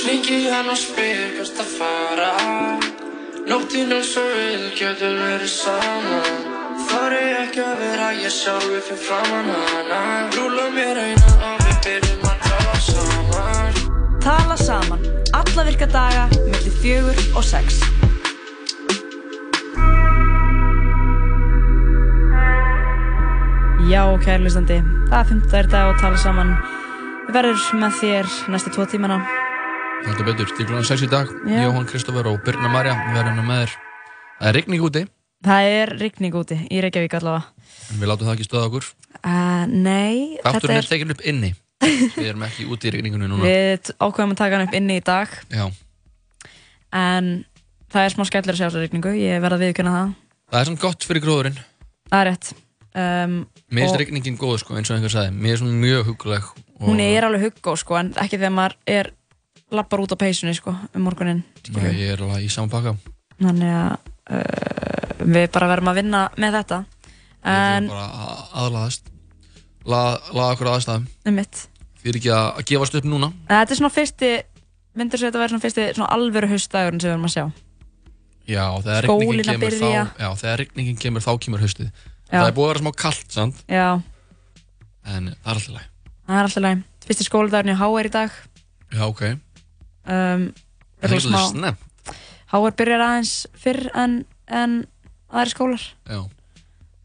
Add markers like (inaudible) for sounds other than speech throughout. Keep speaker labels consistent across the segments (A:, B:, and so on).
A: Ringi hann og spyr hvert að fara Nóttinn er svo vil, getur verið saman Þar er ekki að vera ég sjálfi fyrir framann hana Rúla mér einan og við byrjum að tala saman
B: Tala saman, alla virka daga, millir fjögur og sex. Já, kærlustandi, það er 15. dag og tala saman. Við verðum með þér næstu tvo tímana.
C: Þetta betur, til klúan 6 í dag
B: Já.
C: Jóhann Kristoffer og Birna Marja verðum með þér Það er rigning úti
B: Það er rigning úti í Reykjavík allavega.
C: en við látum það ekki stöða okkur
B: Uh, nei,
C: Þátturinn
B: er,
C: er tekin upp inni (laughs) Við erum ekki úti í rigningunni núna
B: við ákveðum að taka hann upp inni í dag.
C: Já,
B: En það er smá skellur að sjá þessa rigningu, ég verð að viðkjöna það.
C: það er samt gott fyrir gróðurinn
B: Það er rétt. Um,
C: Mér finnst rigningin góð sko, eins og einhver sagði Mér er svona mjög huguleg og
B: hún er alveg huggó sko, en ekki þegar maður er lappar út á peysunni sko, um morgunin.
C: Nei. Ég er alveg í saman pakka
B: Þannig að uh, við bara verðum að vinna með þetta.
C: Við
B: En,
C: þurfum bara að aðlaðast Laða laða okkur að aðstæðum
B: um mitt.
C: Fyrir ekki að, að gefast upp núna
B: Þetta er svona fyrsti, myndir svo þetta vera svona fyrsti svona alvöru haustdagurinn sem við erum að sjá.
C: Já, þegar
B: að
C: kemur þá. Já, þegar rigningin kemur þá kemur haustið. Það er búið að vera smá kallt, sant?
B: Já,
C: En það er alltaf læg
B: það er alltaf læg. Fyrsti skóladagurinn í HR í dag.
C: Já, ok
B: Um,
C: Það er ekki snemt
B: HR byrjar aðeins fyrr en, en aðri skólar.
C: Já,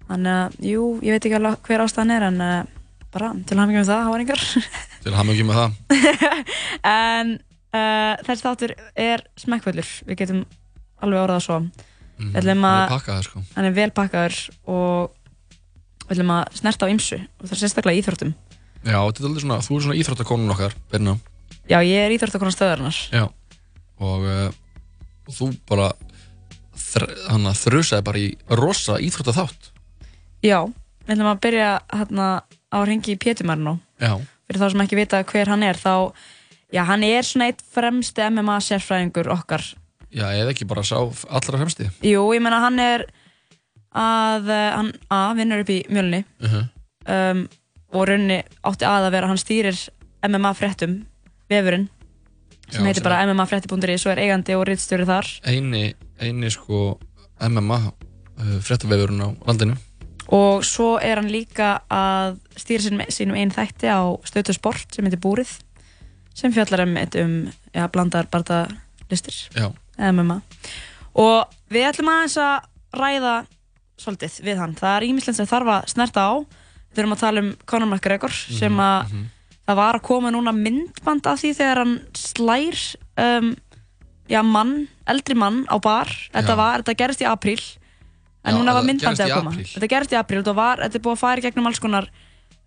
B: Þannig að, jú, ég veit ekki alveg hver ástæðan er en uh, bara til hann með það, HR-ingar. (laughs)
C: til ekki með það (laughs)
B: en uh, þessi þáttur er smekkvöldur, við getum alveg orðað svo.
C: mm,
B: ætlum að-
C: Það er pakkað, sko
B: Hann er vel pakkaður og við ætlum að snerta á ymsu og það er sérstaklega íþróttum.
C: Já, þetta er alveg svona, þú er svona íþróttakonun okkar, Birna
B: Já, ég er íþróttakonar stöðarinnar.
C: Já Og uh, þú bara þr hann að þrusaði bara í rosa íþróttaþátt
B: Já, við ætlum að byrja hérna á að ringi í Pétumarno.
C: Já
B: Fyrir þá sem ekki vita hver hann er, þá, já, hann er svona eitt fremsti MMA sérfræðingur okkar.
C: Já, eða ekki bara sá allra fremsti
B: Jú, ég meina hann er að, uh, hann A, vinnur upp í mjölni
C: uh -huh.
B: um, og raunni átti að að vera, hann stýrir MMA fréttum, vefurinn, sem
C: Já,
B: heitir
C: sem
B: bara mmafrétti.is og er eigandi og rittstjóri þar.
C: Eini, eini sko MMA uh, fréttavefurinn á landinu.
B: Og svo er hann líka að stýra sínum, sínum einn þætti á stötu sport sem heitir Búrið sem fjallar um, um ja, blandar barndalistir MMA og við ætlum aðeins að ræða svolítið við hann. Það er ímislegt sem þarf að snerta á. Við erum að tala um Conor McGregor sem að það var að koma núna myndband af því þegar hann slær um, já, mann, eldri mann á bar. Þetta, var, þetta gerist í apríl. En
C: Já,
B: núna var myndbandið að koma. þetta gerist í apríl, þetta, var, þetta er búið að fara í gegnum alls konar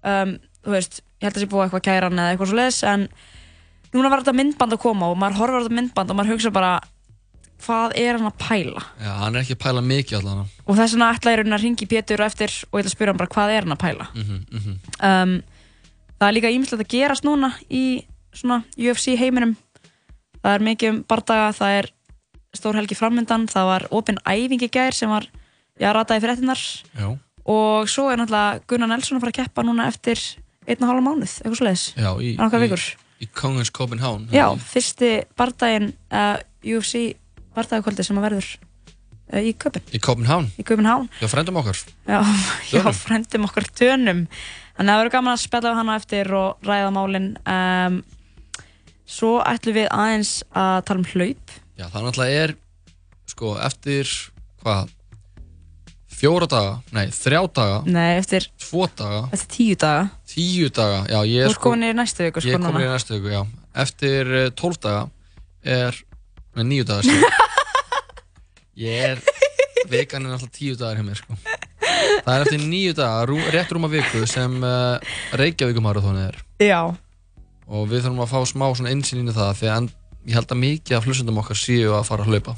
B: um, þú veist, ég held að það sé búið eitthvað kæran eða eitthvað svo leis en núna var þetta myndband að koma og maður horfir á þetta myndband og maður hugsa bara hvað er hann að pæla?
C: Já, hann er ekki að pæla mikið allan
B: og þess vegna ætla ég að ringi Pétur eftir og ég ætla að spyrja hann bara hvað er hann að pæla?
C: Mm -hmm, mm -hmm.
B: um, það er líka ímislegt að gerast núna í svona UFC heiminum. Það er mikið um bardaga það er stór helgi framöndan það var opinn æfingi gær sem var já, rataði fréttinar
C: Já,
B: og svo er náttúrulega Gunnar Nelson að fara að keppa núna eftir einn og hálfa mánuð, eitthvað svo leiðis
C: já í, í,
B: vikur.
C: í Kongens Copenhagen.
B: Já, fyrsti bardaginn uh, UFC bardagakvöldi sem að verður uh, í Köpen
C: Í Copenhagen,
B: í Köpenhavn
C: já, frendum okkar.
B: Já, (laughs) já, frendum okkur tönum Þannig að það verður gaman að spella við hana eftir og ræða málin. Um, Svo ætlum við aðeins að tala um hlaup.
C: Já, það náttúrulega er sko, eftir hvað? Fjóra daga, nei, þrjá daga?
B: Nei, eftir,
C: tvo daga,
B: eftir tíu daga.
C: Tíu daga já, ég
B: Þú
C: er
B: komin í næstu viku
C: ég
B: sko
C: er komin í
B: núna.
C: næstu viku, já. Eftir uh, tólf daga er með níu daga síðan (laughs) ég er vegan er alltaf tíu dagar hjá mér sko. Það er eftir daga rú, rétt rúma viku sem uh, Reykjavíkumarathónið er.
B: Já,
C: og við þurfum að fá smá svona einsýn í það því að ég held að mikið af hlustundum okkar séu að fara að hlaupa.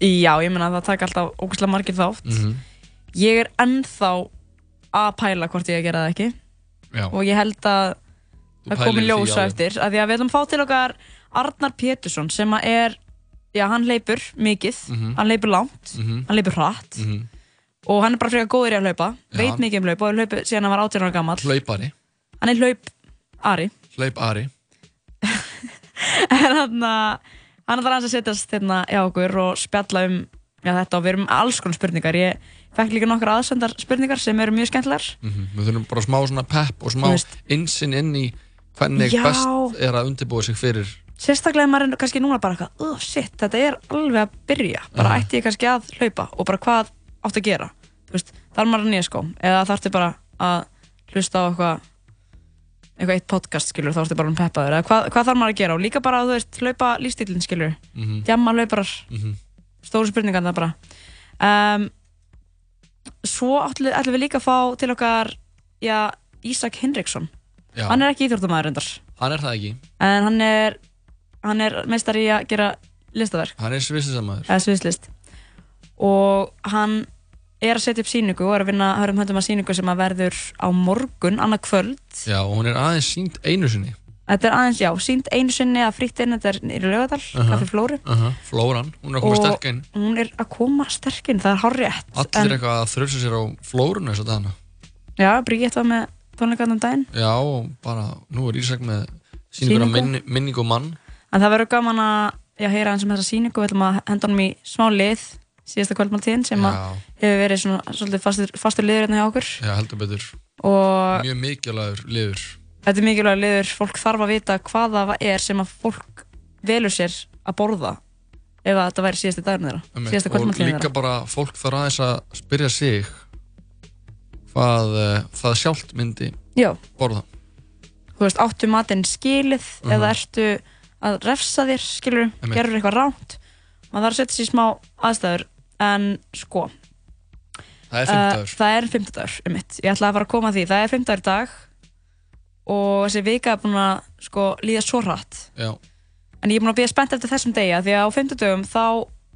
B: Já, ég meina að það taka alltaf ógæslega margir þátt.
C: Mm
B: Ég er ennþá að pæla hvort ég að gera það ekki.
C: Já,
B: og ég held að það komi ljósa eftir að því að við ætlum að fá til okkar Arnar Pétursson sem að er já, hann leipur mikið,
C: Mhm.
B: hann leipur langt.
C: Mhm,
B: hann leipur hratt.
C: Mhm.
B: Og hann er bara frekar góður í að hlaupa. Veit mikið um hlaup og hlaupið síðan hann var 18 ára gammal
C: Hlaupari,
B: hann er hlaup Ari.
C: Hlaup Ari. (laughs)
B: En hann hann er aðeins að setjast hérna hjá okkur og spjalla um já, þetta. Og við erum alls konar spurningar. Ég fekk líka nokkar aðsendar spurningar sem eru mjög skemmtilegar.
C: Mhm, Við þurfum bara smá svona pepp og smá insinn inn í hvernig
B: Já.
C: best er að undirbúa sig fyrir
B: sérstaklega maður er kannski núna bara eitthvað oh shit, þetta er alveg að byrja. Bara
C: Aha.
B: ætti ég kannski að hlaupa og bara hvað átt að gera. Þarf maður að nýja skóm? Eða þarftu bara að hlusta á eitthvað eitthvað eitt podcast skilur þá ertu bara um peppaður? Eða hvað, hvað þarf maður að gera? Og líka bara þú veist hlaupa lífstílinn skilur
C: Mhm.
B: djamma hlauparar.
C: Mhm.
B: stóru spurningar það bara. Um, svo ætlum, við líka að fá til okkar já, Ísak Hinriksson.
C: Já,
B: hann er ekki íþjóttumæður reyndar.
C: Hann er það ekki.
B: En hann er hann er meistar í að gera listaverk.
C: Hann er
B: sviðslist. Og hann er að setja upp síningu og er að vinna hörum höndum að síningu sem að verður á morgun, annað kvöld
C: Já, og hún er aðeins sínt einu sinni
B: þetta er aðeins, já, sínt einu sinni að frýtt inn þetta er í Laugadal,
C: Aha.
B: kaffi Flóru
C: uh -huh. Flóran, hún er að koma
B: Og-
C: sterk inn
B: hún er að koma sterkinn, það er hárrétt
C: Allir eitthvað að þröfsa sér á flórunu þess að dana
B: já, Bríett var með tónleikarnum daginn
C: Já, og bara, nú er Ísak með sýningur á
B: Sýningu?
C: minni, minningu um mann
B: en það verður gaman að já, heyra hans um þessa síningu við ætlum að henda honum í smá lið síðasta kvöldmáltíðin sem hefur verið svona, svolítið fastur, fastur liður hérna hjá okkur.
C: Já, heldur betur.
B: Og
C: Mjög mikilvægur liður.
B: Þetta er mikilvæg liður, fólk þarf að vita hvað það er sem að fólk velur sér að borða ef að þetta væri síðasti dagurinn þeirra, síðasta
C: Og
B: kvöldmáltíðin
C: líka
B: þeirra.
C: bara, fólk þarf aðeins að spyrja sig hvað uh, það sjálft myndi
B: Já,
C: borða.
B: Þú veist, áttu matinn skilið
C: Mhm.
B: eða ertu að refsa þér, skilur, gerur eitthvað ránt maður þarf að setja sér í smá aðstæður en sko,
C: Það er
B: uh,
C: fimmtagur
B: það er fimmtudagur um mitt, ég ætla að fara að koma að því, það er fimmtudagur í dag og þessi vika er búin að sko líða svo hratt.
C: Já,
B: en ég er búin að býja spennt eftir þessum degi af því að á fimmtudagum þá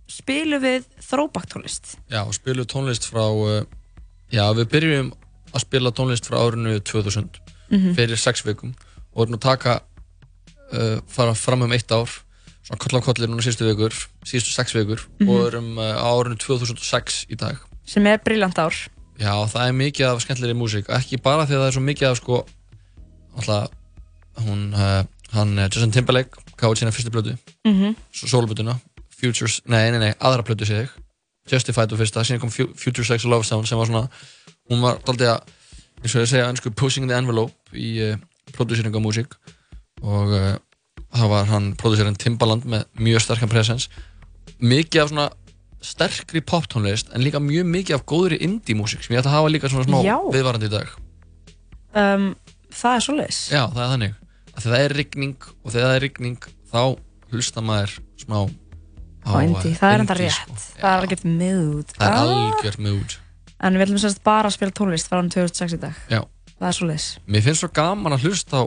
B: spilum við þróbaktólist
C: já, og spilum tónlist frá uh, Já, við byrjum að spila tónlist frá árinu 2000
B: Mhm.
C: fyrir sex vikum og erum að taka uh, fara fram um eitt ár svona koll á kolli núna síðustu vikur síðustu sex vikur
B: Mhm.
C: og erum uh, árinu 2006 í dag.
B: Sem er brilljant ár.
C: Já, það er mikið af skemmtilegri músík. Ekki bara því að það er svo mikið af sko alltaf hún, uh, hann uh, Justin Timberlake gáði sína fyrstu blödu,
B: mm -hmm.
C: sólblötuna Futures, nei, nei, nei, aðra blödu segi ég. Justified var fyrsta, síðan kom Fu- Future Sex Love Sound sem var svona, hún var daldið að eins og ég segja, ennsku pushing the envelope í uh, prodúseringu á músík. Og það var hann prodúserinn Timbaland með mjög sterkan presens. Mikið af svona sterkri poptónlist en líka mjög mikið af góðri indie-músík sem ég ætla að hafa líka svona smá viðvarandi í dag.
B: Um, það er svoleiðis.
C: Já, það er þannig. Að þegar það er rigning og þegar það er rigning þá hlusta maður smá á,
B: indie, það er enda rétt.
C: sko.
B: það er algjört mood.
C: Það er
B: Ah.
C: algjört mood.
B: En við ætlum sérst bara að spila tónlist frá hann 2006 í dag.
C: Já.
B: það er svoleiðis.
C: Mér finnst svo gaman að hlusta á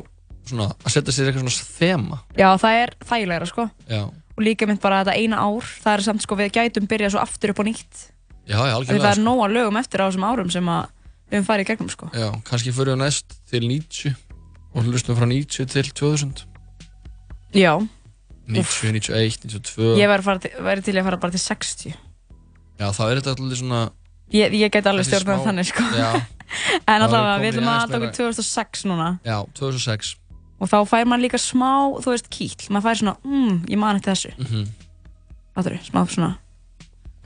C: svona, að setja sér eitthvað svona þema.
B: Já, það er þægilegra sko.
C: Já,
B: og líka mynd bara þetta eina ár það er samt sko við gætum byrjað svo aftur upp á nýtt.
C: Já, já,
B: því það
C: algjörlega
B: er
C: sko.
B: nóga lögum eftir á þessum árum sem við höfum farið í gegnum sko.
C: Já, kannski fyrir við næst til 90 og hlustum frá 90 til 2000
B: já,
C: 90, 91, 92
B: ég væri, til, að fara bara til 60
C: Já, þá er þetta alltaf svona
B: ég, ég get alveg
C: smá-
B: þannig sko.
C: Já, (laughs)
B: en
C: erum
B: við ætlum að
C: meira-
B: 2006 núna.
C: Já, 2006
B: og þá fær maður líka smá, þú veist, kýll maður fær svona, mm, ég man eftir þessu.
C: Mm
B: Fattur, smá svona,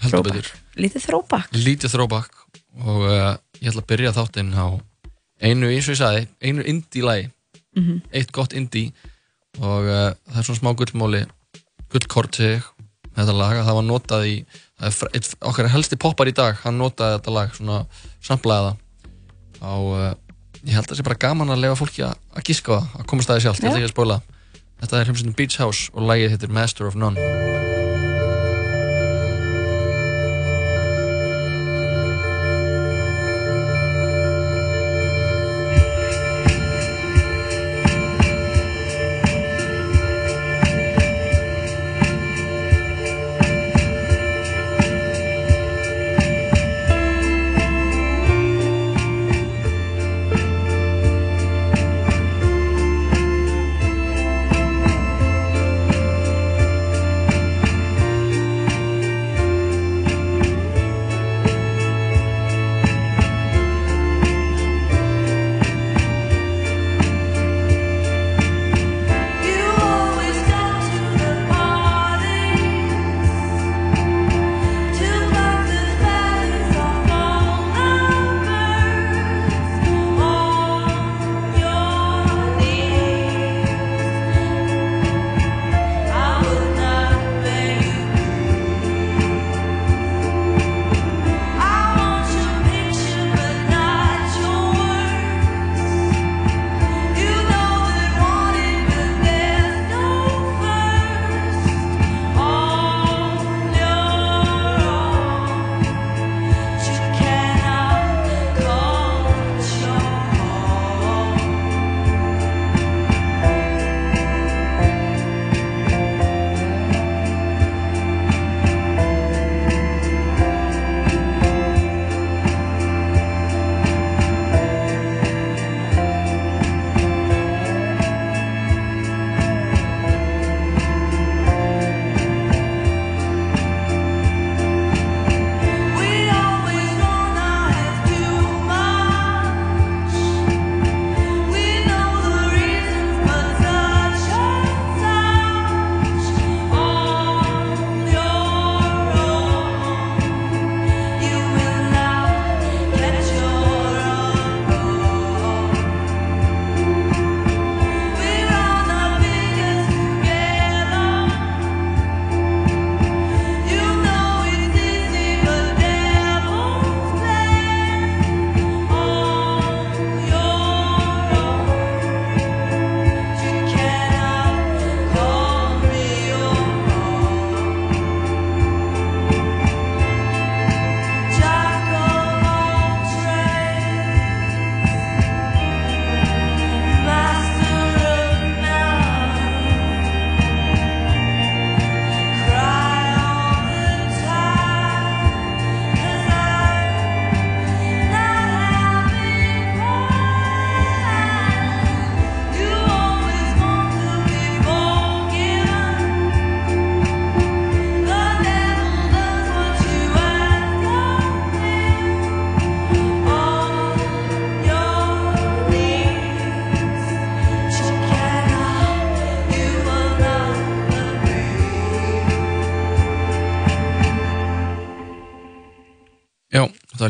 B: Throwback. lítið throwback.
C: Lítið throwback. Og uh, ég ætla að byrja þáttinn á einu, eins og ég sagði, einu indie-lagi
B: Mhm.
C: eitt gott indie. Og uh, það er svona smá gullmóli gullkort sig þetta lag. Að það var notað í er okkar helsti poppar í dag hann notaði þetta lag, svona samplaði það á, uh, ég held að það sé bara gaman að lefa fólki að, gíska á það, að komast að því sjálft, ég ætla ekki að spóla þetta er hljómsveitin Beach House og lagið heitir Master of None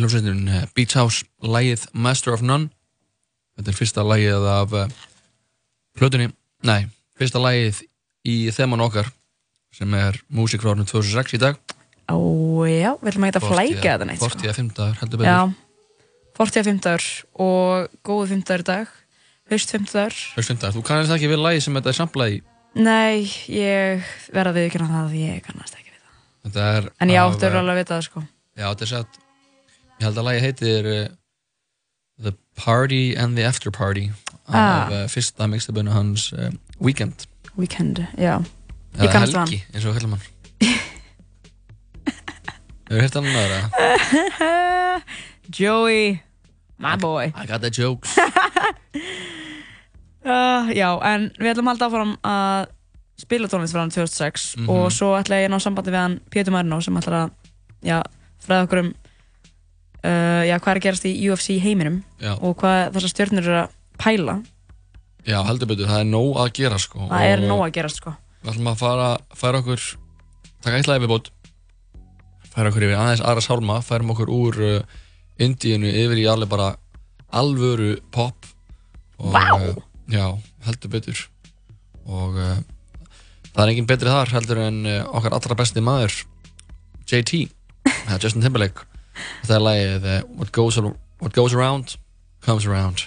D: hljómsveitin uh, Beach House lægið Master of None Þetta er fyrsta lægið af uh, plötunni, nei, fyrsta lægið í þeman okkar sem er músík frá árunum 2006 í dag
B: Ó, já, við ætlum ekki að flækja þetta sko.
D: 45 dagar, heldur betur
B: Já, 45 dagur og góðu 5 dagur í dag, haust 5 dagur.
D: Haust 5 dagar, þú kannast ekki við lægið sem þetta er samplað í
B: Nei, ég verða að viðkynna það að ég kannast ekki við það.
D: Þetta er
B: En ég áttur
D: uh,
B: alveg að vita það, sko.
D: Já, þetta er satt Ég held að lægið heitir uh, The Party and the After Party af
B: Ah.
D: uh, fyrsta mixtabunni hans uh, Weekend
B: Weekend, já.
D: Eða Helgi, eins og hann (laughs) Hefur hirt hann náður að (laughs)
B: Joey, my boy.
D: I got the jokes
B: Uh, (laughs) já, en við ætlum að halda áfram að spila tónlist frá hann 2006
D: Mhm.
B: og svo ætla ég að ná sambandi við hann Pétur Marino sem ætlar að já, fræða okkur um já, hvað er að gerast í UFC heiminum?
D: Já.
B: og hvað þessar stjórnur eru að pæla?
D: Já, heldur betur, það er nóg að gera sko
B: það er nóg að gerast sko.
D: Við ætlum að fara, færa okkur taka eitt við bót færa okkur yfir aðeins aðra sálma færum okkur úr uh, Indíinu yfir í alveg bara alvöru pop og,
B: Vá.
D: uh, Já, heldur betur. Og uh, það er engin betri þar heldur en okkar allra besti maður JT, (laughs) Justin Timberlake það er lagið uh, What Goes, Ar- What Goes Around Comes Around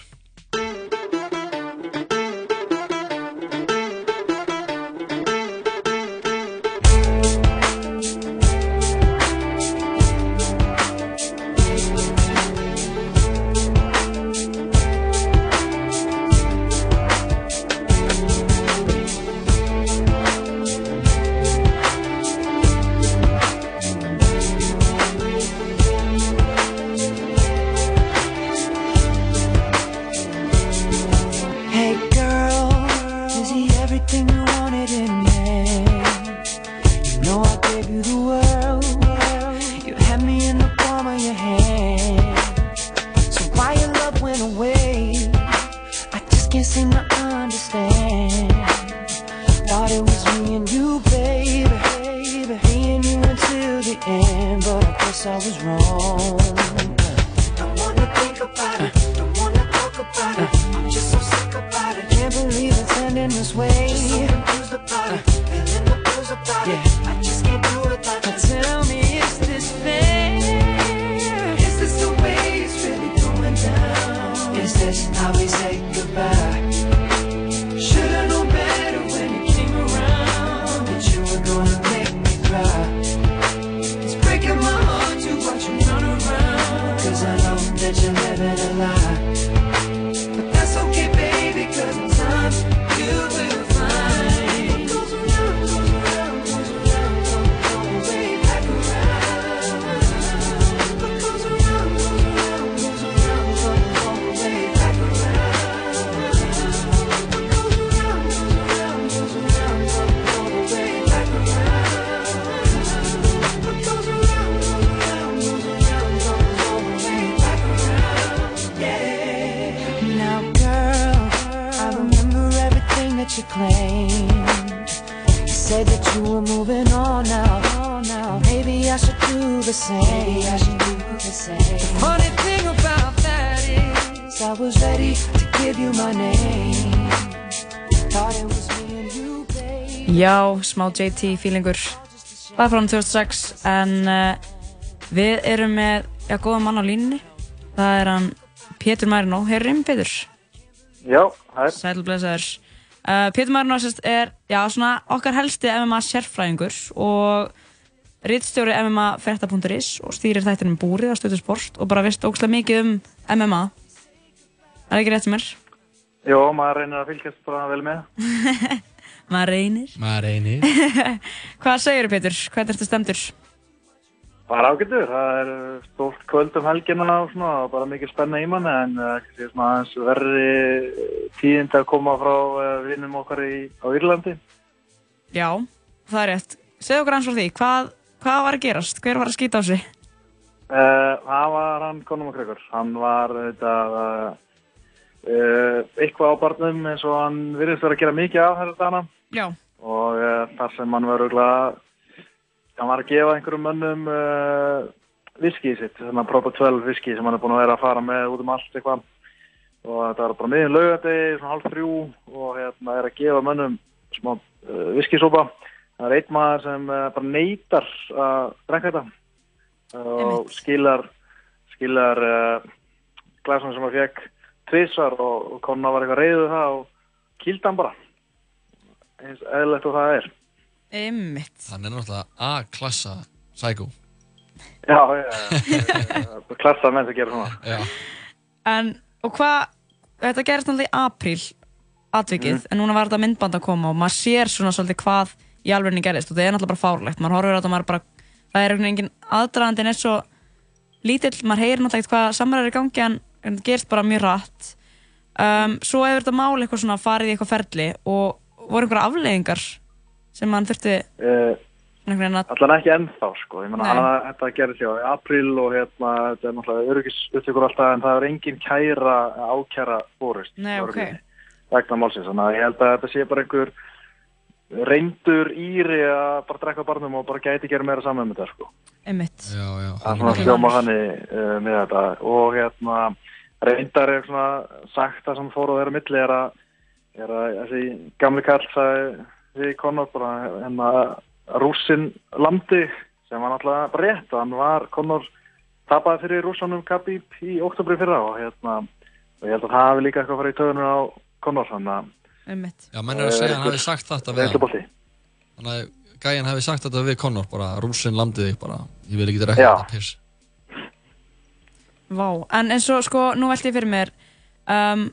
B: Smá JT feelingur. Það frá hann 2006 en uh, við erum með já, góða mann á línunni. Það er hann Pétur Marino Herrim Pétur,
E: Já, er,
B: sælblessaður uh, Pétur Marino sérst, er já, svona okkar helsti MMA sérfræðingur og rittstjóri MMA frétta.is og stýrir þættinum búrið á stöðu sport og bara veist ógslag mikið um MMA Er það ekki rétt sem er?
E: já, maður reynir að fylgjast bara vel með. (laughs)
B: Maður reynir
D: Maður reynir (laughs)
B: Hvað segir Pétur? Hvernig ertu stemdur?
E: Bara ágættur, það er uh, stórt kvöld um helgina og svona, og bara mikið spenna í manni, en svona aðeins verri uh, tíðind að koma frá uh, vinnum okkar í, á Írlandi.
B: Já, það er rétt. Segð okkur hans frá því, hvað, hvað var að gerast? Hver var að skýta á sig?
E: Uh, það var hann Conor McGregor, hann var þetta, uh, uh, eitthvað á barnum eins og hann virðist vera að gera mikið af þetta dana
B: Já.
E: og uh, þar sem hann var auðvitað hann var að gefa einhverjum mönnum uh, viskið sitt, svona Proper 12 viskið sem hann er búin að vera að fara með út um allt eitthvað. Og þetta var bara miðin laugardegi, svona halv þrjú og hérna er að gefa mönnum smá uh, viskisópa það er einn maður sem bara neytar að drekka þetta. Og skilar skilar glasan sem hann fekk tvisvar og, og konna var eitthvað reyðuð það og kýldi hann bara eins eðlilegt og það er
B: Einmitt.
C: Hann er náttúrulega A-klassa psycho.
E: Já, já, já, já. klassa menn sem gera svona
C: Já.
B: En, og hvað, þetta gerist náttúrulega í apríl atvikið, en núna var þetta myndband að koma og maður sér svona svolítið hvað í alvegni gerist og það er náttúrulega bara fárlegt maður horfir á þetta og maður er bara, það er einhvern veginn engin aðdragandi en er svo lítill maður heyrir náttúrulega ekkert hvað samræður er í gangi en en þetta gerist bara mjög rætt um, svo hefur þetta mál eitthvað svona farið í eitthvað ferli og voru einhverja afleiðingar sem mann þurfti
E: uh,
B: að
E: Allan ekki ennþá, sko. Ég
B: Nei.
E: hann- þetta gerðist já í apríl og hérna, þetta er náttúrulega öryggisuttökur alltaf, en það er engin kæra, ákæra fórust.
B: Nei, ok.
E: Vegna málsins, þannig að ég held að þetta sé bara einhver reyndur íri að bara drekka á barnum og bara gæti gera meira saman með þetta, sko.
B: einmitt
C: Já, já.
E: Það er svona hljóma þannig uh, með þetta og hérna, reyndar er svona sagt það sem fór og þeirra milli er að, er að þessi gamli kall sagði við Conor bara hérna rússin landi sem var náttúrulega rétt hann var Conor tapaði fyrir rússanum Khabib í oktobri fyrra og hérna og ég held að það hafi líka eitthvað að fara í töðunum á Conor að
B: einmitt
C: Já, menn er að segja að hann hafi sagt þetta við hann. Þannig að gæjan hafi sagt þetta við Conor, bara rúsin landið þig bara. Ég vil ekki drekka
E: Já.
C: þetta piss.
B: Vá, en eins og sko, nú velti ég fyrir mér um,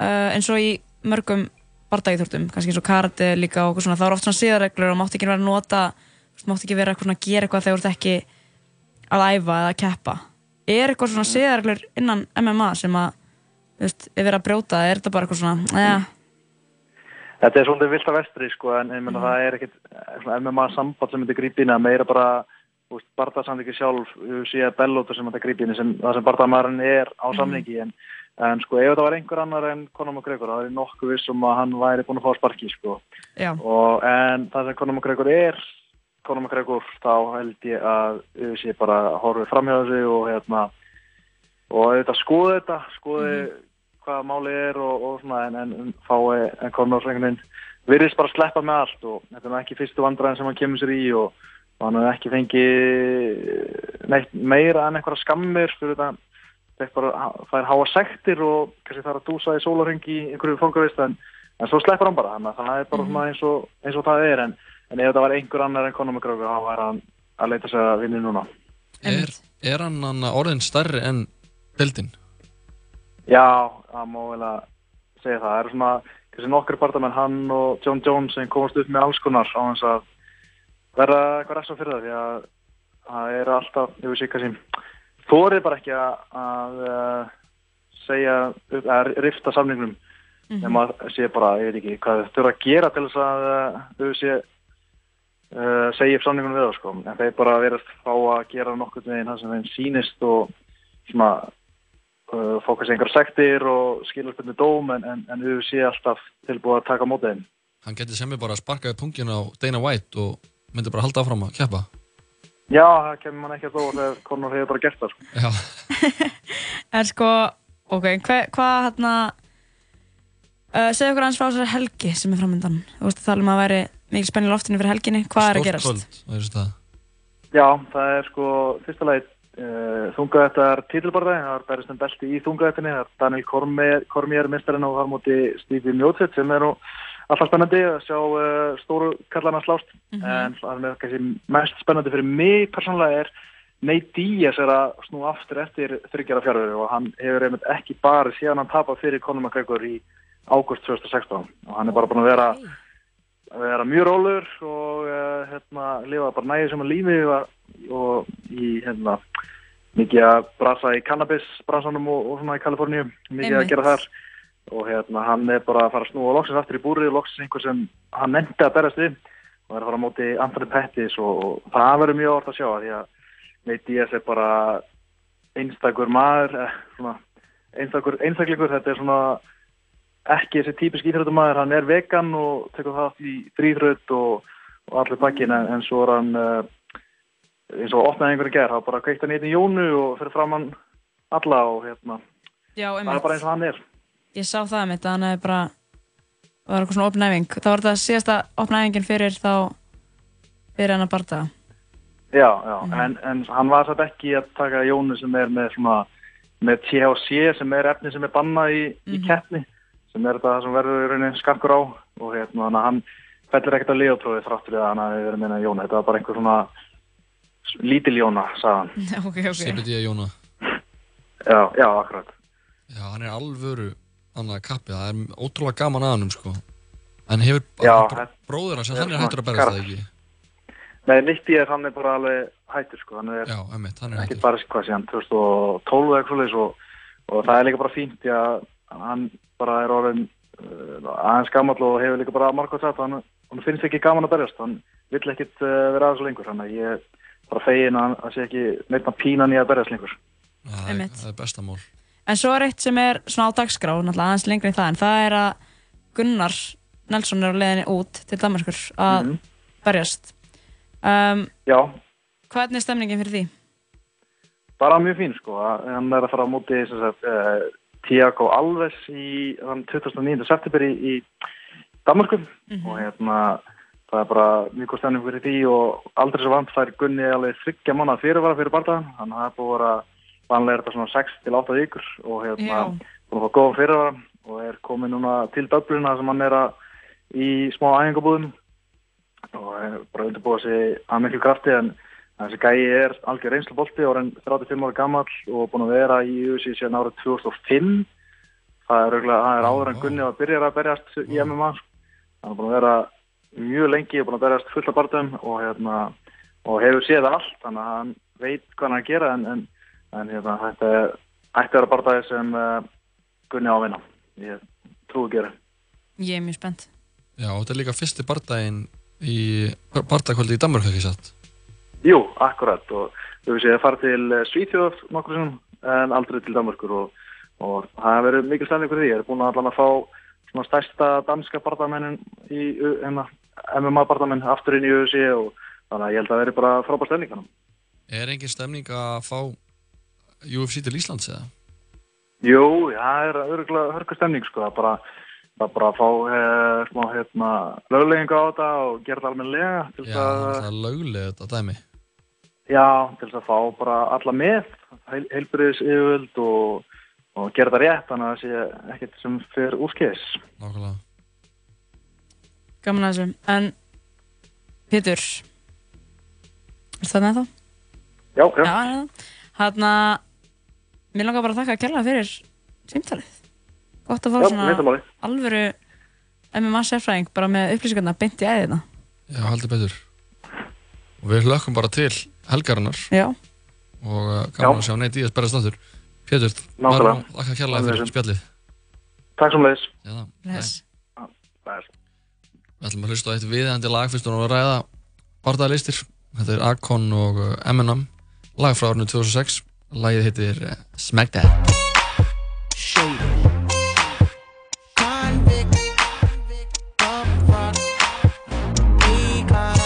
B: uh, eins og í mörgum bardagíþórtum, kannski eins og karate líka og svona, það er oft svona síðarreglur og mátt ekki vera að nota, þú mátt ekki vera svona að gera eitthvað þegar þú ert ekki að æfa eða að keppa. Er eitthvað svona síðarreglur innan MMA sem að, þú veist, er verið að brjóta, er þetta bara eitthvað svona, eða,
E: Þetta er svolítið vilt að vestri sko en ég meina það er svona MMA samband sem þetta grípi inn að meira bara barðarsamlingi sjálf sé að bellóta sem þetta grípi inn það sem barðarmæðurinn er á samlingi en, en sko ef þetta var einhver annar en Conor McGregor þá er ég nokkuð viss um að hann væri búinn að fá sparki sko. Og en það sem Conor McGregor er Conor McGregor þá held ég að sé bara horfið framhjá þessu og hérna og auðvitað skoðu þetta skoðu hvað máli er og, og svona en, en, en fái en Conor veginn virðist bara sleppa með allt og þetta er ekki fyrstu vandræðin sem hann kemur sér í og, og hann hefur ekki fengið neitt meira en einhverja skammir fyrir þetta bara fær háa sektir og kannski þarf að dúsa í sólarheng í einhverju fangavist en, en svo sleppur hann bara þannig að það er bara svona eins og, eins og það er en, en ef þetta var einhver annar en McGregor þá var hann að leita sig að vinni núna
C: Er, er hann orðin stærri en deildin?
E: Já, það má vel að segja það. Það eru svona, kannski nokkur partamenn, hann og John Jones sem komast upp með alls konar á þess að verða eitthvað ressa fyrir það því að það er alltaf, ég veist ekki kannski, þórið bara ekki að, að uh, segja, að rifta samningnum
B: Mhm.
E: nema að sé bara, ég veit ekki, hvað þau þurfa að gera til þess að uh, þau sé uh, segja upp samningunum við það sko. En þeir bara verðast fá að gera nokkur veginn það sem þeim sýnist og svona uh, kannski einhver sektir og skilurspunni dóm en, en, en þau sé alltaf tilbúið að taka á móti þeim.
C: Hann geti sem er bara að sparka í pungin á Dana White og myndi bara halda áfram að keppa.
E: Já, það kemur mann ekki að þó þegar Conor hefur bara gert það sko.
C: Já. (laughs)
B: En sko, ok, hva- hvað hérna uh, segja okkur aðeins frá þessari helgi sem er framöndan Þú veist að tala um að væri mikil spenni í loftinu fyrir helginni Hvað er að gerast?
C: Kvöld, á þessu stað.
E: Já, það er sko fyrsta lagi uh, þungaðettar títilbarði, það er berist en belti í þungaðettinni, það er Daniel Cormier, Cormier mistarinn á þar móti Stevie Miocic sem er nú alltaf spennandi að sjá uh, stóru kallana slást en það er kannski mest spennandi fyrir mig persónulega er Nate Diaz er að snú aftur eftir þryggjara fjárveru og hann hefur einmitt ekki bara síðan hann tapað fyrir Conor McGregor í águst 2016 og hann er bara búin að vera að vera mjög rólur og uh, hérna, lifa bara nægir sem að lífi og, og í hérna, mikið að brasa í cannabis bransanum og, og svona í Kaliforníu. Mikið
B: Einmitt.
E: að gera þar og hérna, hann er bara að fara að snúa loksins aftur í búrið, loksins einhver sem hann nefndi að berast við. Og er að fara á móti Anthony Pettis og, og það verður mjög orð að sjá því að Nate Diaz er bara einstakur maður eh, svona, einstakur einstaklingur. Þetta er svona ekki þessi típisk íþrjóttumæður, hann er vegan og tekur það í þrýþröð og, og allir bakkin en, en svo er hann uh, eins og opnaði einhverju ger, þá bara kveikt hann í Jónu og fyrir fram hann alla og hérna,
B: Já,
E: það er bara eins og hann er.
B: Ég sá það mitt að hann hefði bara það var eitthvað svona opna æfing. Það var þetta síðasta opna æfingin fyrir þá fyrir hann að barta
E: Já, já, en, en hann var satt ekki að taka Jónu sem er með svona, með THC sem er efni sem er bannað í, í keppni sem er þetta sem verður í rauninni skarkur á. Og hérna þannig að hann fellur ekkert að liðatróði þráttur í að hann hafi verið með Jónu, þetta var bara einhver svona lítil Jóna, sagði hann. (laughs)
B: ok, ok.
C: CBD Jóna.
E: Já, já, akkurat.
C: Já, hann er alvöru annað kappi, það er ótrúlega gaman að hann sko. En hefur
E: Já,
C: br
E: þetta-
C: bróður hans, hann er hættur að berast það ekki?
E: Nei, Nitti er hann er bara alveg hættur sko, hann er
C: Já, emmitt, hann er
E: ekki bara hvað sé hann 2012 eða eitthvað og, og það er líka bara fínt því að hann bara er orðin uh, aðeins gammal og hefur líka bara margótt sagt hann, hann finnst ekki gaman að berjast. Hann vill ekkit uh, vera aðeins lengur þannig að ég er bara fegin að hann sé ekki neitt að pína hann í að berjast lengur.
C: Það er,
B: Einmitt.
C: það er besta mál
B: En svo er eitt sem er svona á dagskrá, náttúrulega aðeins lengri en það, en það er að Gunnar Nelson er á leiðinni út til Danmarkur að
E: Mhm.
B: berjast. Um,
E: Já,
B: hvernig er stemningin fyrir því?
E: bara mjög fín sko hann er að fara á móti uh, Tiago Alves í þann 29. september í, í Danmarkum og hérna það er bara mjög góð stemning fyrir því og aldrei svo vant fær Gunni alveg þryggja manna fyrirvara fyrir að það er búið að vanlega er þetta svona 6 til 8 vikur og hérna búin að fá góðan fyrirvara og er komin núna til Dublina sem hann er að í smá æfingabúðum. Og bara undirbúið sig að miklu krafti en þessi gæi er algjör reynslubolti og er enn 35 ára gammal og búin að vera í UFC síðan árið 2005 það er, örugglega- það er áður en Gunni að byrja að berjast í MMA hann er búin að vera mjög lengi og búin að berjast fullt af barðum og, hérna, og hefur séð allt þannig að hann veit hvað hann að gera en, en, en hérna, þetta er ætti að vera barðaði sem uh, Gunni á að vinna ég trúi að gera
B: Ég er mjög spennt.
C: Já, þetta er líka fyrsti bardaginn í bardagkvöldi í Danmark, ekki satt?
E: Jú, akkurat og þú veist ég að fara til eh, Svíþjóð nokkur sem en aldrei til Danmarkur og, og það hefur verið mikil stæðning fyrir því. Ég er búin að allan að fá svona stærsta danska bardamennin í hérna, MMA bardamenn aftur inn í UFC og þannig að ég held að það veri bara frábær stæðning hann.
C: Er engin stemning að fá UFC til Íslands eða?
E: Jú, það er örgulega hörku stemning sko, það er bara það bara að fá eh, smá hérna lögleggingu á þetta og gera þetta almennilega til
C: Já,
E: að
C: það er löglega þetta dæmi
E: Já, til þess að fá bara alla með, heil, heilbriðis yfirvöld og, og gera þetta rétt, þannig að það sé ekkert sem fer úrskeiðis.
C: Nákvæmlega
B: Gaman að þessu. En, Pétur, er það með þá?
E: Já, já,
B: Já, já. Þannig að, mér langar bara að þakka að kella fyrir símtalið. Gott að fá
E: já,
B: svona alvöru MMA sérfræðing bara með upplýsingarna beint í æðina.
C: Já, heldur betur Og við hlökkum bara til helgarinnar
B: Já,
C: og uh, gaman
E: Já.
C: að sjá neitt í þess berast aftur Pétur,
E: Nákvæmlega.
C: Maró, þakka kærlega fyrir
E: Alveg.
C: spjallið
E: Takk leiðis.
C: Já,
B: bless.
C: Við ætlum að hlusta á eitt viðeigandi lag fyrst og að ræða barðaðlistir. Þetta er Akon og uh, Eminem, lag frá árinu 2006. Lagið heitir uh, Smack That.
F: Convict, upfront, econ,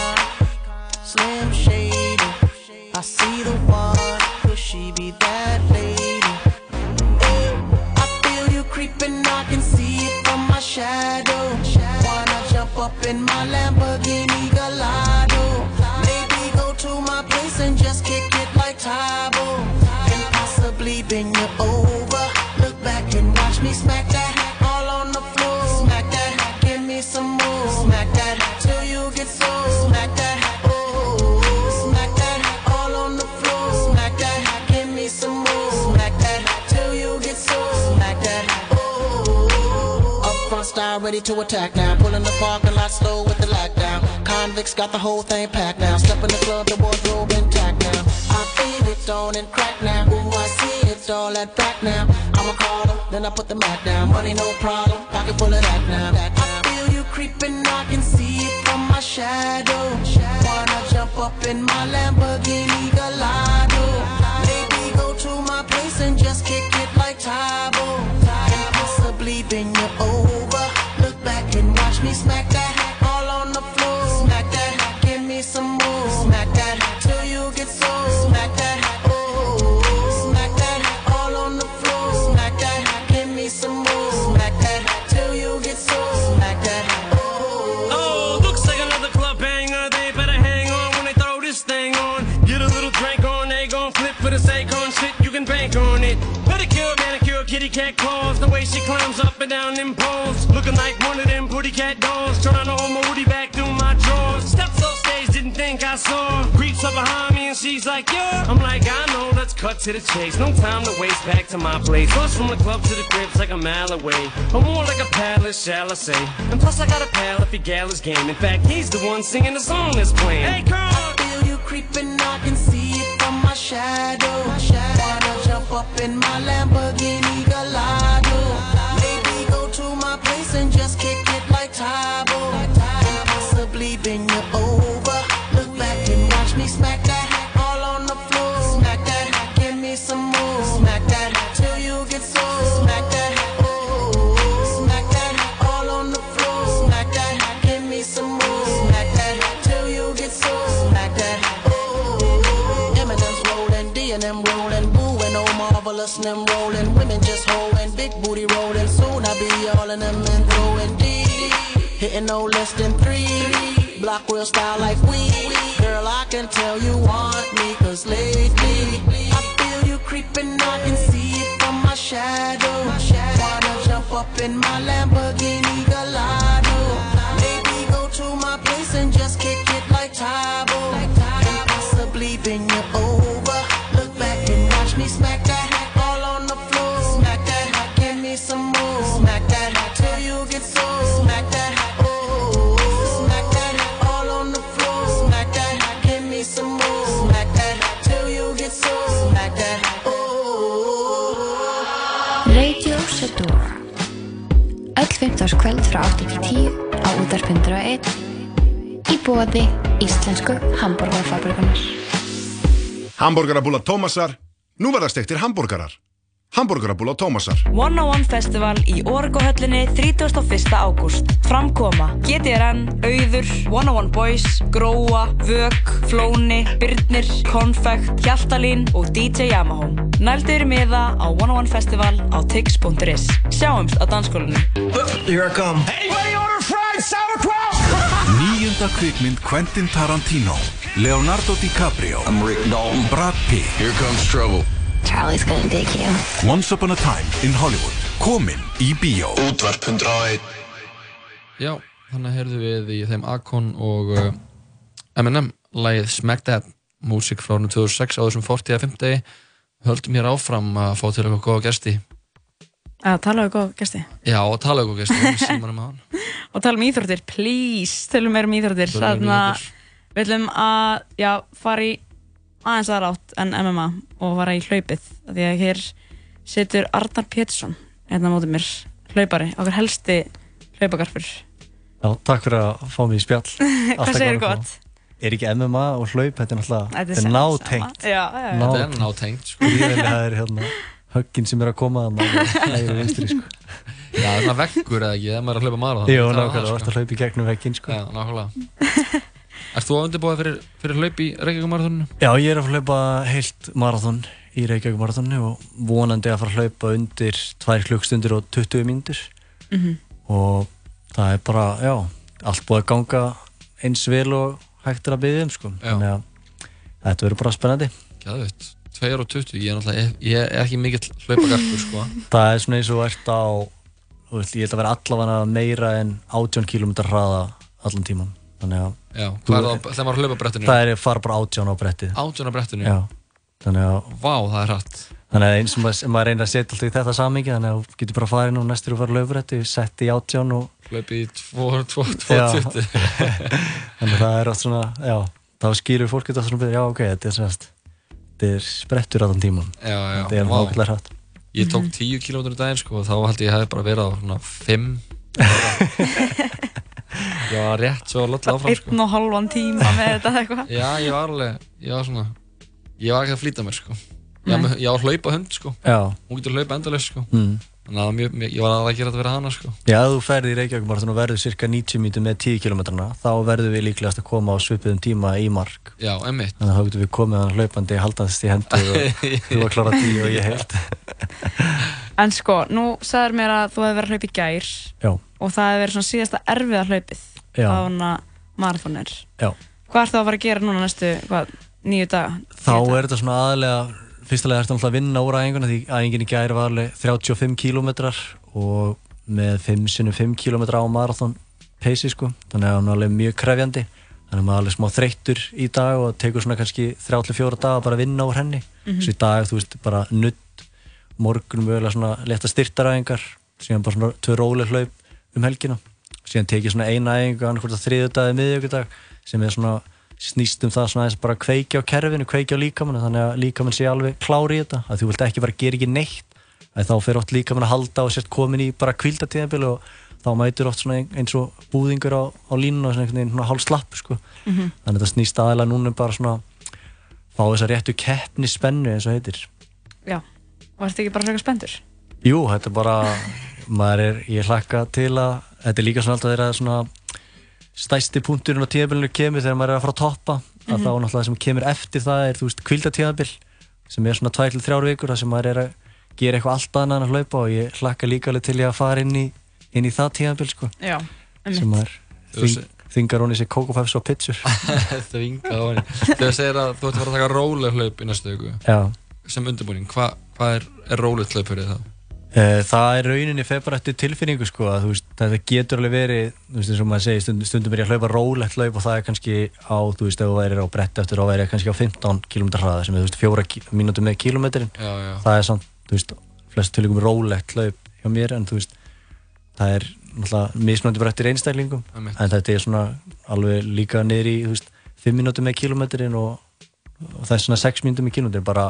F: ready to attack now. Pulling the parking lot slow with the lockdown. Convicts got the whole thing packed now. Step in the club, the wardrobe intact now. I feel it on and crack now. Ooh, I see it's all that back now. I'm a caller, then I put the mat down. Money no problem, pocket full of that now. I feel you creeping, I can see it from my shadow. Wanna jump up in my Lamborghini Gallardo? Maybe go to my place and just kick it like Tybo. And possibly bend you over smack that all on the floor. Smack that, give me some more. Smack that till you get sore. Smack that, oh. Smack that all on the floor. Smack that, give me some more. Smack that till you get sore.
G: Smack that,
F: oh.
G: Oh, looks like another club banger. They better hang on when they throw this thing on. Get a little drink on, they gon' flip for the sake on shit. You can bank on it. Pedicure, manicure, kitty cat claws. The way she climbs on cat dolls. Trying to hold my woody back through my drawers. Steps off stage, didn't think I saw. her. Creeps up behind me and she's like, yeah. I'm like, I know, let's cut to the chase. No time to waste, back to my place. Bus from the club to the crib's like a mile away. Or more like a palace, shall I say. And plus I got a pal if he gal is game. In fact, he's the one singing the song that's playing. Hey, girl!
F: feel you creeping, I can see it from my shadow. Wanna jump up in my Lamborghini Gallardo. Maybe go to my place and just kick it Tybo. Possibly you over. Look back and watch me smack that all on the floor. Smack that, give me some more. Smack that till you get sore. Smack that, oh. Smack that all on the floor. Smack that, give me some more. Smack that till you get sore. Smack that, oh. Eminem's rolling, D rolling, boo oh marvelous them rolling. Women just holding, big booty rolling. Soon I'll be all in them and throwing. Hitting no less than three. Block real style like we. Girl, I can tell you want me, cause lately I feel you creeping, I can see it from my shadow. Wanna jump up in my Lamborghini Gallardo. Maybe go to my place and just kick it like Tybo. And possibly bend you over. Look back and watch me smack
H: Öll 15. kvöld frá 8 til 10 á útarpundur og 1 í bóði Íslensku Hamburgerfabrikunar
I: Hamburgerabúla Tómasar, nú verða stektir hambúrgarar. Hamburgerabúla Tómasar.
B: 101 Festival í Orgohöllinni 31. ágúst. Framkoma GTRN, Auður, 101 Boys, Gróa, Vök, Flóni, Byrnir, Konfekt, Hjaltalín og DJ Yamaha. Nældu yfir miða á 101 Festival á tix.is. Sjáumst á dansskólinu.
J: Here I come. (laughs)
K: Níunda kvikmynd Quentin Tarantino Leonardo DiCaprio I'm Rick Dalton Brad Pitt Here comes trouble
H: Charlie's gonna dig you
K: Once Upon a Time in Hollywood Komin í bíó Útvarp 101
C: Já, þannig heyrðu við í þeim Akon og uh, Eminem lagið Smack That músík frá árinu 2006 á þessum 40. að 50. höldum hér áfram að fá til eitthvað góða gesti
B: Að tala um góð gæsti.
C: Já, og tala um góða hann (laughs)
B: Og tala um íþróttir, please, tölum meira um íþróttir.
C: Um
B: að við ætlum að, já, fara í aðeins aðra átt en MMA og fara í hlaupið. Af Því að hér situr Arnar Pétursson, hérna mótið mér, hlaupari, okkar helsti hlaupagarfur.
L: Já, takk fyrir að fá mig í spjall. (laughs)
B: Hvað
L: Alltaf gaman að
B: gott?
L: Er ekki MMA og hlaup, þetta er náttúrulega,
B: er
L: er nátengt.
B: sama. Já, já, já.
C: Þetta er nátengt, sko.
L: Það er hérna, höggin sem er að koma þannig að það er vinstri, sko. (laughs)
C: Já, það er svona veggur eða ekki, maður er að hlaupa marathon
L: Jú,
C: Það er
L: nákvæmlega,
C: það,
L: þú ert að hlaupa í gegnum vegginn, sko.
C: Já, nákvæmlega (laughs) Erst þú að undirbúa fyrir, fyrir hlaup í Reykjavík marathoninu?
L: Já, ég er að hlaupa heilt marathon í Reykjavík marathonu og vonandi að fara að hlaupa undir 2 klukkstundir og 20 mínútur
B: Mhm.
L: og það er bara, já, allt búið að ganga eins vel og hægt er að byggja um, sko. Þannig að þetta verður bara spennandi.
C: Gæðvitt, 2 og 20, ég er náttúrulega ég er ekki mikill hlaupagarpur sko (laughs)
L: Það er svona eins og ert á, þú veist, ég held að vera allavega meira en 18 km hraða allan tíman. Þannig að...
C: Já, hvað er það, þegar maður hlaupa brettinu?
L: Það er að fara bara 18 á brettið.
C: 18 á brettinu?
L: Já. Þannig að...
C: Vá, það er hrætt.
L: Þannig að eins og maður, maður reynir að setja alltaf í þetta samingi, þannig að þú getur bara farið nú næstur og fara löfbretti, setti í 18 og...
C: Hlaupi í 2.20
L: Já. Þannig að það er oft svona, já, þá skýrur fólk þetta svona byrja, já ok, þetta er svona, þetta er sprettur á þann tíman.
C: Já, já,
L: Þetta er nákvæmlega hrætt.
C: Ég tók 10 km í daginn sko og þá held ég að ég hefði bara verið á svona 5 (laughs) Ég var rétt svo að lolla áfram sko
B: Einn og halvan tíma með þetta eða eitthvað.
C: Já, ég var alveg, ég var svona Ég var ekki að flýta mér sko Ég ég var að hlaupa hund sko
L: Já.
C: Hún getur hlaupa endalaust sko
L: Mm.
C: Þannig að var mjög, mjög, ég var alveg að gera þetta fyrir hana sko
L: Já, þú ferði í Reykjavík marathon og verður cirka 90 mínutur með 10 km, þá verður við líklegast að koma á svipuðum tíma í mark.
C: Já, einmitt
L: Þannig að þá getur við komið hann hlaupandi, haldast í hendur og (laughs) þú að klára 10 og ég heilt. (laughs)
B: En sko, nú sagður mér að þú hefði verið að hlaupa í gær
L: Já.
B: og það hefði verið svona síðasta erfiða hlaupið
L: Já.
B: á hana marathonir.
L: Já.
B: Hvað ert þú að fara að gera núna næstu, hvað?
L: Þá er þetta svona aðalega fyrstulega ertu náttúrulega að vinna úr æfinguna því æfingin í gæri var alveg 35 km og með 5 sinni 5 km á marathon peysi sko, þannig að hún er alveg mjög krefjandi. Þannig að maður er alveg smá þreyttur í dag og tekur svona kannski 34 daga bara að vinna úr henni.
B: Mhm.
L: svo í dag, þú veist, bara nutt morgunum mögulega svona leta styrtaræfingar síðan bara svona tvö róleg hlaup um helgina. Síðan tekið svona eina æfingu annað hvort að þriðu dag eða miðjögudag sem er svona snýst um það svona aðeins bara að kveikja á kerfinu, kveikja á líkamann þannig að líkamann sé alveg klári í þetta að þú vilt ekki bara gera ekki neitt að þá fer oft líkamann að halda og sért komin í bara kvildatíðanbíl og þá mætur oft svona eins og búðingur á, á línuna og svona einhvern veginn svona hálf slapp sko.
B: Mhm.
L: þannig að þetta snýst aðeins núna bara svona fá þessa réttu keppni spennu eins og heitir
B: Já, og ertu ekki bara frekar spenntur?
L: Jú, þetta er bara maður er, ég hlakka til að þetta er líka svona alltaf þeirra svona stæsti punkturinn á tíðabilinu kemur þegar maður er að fara að toppa að
B: Mhm.
L: þá náttúrulega það sem kemur eftir það er þú veist kvildatíðabil sem er svona 2-3 vikur þar sem maður er að gera eitthvað allt annað en að hlaupa og ég hlakka líka alveg til ég að fara inn í, inn í það tíðabil sko
B: Já,
L: sem maður þing,
C: se-
L: þingar í sig kókofæfs og pizzur (laughs)
C: Þvinga á henni Þegar segir að þú ert að fara að taka róleg hlaup í næstu viku
L: Já.
C: Sem undirbúning, hvað hva er, er rólegt hlaup fyrir það?
L: Eh, Það er rauninni eftir tilfinningu sko að þú veist, þetta getur alveg verið þú veist eins og maður segir, stundum, stundum er ég að hlaupa rólegt hlaup og það er kannski á, þú veist, ef þú værir á brett eftir þá væri kannski á 15 km hraða sem er, þú veist, fjóra mínútur með kilometrin
C: Já, já.
L: það er samt, þú veist, flest tilugum rólegt hlaup hjá mér en þú veist það er náttúrulega mismunandi bara eftir einstælingum en þetta er svona alveg líka niður í, þú veist, 5 mínútur með kilometrin og, og það er svona 6 mínútur með kilometrin bara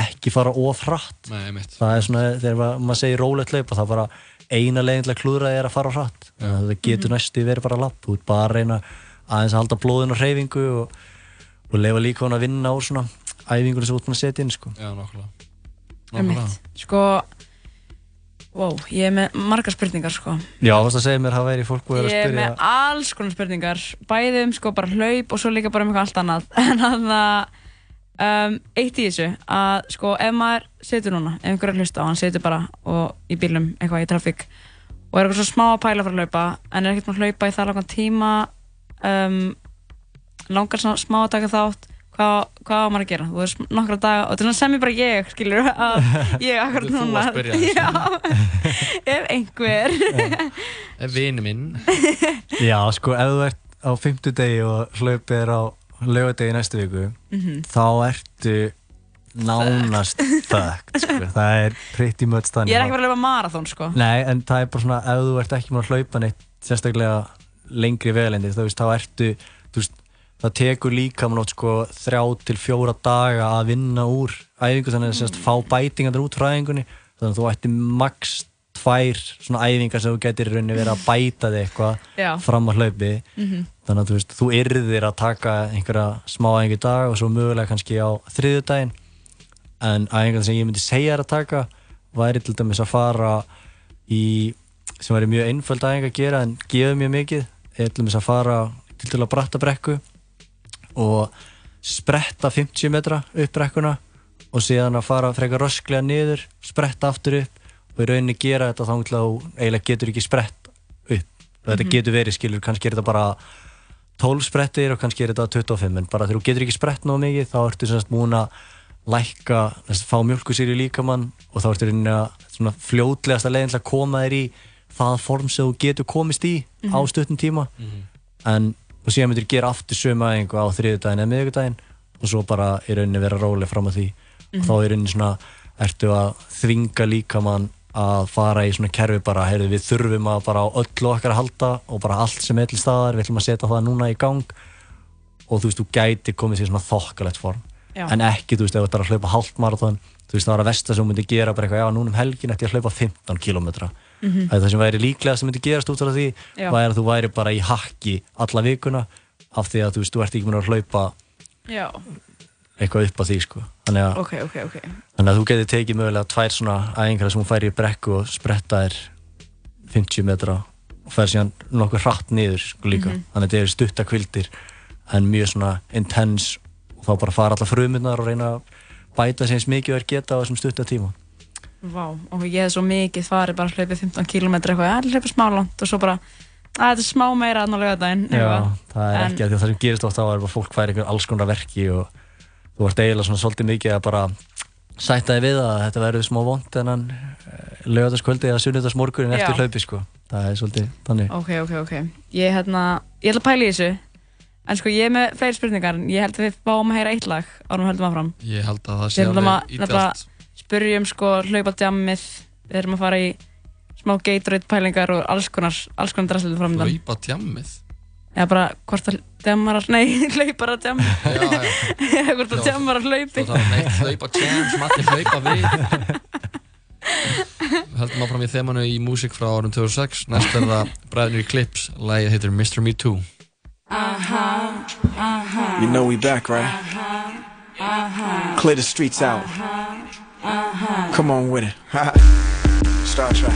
L: ekki fara of hratt.
C: Nei, mitt
L: það er svona, þegar maður, segir rólegt hlaup og það bara eina leginn til að klúðra því er að fara að það getur næstu verið bara lapp. Þú ert bara að reyna aðeins að halda blóðin og hreyfingu og, og leifa líka hún að vinna úr svona æfingunum sem þú ert búin að setja inn sko.
C: Já, nákvæmlega.
B: Einmitt. Sko, wow, ég er með margar spurningar sko.
L: Já, þú veist að segja mér það væri fólk búið að
B: Ég er
L: spyrja.
B: með alls konar spurningar, bæði um sko bara hlaup og svo líka bara um eitthvað allt annað. (laughs) En að um, eitt í þessu, að sko ef maður setur núna, ef einhver er að hlusta og hann setur bara og í bílum eitthvað í trafík og er eitthvað svo smá að pæla fyrir að hlaupa en er ekkert maður að hlaupa í það langan tíma, um, langar svona smá að taka þátt, hvað, hvað á maður að gera? Þú veist nokkra daga, og þetta sem ég bara ég, skilur, (laughs) að ég akkurat
C: Þú
B: núna.
C: að spyrja þessu. (laughs)
B: Já, (laughs) ef einhver.
C: Ef vini minn
L: Já, sko, ef þú ert á fimmtudegi og hlaupið er á laugadegi næstu viku
B: Mhm.
L: þá ertu nánast fucked, sko. það er pretty much þannig
B: Ég er ekki verið að löpa marathón sko
L: Nei, en það er bara svona, ef þú ert ekki með að hlaupa neitt sérstaklega lengri vegalendir, þá þá ertu, þú veist, það tekur líka mann átt sko þrjá til fjóra daga að vinna úr æfingu, þannig að sérst fá bætingar út frá æfingunni, þannig að þú ætti max tvær svona æfingar sem þú getur í rauninni verið að bæta þig eitthvað fram að hlaupi,
B: Mhm.
L: Þannig að þú veist, þú yrðir að taka einhverja smá æfingu dag og svo mögulega kannski á þriðjudaginn en æfingar sem ég myndi segja að taka væri til dæmis að fara í, sem væri mjög einföld æfing að gera en gefur mjög mikið er til dæmis að fara til til að bratta brekku og spretta 50 metra upp brekkuna og síðan að fara frekar rösklega niður spretta aftur upp og í rauninni gera þetta þá eiginlega getur ekki sprett upp og þetta
B: Mhm.
L: getur verið skilur, kannski er þetta bara 12 sprettir og kannski er þetta 25 en bara þegar þú getur ekki sprett náðu mikið þá ertu semst múin að lækka, þess að fá mjölkusýri í líkamann og þá ertu rauninni að svona fljótlegasta leiðin til að koma þér í það form sem þú getur komist í á
B: Mhm.
L: stuttum tíma en og síðan myndir gera aftur sömu aðeingu á þriðudaginn eða miðugudaginn og svo bara í rauninni vera róleg fram að því
B: Mhm.
L: og þá í rauninni svona ertu að þvinga líkamann að fara í svona kerfi bara, heyrðu við þurfum að bara á öllu okkar að halda og bara allt sem er til staðar, við ætlum að setja það núna í gang og þú veist, þú gæti komið sér svona þokkalegt form
B: Já.
L: en ekki, þú veist, ef þú ætlar að hlaupa hálft marathon þú veist, það var að versta sem þú myndir gera bara eitthvað, já, núna um helgin ætti ég að hlaupa 15 km
B: Mhm.
L: það sem væri líklega sem myndi gerast út frá því
B: Já.
L: væri að þú væri bara í hakki alla vikuna af því að þú veist, þú ert ekki mér að hlaupa
B: Já,
L: eitthvað upp á því, sko þannig að,
B: ok, ok, ok.
L: Þannig að þú getur tekið mögulega tvær svona æfingar sem hún færi í brekku og spretta þér 50 metra og fær síðan nokkuð hratt niður sko líka,
B: Mhm.
L: þannig að þetta eru stuttakvildir en mjög svona intense og þá bara fara alla frumurnar og reyna að bæta sér eins mikið er geta á þessum stuttatíma
B: Vá, og ég hef svo mikið farið bara að hlaupa 15 km eitthvað, að hlaupa smá langt og svo bara, að þetta er smá meira aðná lögadaginn
L: Já, það er
B: En-
L: ekki að það sem gerist ofta á er að fólk fær einhver alls konar verki og þú ert eiginlega svona svolítið mikið að bara sættaði við að þetta verður smá vond en hann lögataskvöldi eða sunnudagsmorgunin eftir
B: Já.
L: hlaupi sko. það er svolítið þannig
B: Ok, ok, ok. Ég, hérna, ég ætla að pæla í þessu. En sko, ég er með fleiri spurningar. en Ég held að við fáum að heyra eitt lag árum höldum áfram.
C: Ég held að það sé
B: að
C: alveg ídjalt
B: spyrjum sko hlaupa djammið. Við erum að fara í smá Gatorade pælingar og alls konar, alls konar drastlið framöndan.
C: Hlaupa djammið
B: Eða bara hvort að djammarar, nei, (laughs) hlaupar að
C: já. (laughs)
B: Eða hvort að
C: Já.
B: djammarar hlaupi.
C: Svo það er neitt hlaupa jam sem allir hlaupa við (laughs) heldum áfram í þemanu í músík frá árum 2006 Næst er það Bræðinir Clips Lægið heitir Mr. Me Too
J: You know we back, right? Clear the streets out. Come on with it. Star Trek.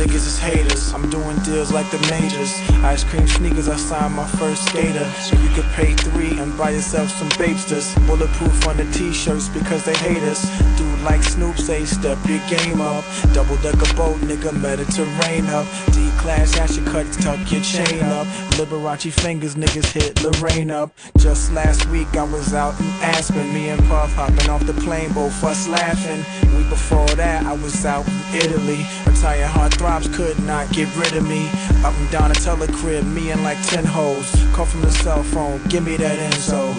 J: Niggas is haters. I'm doing deals like the majors. Ice cream sneakers, I signed my first skater. So you could pay three and buy yourself some babesters. Bulletproof on the t-shirts because they hate us. Dude like Snoop say, step your game up. Double decker boat, nigga, Mediterranean up. D-class ashy cuts, tuck your chain up. Liberace fingers, niggas hit Lorraine up. Just last week I was out in Aspen. Me and Puff hopping off the plane, both us laughing. Week before that I was out in Italy. Retired heartthrobs could not get rid of me. Up and down a teller crib, me and like 10 hoes. Call from the cell phone, give me that info.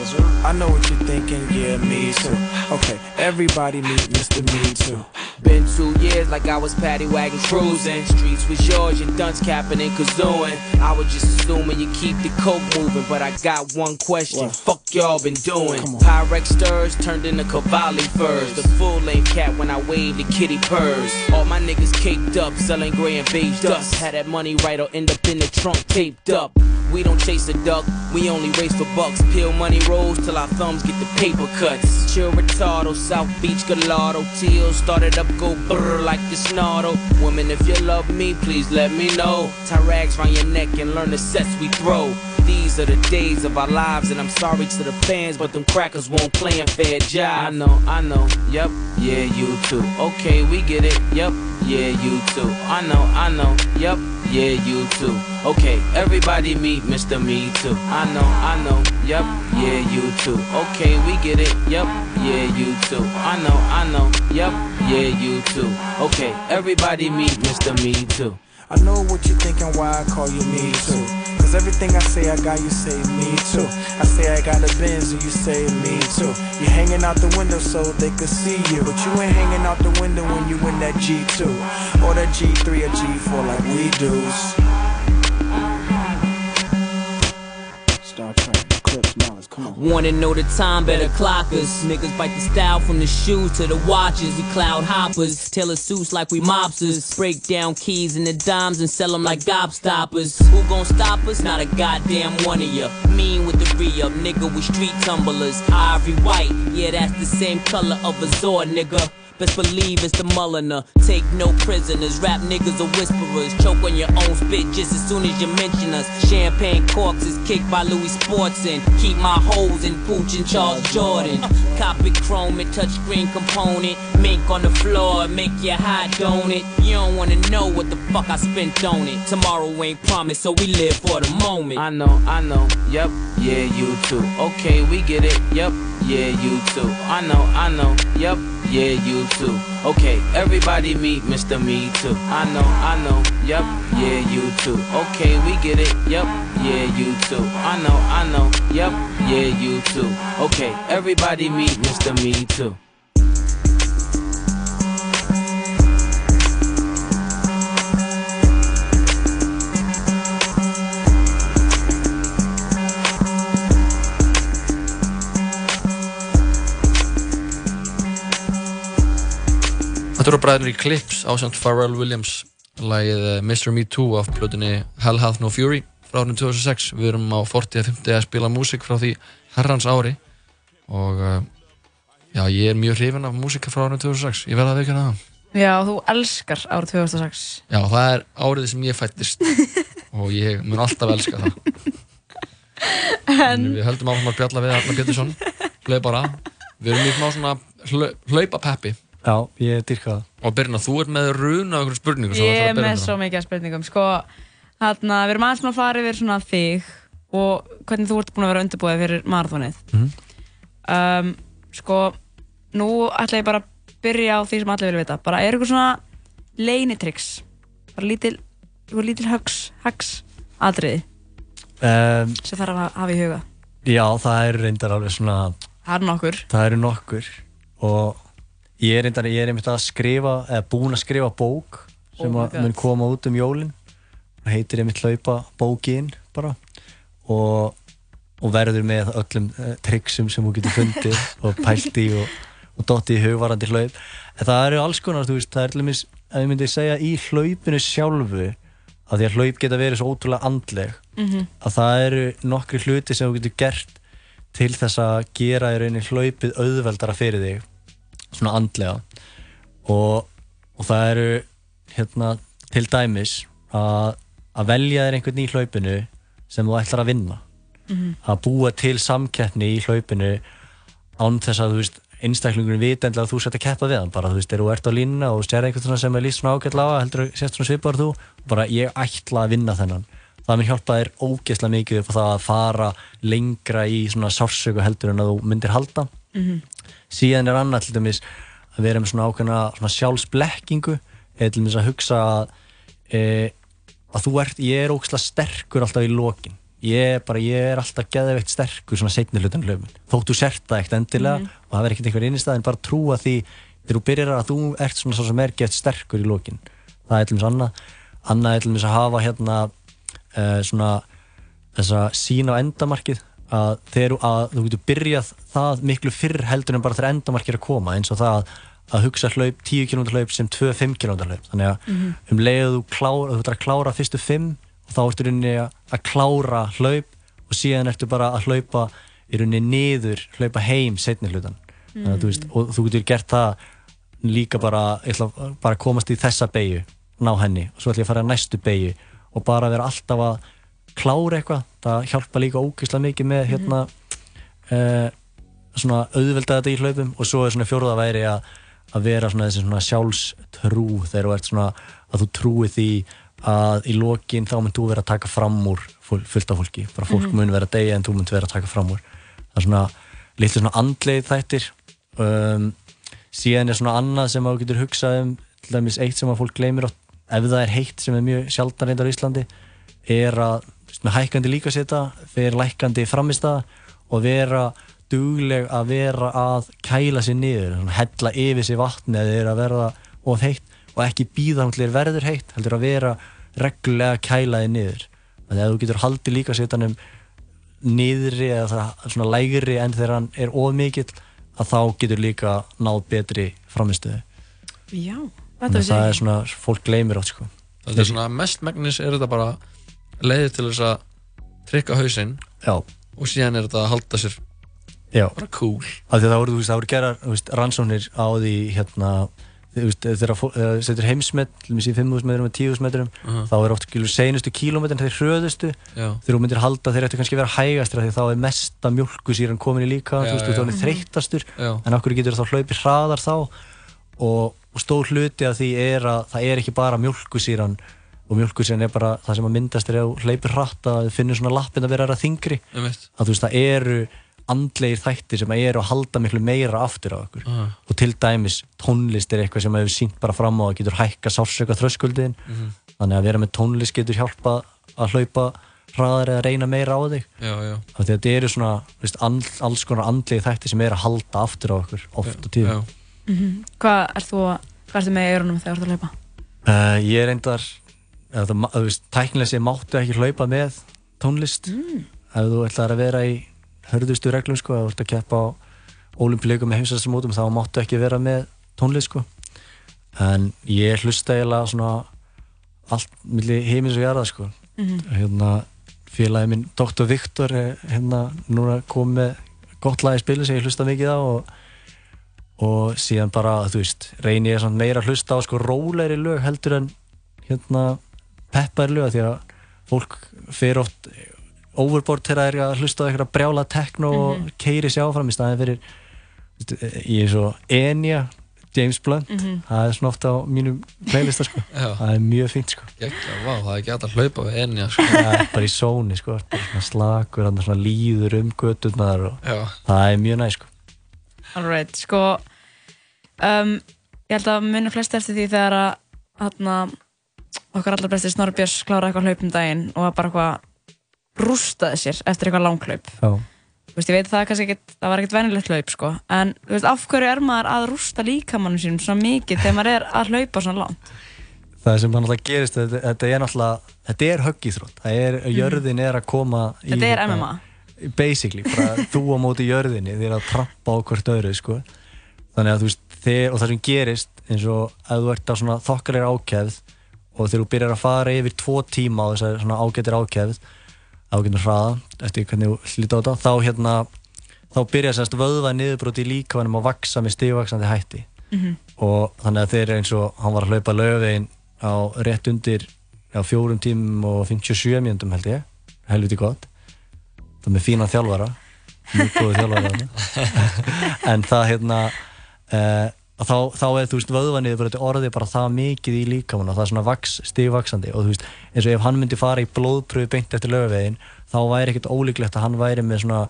J: I know what you're thinking, yeah, me too. Okay, everybody meet Mr. Me Too.
M: Been two years like I was paddy wagon cruising. Streets was yours, your dunce capping and kazooing. I was just assuming you keep the coke moving, but I got one question. Fuck y'all been doing? Pyrex stirs turned into Cavalli furs. The full length cat when I waved the kitty purrs. All my niggas caked up, selling gray and beige dust. Had that money right or end up in the trunk taped up. We don't chase a duck, we only race for bucks. Peel money rolls till our thumbs get the paper cuts. Chill retardo, South Beach Gallardo. Teal started up, go brr like the snarl. Woman, if you love me, please let me know. Tie rags round your neck and learn the sets we throw. These are the days of our lives, and I'm sorry to the fans, but them crackers won't play a fair job. I know, I know, yep, yeah, you too. Okay, we get it, yep, yeah, you too. I know, I know, yep, yeah, you too. Okay, everybody meet Mr. Me Too. I know, I know, yep, yeah, you too. Okay, we get it, yep, yeah, you too. I know, I know, yep, yeah, you too. Okay, everybody meet Mr. Me Too.
J: I know what you're thinking, why I call you me too. Cause everything I say I got, you say me too. I say I got a Benz, and you say me too. You hanging out the window so they could see you. But you ain't hanging out the window when you in that G2. Or that G3 or G4 like we do. Come on.
M: Wanna know the time, better clock us. Niggas bite the style from the shoes to the watches. We cloud hoppers, tailor suits like we mobsters. Break down keys and the dimes and sell them like gobstoppers. Who gon' stop us? Not a goddamn one of ya. Mean with the re-up, nigga, we street tumblers. Ivory white, yeah, that's the same color of a Zord, nigga. Best believe it's the Mulliner. Take no prisoners. Rap niggas are whisperers. Choke on your own spit just as soon as you mention us. Champagne corks is kicked by Louis Sportson. Keep my hoes in Pooch and Charles Jordan. Copy chrome and touchscreen component. Mink on the floor, make you hot, don't it? You don't wanna know what the fuck I spent on it. Tomorrow ain't promised, so we live for the moment. I know, I know, yep, yeah, you too. Okay, we get it, yep, yeah, you too. I know, I know, yep, yeah, you too. Okay, everybody meet Mr. Me Too. I know, I know, yep, yeah, you too. Okay, we get it, yep, yeah, you too. I know, I know, yep, yeah, you too. Okay, everybody meet Mr. Me Too.
C: Þetta voru bræðinir í Clips ásand Pharrell Williams. Lagið eh, Mr. Me Too af plötunni Hell Hath No Fury frá árið 2006 við erum á 40-50 að spila músík frá því herrans ári. Og eh, já, ég er mjög hrifin af músíka frá árið 2006 ég verða að veikja það.
B: Já, þú elskar árið 2006.
C: já, það er árið sem ég fættist (laughs) og ég mun alltaf elska það.
B: En-
C: við höldum áfram að bjalla við Arnar Pétursson. Hlaupara við erum smá svona hlau- hlaupapeppi
L: Já, ég dyrka það
C: og Birna, þú ert með runa á einhverjum spurningum
B: Ég er með svo mikið spurningum. Sko, hérna, við erum með að fara yfir svona þig og hvernig þú ert búin að vera undirbúið fyrir marathonið.
C: Mhm.
B: Um, sko, nú ætla ég bara að byrja á því sem allir vilja vita. Bara er eitthvað svona leynitryggs? Bara lítil, eitthvað lítil högs, högs atriði
L: um,
B: sem þarf að hafa í huga.
L: Já, það eru reyndar alveg svona
B: Það er nokkur.
L: Það eru nokkur og ég er er einmitt að skrifa eða búinn að skrifa bók sem
B: Oh
L: að mun koma út um jólin. Það heitir einmitt hlaupa bókin bara. Og, og verður með öllum uh, triksum sem þú getur fundið (laughs) og pælt í og, og dottið í hugvarandi hlaup. En það eru alls konar, þú veist, það er til dæmis að ég myndi segja í hlaupinu sjálfu að því að hlaup geta verið svo ótrúlega andleg
B: Mhm.
L: að það eru nokkri hluti sem þú getur gert til þess að gera í rauninni hlaupið auðveldara fyrir þig svona andlega. Og, og það eru hérna til dæmis að, að velja þér einhvern í hlaupinu sem þú ætlar að vinna.
B: Mhm.
L: að búa til samkeppni í hlaupinu án þess að þú veist einstaklingurinn viti endilega að þú sett að keppa við hann. Bara þú veist, þegar þú ert á línuna og sér einhvern sem er líst svona ágætla á heldur að sést svona svipar þú bara ég ætla að vinna þennan. Það mun hjálpa þér ógeðslega mikið upp á það að fara lengra í svona sársöku heldur en að þú myndir halda.
B: Mhm.
L: Síðan er annað til dæmis að vera með svona ákveðna svona sjálfsblekkingu eða til dæmis að hugsa að, e, að þú ert, ég er ógeðslega sterkur alltaf í lokin. Ég er bara, ég er alltaf geðveikt sterkur svona setni hlutan hlöfum þótt þú sért það ekkert endilega
B: Mhm.
L: og það verður ekkert einhver innistæð en bara trúa því þegar þú byrjar að þú ert svona svo sem er gett sterkur í lokin. Það er til dæmis annað. Annað er til dæmis að hafa hérna uh, svona þessa sín á endamarkið að þú- að þú getur byrjað það miklu fyrr heldur en bara þegar endamarkið er að koma eins og það að, hugsa hlaup 10 km hlaup sem 2-5 km hlaup þannig að
B: Mhm.
L: um leið að þú klára, þú ert að klára fyrstu 5 og þá ertu í rauninni að, klára hlaup og síðan ertu bara að hlaupa í rauninni niður, hlaupa heim setni hlutan þannig að þú veist, og þú getur gert það líka bara, bara komast í þessa beigju, ná henni og svo ætla ég að fara að næstu beigju og bara vera alltaf að klára eitthvað. Það hjálpa líka ógeðslega mikið með hérna uh, svona auðvelda þetta í hlaupum og svo er svona fjórða væri að, að vera svona þessi svona sjálfstrú þegar þú ert svona að þú trúi því að í lokin þá mynd þú vera að taka fram úr full- fullt af fólki, bara fólk
B: Mhm.
L: mun vera að deyja en þú mynd vera að taka fram úr. Það er svona litlu svona andleið þættir. Um, síðan er svona annað sem þú getur hugsað um til dæmis eitt sem að fólk gleymir ef það er heitt sem er mjög sjaldan reyndar í Íslandi er að með hækkandi líkaseta fyrir lækkandi framistæða og vera dugleg að vera að kæla sér niður hella yfir sér vatni eða er að verða of heitt og ekki býða þér verður heitt heldur að vera reglulega að kæla þér niður. Þannig að þú getur haldið líkasetanum niðri eða svona lægri en þegar hann er of mikill að þá getur líka náð betri framistöðu
B: Já, þetta
L: er svona, fólk gleymir átt sko.
C: Þetta er svona mest megnis er þetta bara leiðið til þess að trykka hausinn
L: Já.
C: og síðan er þetta að halda sér
L: Já.
C: bara cool
L: það voru, veist, það voru gerar veist, rannsóknir á því hérna þegar uh, setur heimsmet í 5.000 metrum og 10.000 metrum
C: Aha.
L: þá er oft skilur seinustu kílómetrin þeir hröðustu þú myndir halda þeir ættu kannski vera hægastir af því þá er mesta mjölkusýran komin í líka
C: Já,
L: þú veist, þú þreyttastur
C: Já.
L: en okkur getur þá hlaupið hraðar þá og, og stór hluti af því er að það er ekki bara mjölkusýran og mjölkusýran er bara það sem að myndast er að þú hlaupir hratt að þið finnur svona lappin að vera þingri
C: Einmitt.
L: að þú veist það eru andlegir þættir sem eru að halda miklu meira aftur á okkur
C: Aha.
L: og til dæmis tónlist er eitthvað sem hefur sínt bara fram á að getur hækka sársöka þröskuldin
C: Mhm.
L: þannig að vera með tónlist getur hjálpa að hlaupa hraðar eða reyna meira á þig
C: Já, já.
L: af því að þetta eru svona veist, and, alls konar andlegir þættir sem eru að halda aftur á okkur oft og tíðum
B: Mhm. Hvað ert þú að, hvað ertu með í eyrunum þegar þú ert að hlaupa?
L: uh, ég er reyndar ma- þú veist, tæknilega sé máttu ekki hlaupa með tónlist
B: Mm.
L: ef þú ætlar að vera í hörðustu reglum sko, ef þú ert að keppa á olimpíuleikum með heimsastamótum þá máttu ekki vera með tónlist sko. en ég hlusta eiginlega svona allt milli heimins og jarða sko.
B: Mhm.
L: hérna félagi minn Dr. Viktor er hérna núna kom með gott lag í spilin sem ég hlusta mikið á og, og síðan bara þú veist reyni ég meira að hlusta á sko rólegri lög heldur en hérna peppari lög því að fólk fer oft overboard þegar það er að hlusta á eitthvað brjála tekno og
B: Mhm.
L: keiri sér áfram í staðin fyrir ég er svo Enya James Blunt,
B: Mhm.
L: það er svona ofta á mínum playlista sko,
C: Já.
L: það er mjög fínt sko
C: Gekkja, vá, það er ekki hægt að hlaupa við enni sko.
L: það er bara í sóni sko, svona slakur, svona líður um göturnar og
C: Já.
L: það er mjög næ sko
B: Alright, sko um, ég held að munum flest eftir því þegar að hérna, okkar allar besti Snorri Björns kláraði eitthvað hlaup um daginn og var bara eitthvað rústaði sér eftir eitthvað langhlaup veist, ég veit að það, kannski ekkit, það var ekkert venilegt hlaup sko. en þú veist, af hverju er maður að rústa líkamannum sínum svona mikið þegar maður er að hlaupa svona langt
L: það sem hann alltaf gerist þetta, þetta er náttúrulega, þetta er höggíþrótt það er, jörðin er að koma í.
B: Þetta er
L: hérna,
B: MMA.
L: basically, bara þú á móti jörðinni þið er að trampa á hvort öðru sko. þannig að þú veist, þið, og það sem gerist eins og að þú ert á svona þokkalir ákefð og þegar þú byrjar að fara yfir tvo tíma á þessar svona ágættir ákefð ágættir hraða, eftir hvernig þú hlýta á þetta þá hérna, þá byrjar sérst vöðva niðurbróti í líkavanum að vaksa með stigvaksandi hætti.
B: Mhm.
L: og þannig að þeir eins og hann var að hlaupa lögvegin á rétt undir á fjórum tímum og 57 mjöndum held ég, helviti gott. Það með fínan þjálfara. Mjög góðu þjálfara (laughs) en það hérna uh, þá, þá er þú veist vöðvanið bara þetta orðið bara það mikið í líkamann og það er svona vaks, stigvaksandi og þú veist eins og ef hann myndi fara í blóðpröfu beint eftir lögvegin þá væri ekkert ólíklegt að hann væri með svona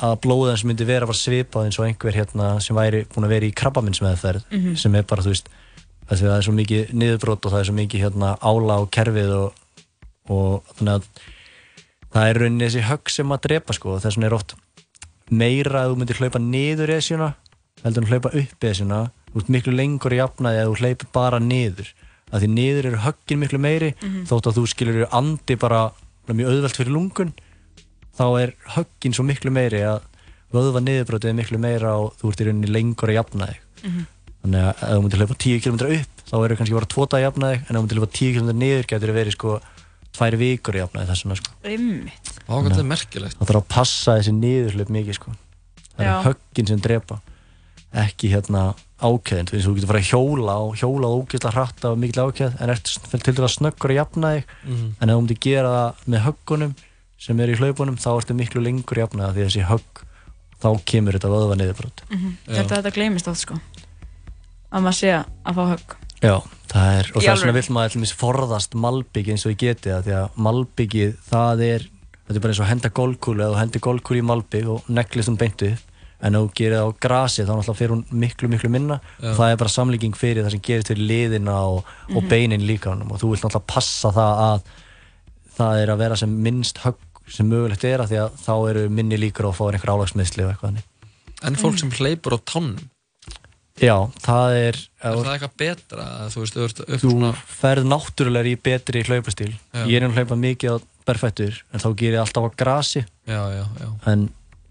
L: að blóðan sem myndi vera bara svipað eins og einhver hérna sem væri búin að vera í krabbaminsmeðferð
B: Mhm.
L: sem er bara þú veist það er svo mikið niðurbrót og það er svo mikið hérna ála á kerfið og, og þannig að það er rauninni þessi högg sem að drepa sko og þess vegna er oft meira að þú myndir hlaupa niður esjuna heldur en hlaupa upp esjuna þú ert miklu lengur í jafnaði að þú hlaupir bara niður að því niður eru höggin miklu meiri
B: Mhm.
L: þótt að þú skilur andi bara mjög auðvelt fyrir lungun þá er höggin svo miklu meiri að vöðva niðurbrótið er miklu meira og þú ert í rauninni lengur að jafna þig
B: Mhm.
L: þannig að ef þú myndir hlaupa 10 km upp þá eru kannski bara 2 dag að jafna þig en ef þú myndir hlaupa 10 km niður getur það verið sko 2 vikur að jafna þig þess vegna sko
C: hvað þetta er merkilegt.
L: Það þarf að passa þessi niðurhlaup mikið sko. Það
B: Já.
L: er höggin sem drepa ekki hérna ákveðin. Þú veist, þú getur fara að hjóla og hjóla ógeðslega hratt af mikil ákveð en ert til dæla snöggur að jafna þig.
C: Mhm.
L: en ef þú myndir gera það með höggunum sem eru í hlaupunum þá ertu miklu lengur að jafna það því að þessi högg þá kemur þetta vöðva niðurbrot.
B: Ég held að þetta gleymist oft sko. Að maður sé að fá högg.
L: Já, það er, og þess vegna vill maður allmis forðast malbyggi eins og ég geti það, því að malbyggið, það er, þetta er bara eins og henda golkúlu, eða þú hendir golkúlu í malbygg og neglist hún beint upp, en ef þú gerir það á grasi þá náttúrulega fyrir hún miklu, miklu minna
C: Já.
L: og það er bara samlíking fyrir það sem gerist fyrir liðina og, og
B: Mhm.
L: beinin líka og þú vilt náttúrulega passa það að það er að vera sem minnst högg sem mögulegt er að því að þá eru minni líkur á að fá einhver álagsmiðsli og eitthvað.
C: En fólk sem hleypur á tánum,
L: Já, það er,
C: er það eitthvað betra? Þú veist, þú
L: þú
C: svona...
L: ferð náttúrulega í betri hlaupastíl
C: Já.
L: ég er að hlaupa mikið á berfættur en þá ger ég alltaf á grasi
C: Já, já, já.
L: en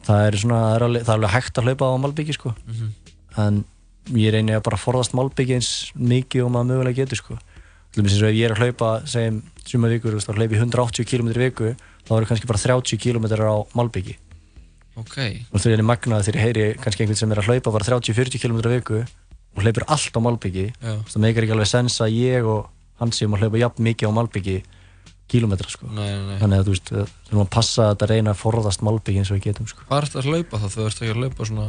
L: það er svona það er alveg, það er alveg hægt að hlaupa á malbyggi sko.
C: Mhm.
L: en ég reyni að bara forðast malbyggi eins mikið og maður mögulega getur sko. ef ég er að hlaupa segjum suma vikur, þá hlaupi ég 180 km viku þá eru kannski bara 30 km á malbyggi
C: Ok.
L: og það er magnaði þegar ég heyri kannski einhvern sem er að hlaupa bara 30-40 km viku og hlaupir allt á malbyggi það meikar ekki alveg sens að ég og hann séum að hlaupa jafn mikið á malbyggi kílometra sko
C: Nei, nei,
L: þannig að þú veist, við þurfum að passa að þetta reyna að forðast malbyggi eins og við getum sko.
C: Hvað ert að hlaupa þá? Þú ert ekki að hlaupa svona...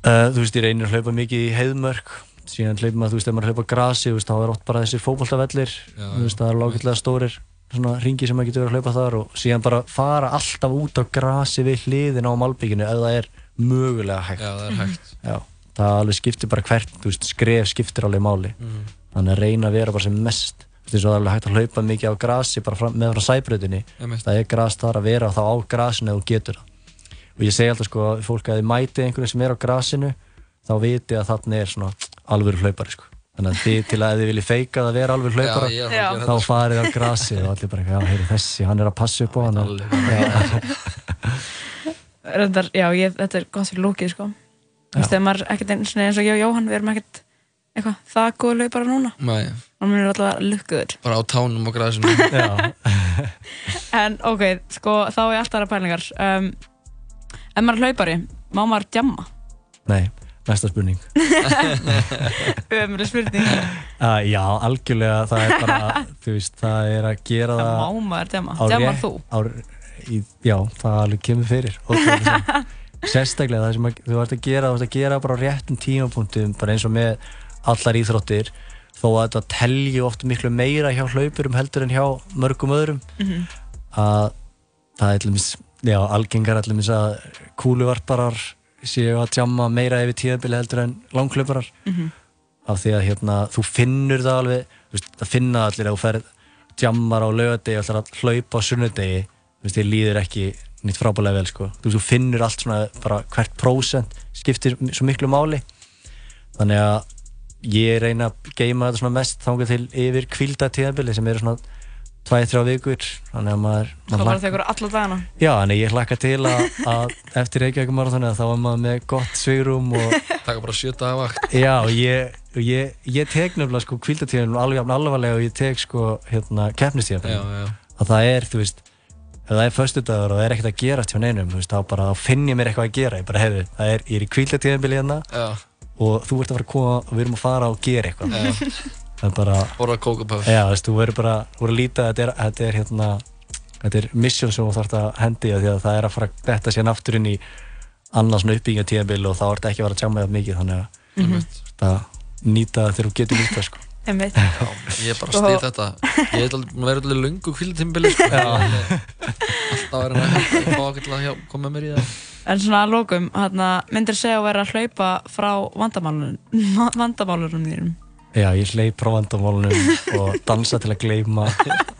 L: uh, þú veist, ég reynir að hlaupa mikið í heiðmörk síðan hlaupa maður, þú veist, ef maður hlaupa grasi þú veist, þá er oft bara þessir fótboltavellir
C: Já,
L: þú veist, það er lágætlega stórir svona ringi sem maður getur að hlaupa þar og síðan bara fara alltaf út á grasi við hliðin á malbygginu ef það er mögulega hægt
C: Já, það er hægt.
L: Já, það alveg skiptir bara hvert, þú veist, skref skiptir alveg máli
C: Mhm.
L: þannig að reyna að vera bara sem mest þú veist, það er hægt að hlaupa mikið á grasi bara fram, með frá sæbröðinni það er gras þar að vera þá á grasinu þú getur það. Og ég segi alltaf sko að fólk að þið mæti einhverju sem er á grasinu þá viti að þarna er svona alvöru hlaupari sko. Þannig að þið til að ef þið viljið feika að vera alvöru hlaupara
C: Já, að að gera
L: þá
C: sko.
L: farið á grasi og allir bara, já, heyri þessi, hann er að passa upp á hann og, já, (laughs)
B: já, ég, þetta er gott fyrir lúkið sko. Þú veist, þegar maður er ekkert eins, og ég og Jóhann við erum ekkert eitthvað það góð laupara núna.
C: Nei,
B: og mér er alltaf lukkuður
C: bara á tánum og græsinu. (laughs)
L: já.
B: en ok, sko, þá er alltaf aðra pælingar um, ef maður er hlaupari, má maður djamma?
L: nei, næsta spurning (laughs)
B: Ömurleg spurning
L: Uh, (laughs) já, algjörlega, það er bara, þú veist, það er að gera
B: Það
L: það
B: má maður djamma. Djammar þú?
L: Á, í, já, það alveg kemur fyrir. Sérstaklega það sem að, þú ert að gera, þú ert að gera bara á réttum tímapunktum, bara eins og með allar íþróttir, þó að þetta telji oft miklu meira hjá hlaupurum heldur en hjá mörgum öðrum,
B: Mhm.
L: að það er allir já, algengar allir að kúluvarparar séu að djamma meira yfir tíðabili heldur en langklauparar
B: Mhm.
L: af því að hérna, þú finnur það alveg það finna allir að þú ferð jammar á laugadegi og ætlar að hlaupa á sunnudegi þér líður ekki nýtt frábælega vel sko. þú finnur allt svona bara hvert prósent skiptir svo miklu máli þannig að ég reyna að geima þetta svona mest þangað til yfir kvilda tíðanbili sem eru svona 2-3 vikur þannig að maður, maður
B: bara tekur alla dagana.
L: Já, en ég hlakka til að, að eftir Reykjavík marathoni þá er maður með gott svigrum og
C: Taka bara sjö daga vakt
L: Já, og ég, og ég, ég tek nefnilega sko kvildatíðanum alveg jafn alvarlega og ég tek sko hérna
C: já.
L: að það er, þú veist ef það er föstudagur og það er ekkert að gerast hjá neinum þá bara þá finn ég mér eitthvað að gera ég bara, hefði, það er, ég er í kvildatíðanbili hérna
C: Já.
L: Og þú ert að fara að koma og við erum að fara og gera eitthvað
C: Já.
L: það er bara
C: Borða kókupöf
L: Já, þú veist, þú verður bara, verður að líta að þetta er, þetta er hérna, þetta er mission sem þú þarfst að hendi því að það er að fara að detta síðan aftur inn í annars tíðanbíl og þá ertu ekki að vera að tjá með það mikið þannig að
B: Mhm.
L: þetta nýta þegar þú getur nýta sko.
B: Einmitt.
C: Ég er bara að stið þetta Ég er er alveg lungu kvildatímbili sko. Alltaf er hann að fá okkur til að koma mér í það
B: En svona að lókum, hérna, myndir segja að vera að hlaupa frá vandamálunum, vandamálunum þínum.
L: Já, ég hleyp frá vandamálunum og dansa til að gleyma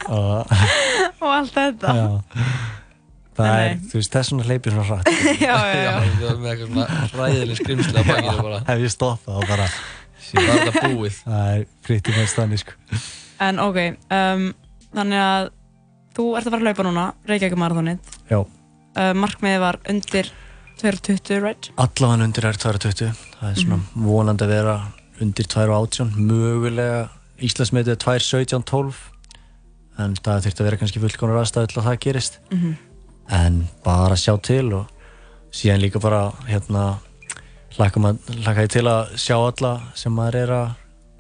L: og (laughs)
B: Og allt þetta.
L: já, það
B: Nei,
L: er, þú veist, þess vegna hleypir svona hratt (laughs)
B: Já, já, já.
C: Svona ræðileg skrimsli á bakinu bara
L: Ef ég stoppa þá bara (laughs)
C: Það er þetta búið.
L: Það er pretty much þannig sko.
B: En ok, um, þannig að þú ert að fara að hlaupa núna, Reykjavík marathonið.
L: Já,
B: Uh, markmiðið var undir 2.20, right?
L: allavega undir er 2.20 það er svona vonandi að vera undir 2.18 mögulega Íslandsmetið er 2.17.12 en það þurfti að vera kannski fullkonar aðstæðu til að það gerist.
B: Mhm.
L: en bara sjá til og síðan líka bara hérna ég til að sjá alla sem maður er að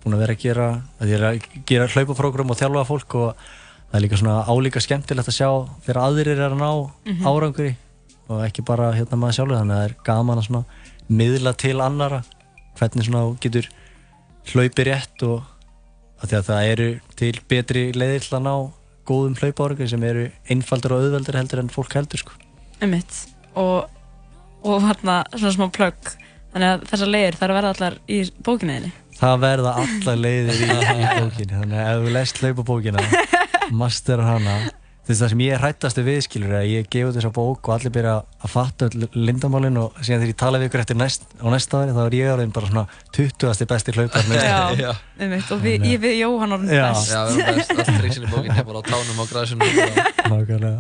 L: búin að vera að gera að ég er að gera hlaupaprógram og þjálfa fólk og það er líka svona álíka skemmtilegt að sjá þegar aðrir er að ná
B: Mhm.
L: árangri og ekki bara hérna maður sjálfur þannig að það er gaman að svona miðla til annara hvernig svona getur hlaupið rétt og að það eru til betri leiðir til að ná góðum hlaupárangri sem eru einfaldur og auðveldur heldur en fólk heldur sko.
B: Einmitt. Og, og hérna, svona smá plögg. Þannig að þessar leiðir þarf að verða allar í bókinniðinni.
L: Það verða allar leiðir í, í (laughs) bókinni þannig að ef þú lest hlaupabókina master hana þú veist það sem ég er hrættastu við skilur er að ég gefa þessa bók og allir byrja að fatta öll lindamálin og síðan þegar ég tala við ykkur eftir næst, á næsta ári þá er ég orðin bara svona 20. besti hlaupar
B: Já, einmitt. Og við, ég við Jóhann orðin best.
C: Já, við erum best, allt triksin í bókinni bara á tánum græsinu
L: Nákvæmlega.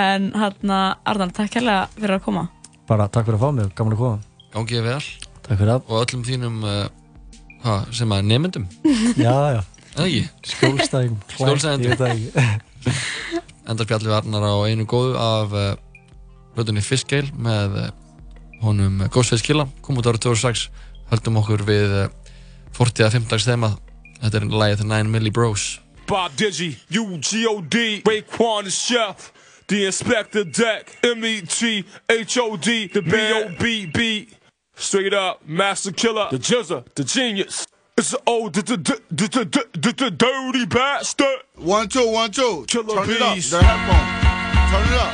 B: En hérna, Arnar, takk hérlega fyrir að koma.
L: bara takk fyrir að fá mig, gaman að koma
C: Gangið vel.
L: Takk fyrir það.
C: Og öllum þínum uh, ha, sem að nefndum (laughs)
L: Já, já? Skjólstæðingum
C: Skjólstæðingum (laughs)
L: Ég veit það ekki. (laughs)
C: Endar spjallið við Arnar á einu góðu af uh, Röðunni Fiskgeil með uh, honum Ghostface Killa. Kom út árið 2006 höldum okkur við uh, 40 að 5 dags þema. Þetta er lagið The 9 Milli Bros.
N: Bob Digi, U-G-O-D, Raekwon the chef, the inspector deck, M-E-T-H-O-D, the B-O-B-B, straight up, master killer, the jizzer, the genius. It's the old, the, the, the, the, the, the, the dirty bastard.
O: One, two, one, two.
N: Killer
O: Turn it up, the headphone. Turn it up.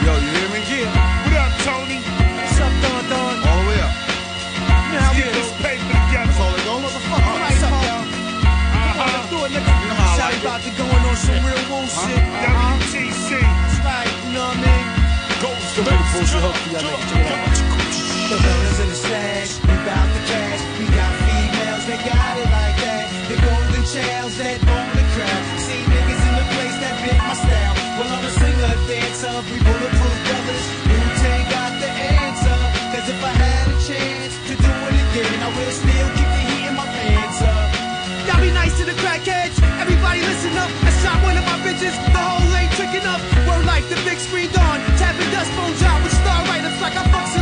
O: Yo, you hear me?
N: Yeah. What up, Tony? What's up, Don Don?
O: All the way up.
N: Now we get this paper together.
O: That's all it goes.
N: Motherfucker,
O: All right,
N: what's up,
O: y'all.
N: y'all? Uh-huh. Do it, nigga.
O: You know how I
N: Sorry
O: like it.
N: about to going on some real woo shit. WTC. That's right, you know what I mean? Goes to
O: Make a bullshit hook for y'all niggas. Check it out.
F: The villains in the stash, we the cash. We got females that got it like that. The golden chels that own the crowd. See niggas in the place that fit my style. Well, I'm a singer, dancer, we bulletproof brothers. Wu-Tang got the answer. Cause if I had a chance to do it again, I will still keep the heat in my pants up.
P: Y'all be nice to the crackheads. Everybody listen up. I shot one of my bitches. The whole ain't tricking up. Word like the big screen dawn. Tapping dust phones out with star writers like I fuck Celine Dion. Stuck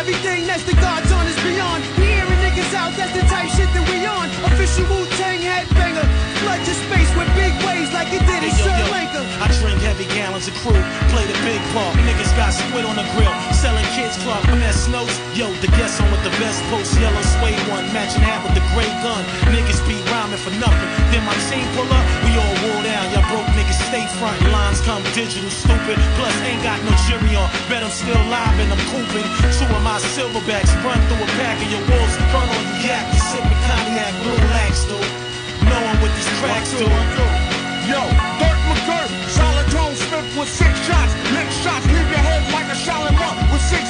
P: everything that's the God's on is beyond. We hearing niggas out. That's the type shit that we on. Official Wu Tang headbanger. Flood your space with big waves like it did in Sri Lanka.
Q: I drink heavy gallons of crew, play the big part. Niggas got squid on the grill, selling kids club. At Snow's, yo, the guest on with the best post, yellow suede one, matching hat with the gray gun. Niggas be rhyming for nothing. Then my team pull up, roll down. Y'all broke niggas stay front, lines come digital stupid. Plus, ain't got no jury on. Bet I'm still live and I'm cooping. Two of my silverbacks run through a pack of your wolves. Front on you yak, you sipping cognac, blue lax, dude. Knowing what these cracks do.
O: Yo, Dirk McGurk, solid Tone Smith with six shots. Lick shots, leave your head like a Shalimar with six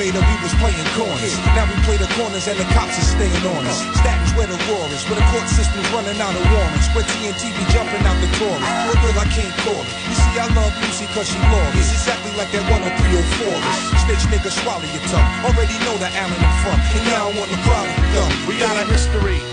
R: elevator we was playing corners. Now we play the corners and the cops are staying on us. Statins where the war is, where the court system's running out of warrants. Where TNT be jumping out the Taurus. For real, I can't call it. You see, I love Lucy cause she glorious. Exactly like that 10304 is. Snitch nigga, swallow your tongue. Already know that Allen I'm from. And y'all want the problem done.
S: We got a history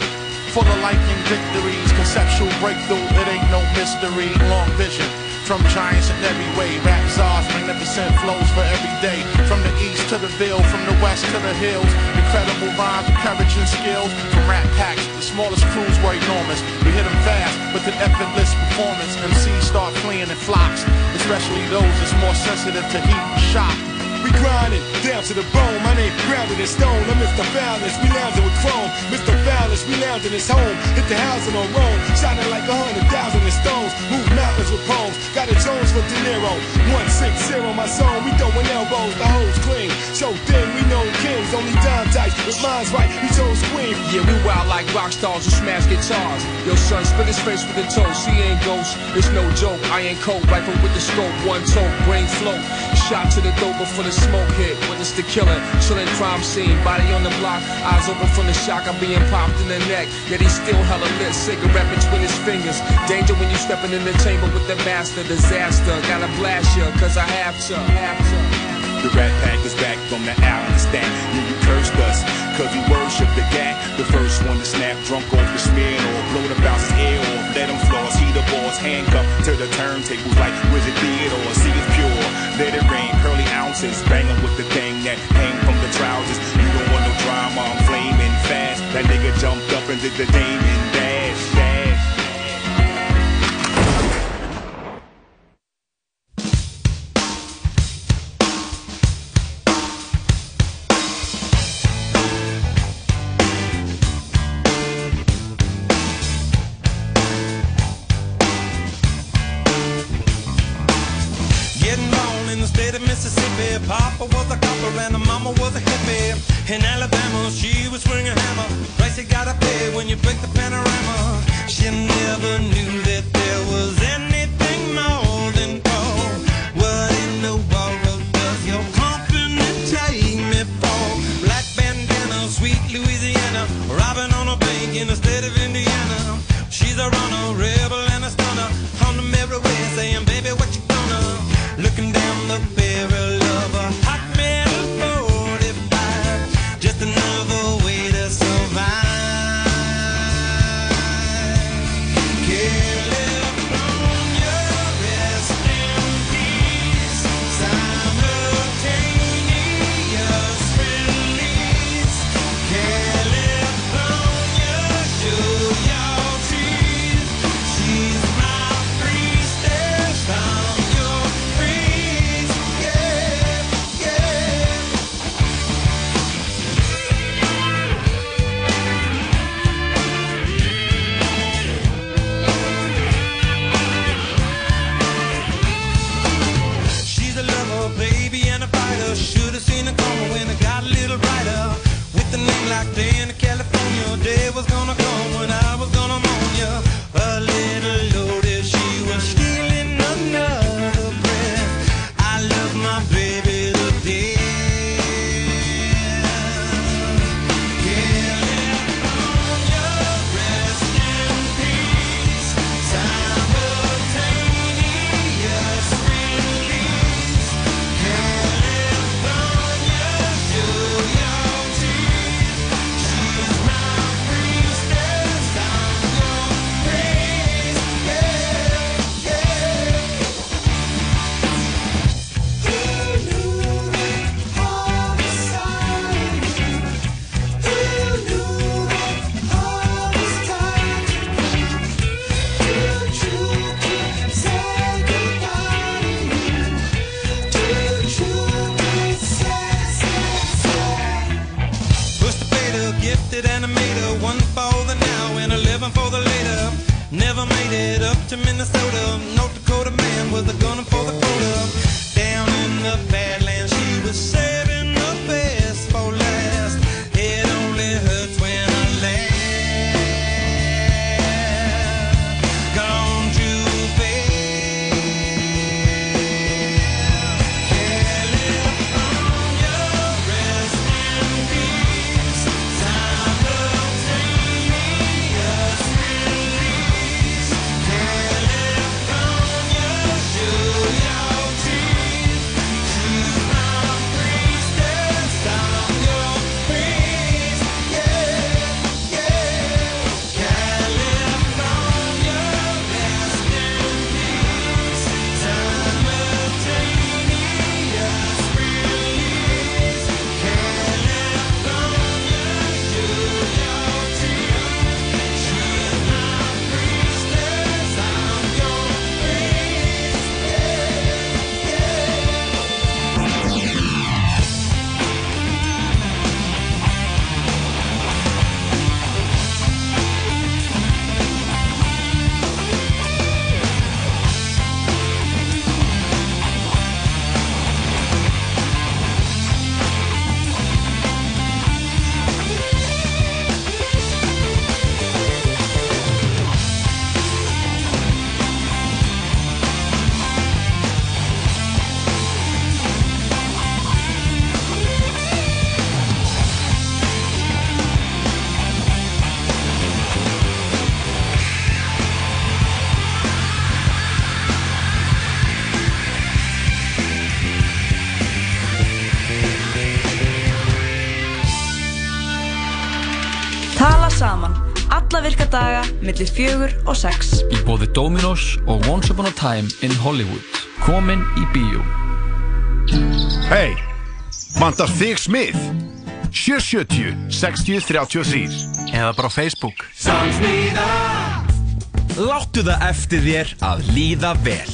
S: full of lightning victories, conceptual breakthrough. It ain't no mystery. Long vision from giants in every way. Rap czars, magnificent flows for every day. From the east to the ville, from the west to the hills. Incredible rhymes, and skills. From rap packs, the smallest crews were enormous. We hit them fast with an effortless performance. MCs start fleeing in flocks, especially those that's more sensitive to heat and shock.
O: We grinding down to the bone. My name grounded in stone. I'm Mr. Foulness. We lounging with chrome. Mr. Foulness, we lounging his home. Hit the housing on Rome. Shining like a hundred thousand in stones. Move mountains with poems. Got a Jones for De Niro. 160 my zone. We throwing elbows. The hoes clean. So thin, we know kings. Only dime dice. With minds right, we chose queen.
M: Yeah, we wild like rock stars who smash guitars. Yo, son, split his face with a toast. He ain't ghost. It's no joke. I ain't cold. Rifle with the scope. One toe, brain float. Shot to the dope before the smoke hit. Witness the killing. Chilling crime scene. Body on the block. Eyes open from the shock. I'm being popped in the neck. Yet he's still hella lit. Cigarette between his fingers. Danger when you stepping in the chamber with the master. Disaster. Gotta blast ya, cause I have to. Have to.
T: The rat pack is back from the island stack. Yeah, you cursed us, cause we worship the gat. The first one to snap, drunk off the smear or blow the bounce's ear off. Let them floss, heat the balls, handcuffed to the turntables the Damon
B: millir fjögur og sex.
U: Í bóði Dominos og Once Upon a Time in Hollywood. Komin í bíó.
I: Hei, vantar þig smið? 770 60 33
K: Eða bara Facebook
V: Sandsmíða Láttu það eftir þér að líða vel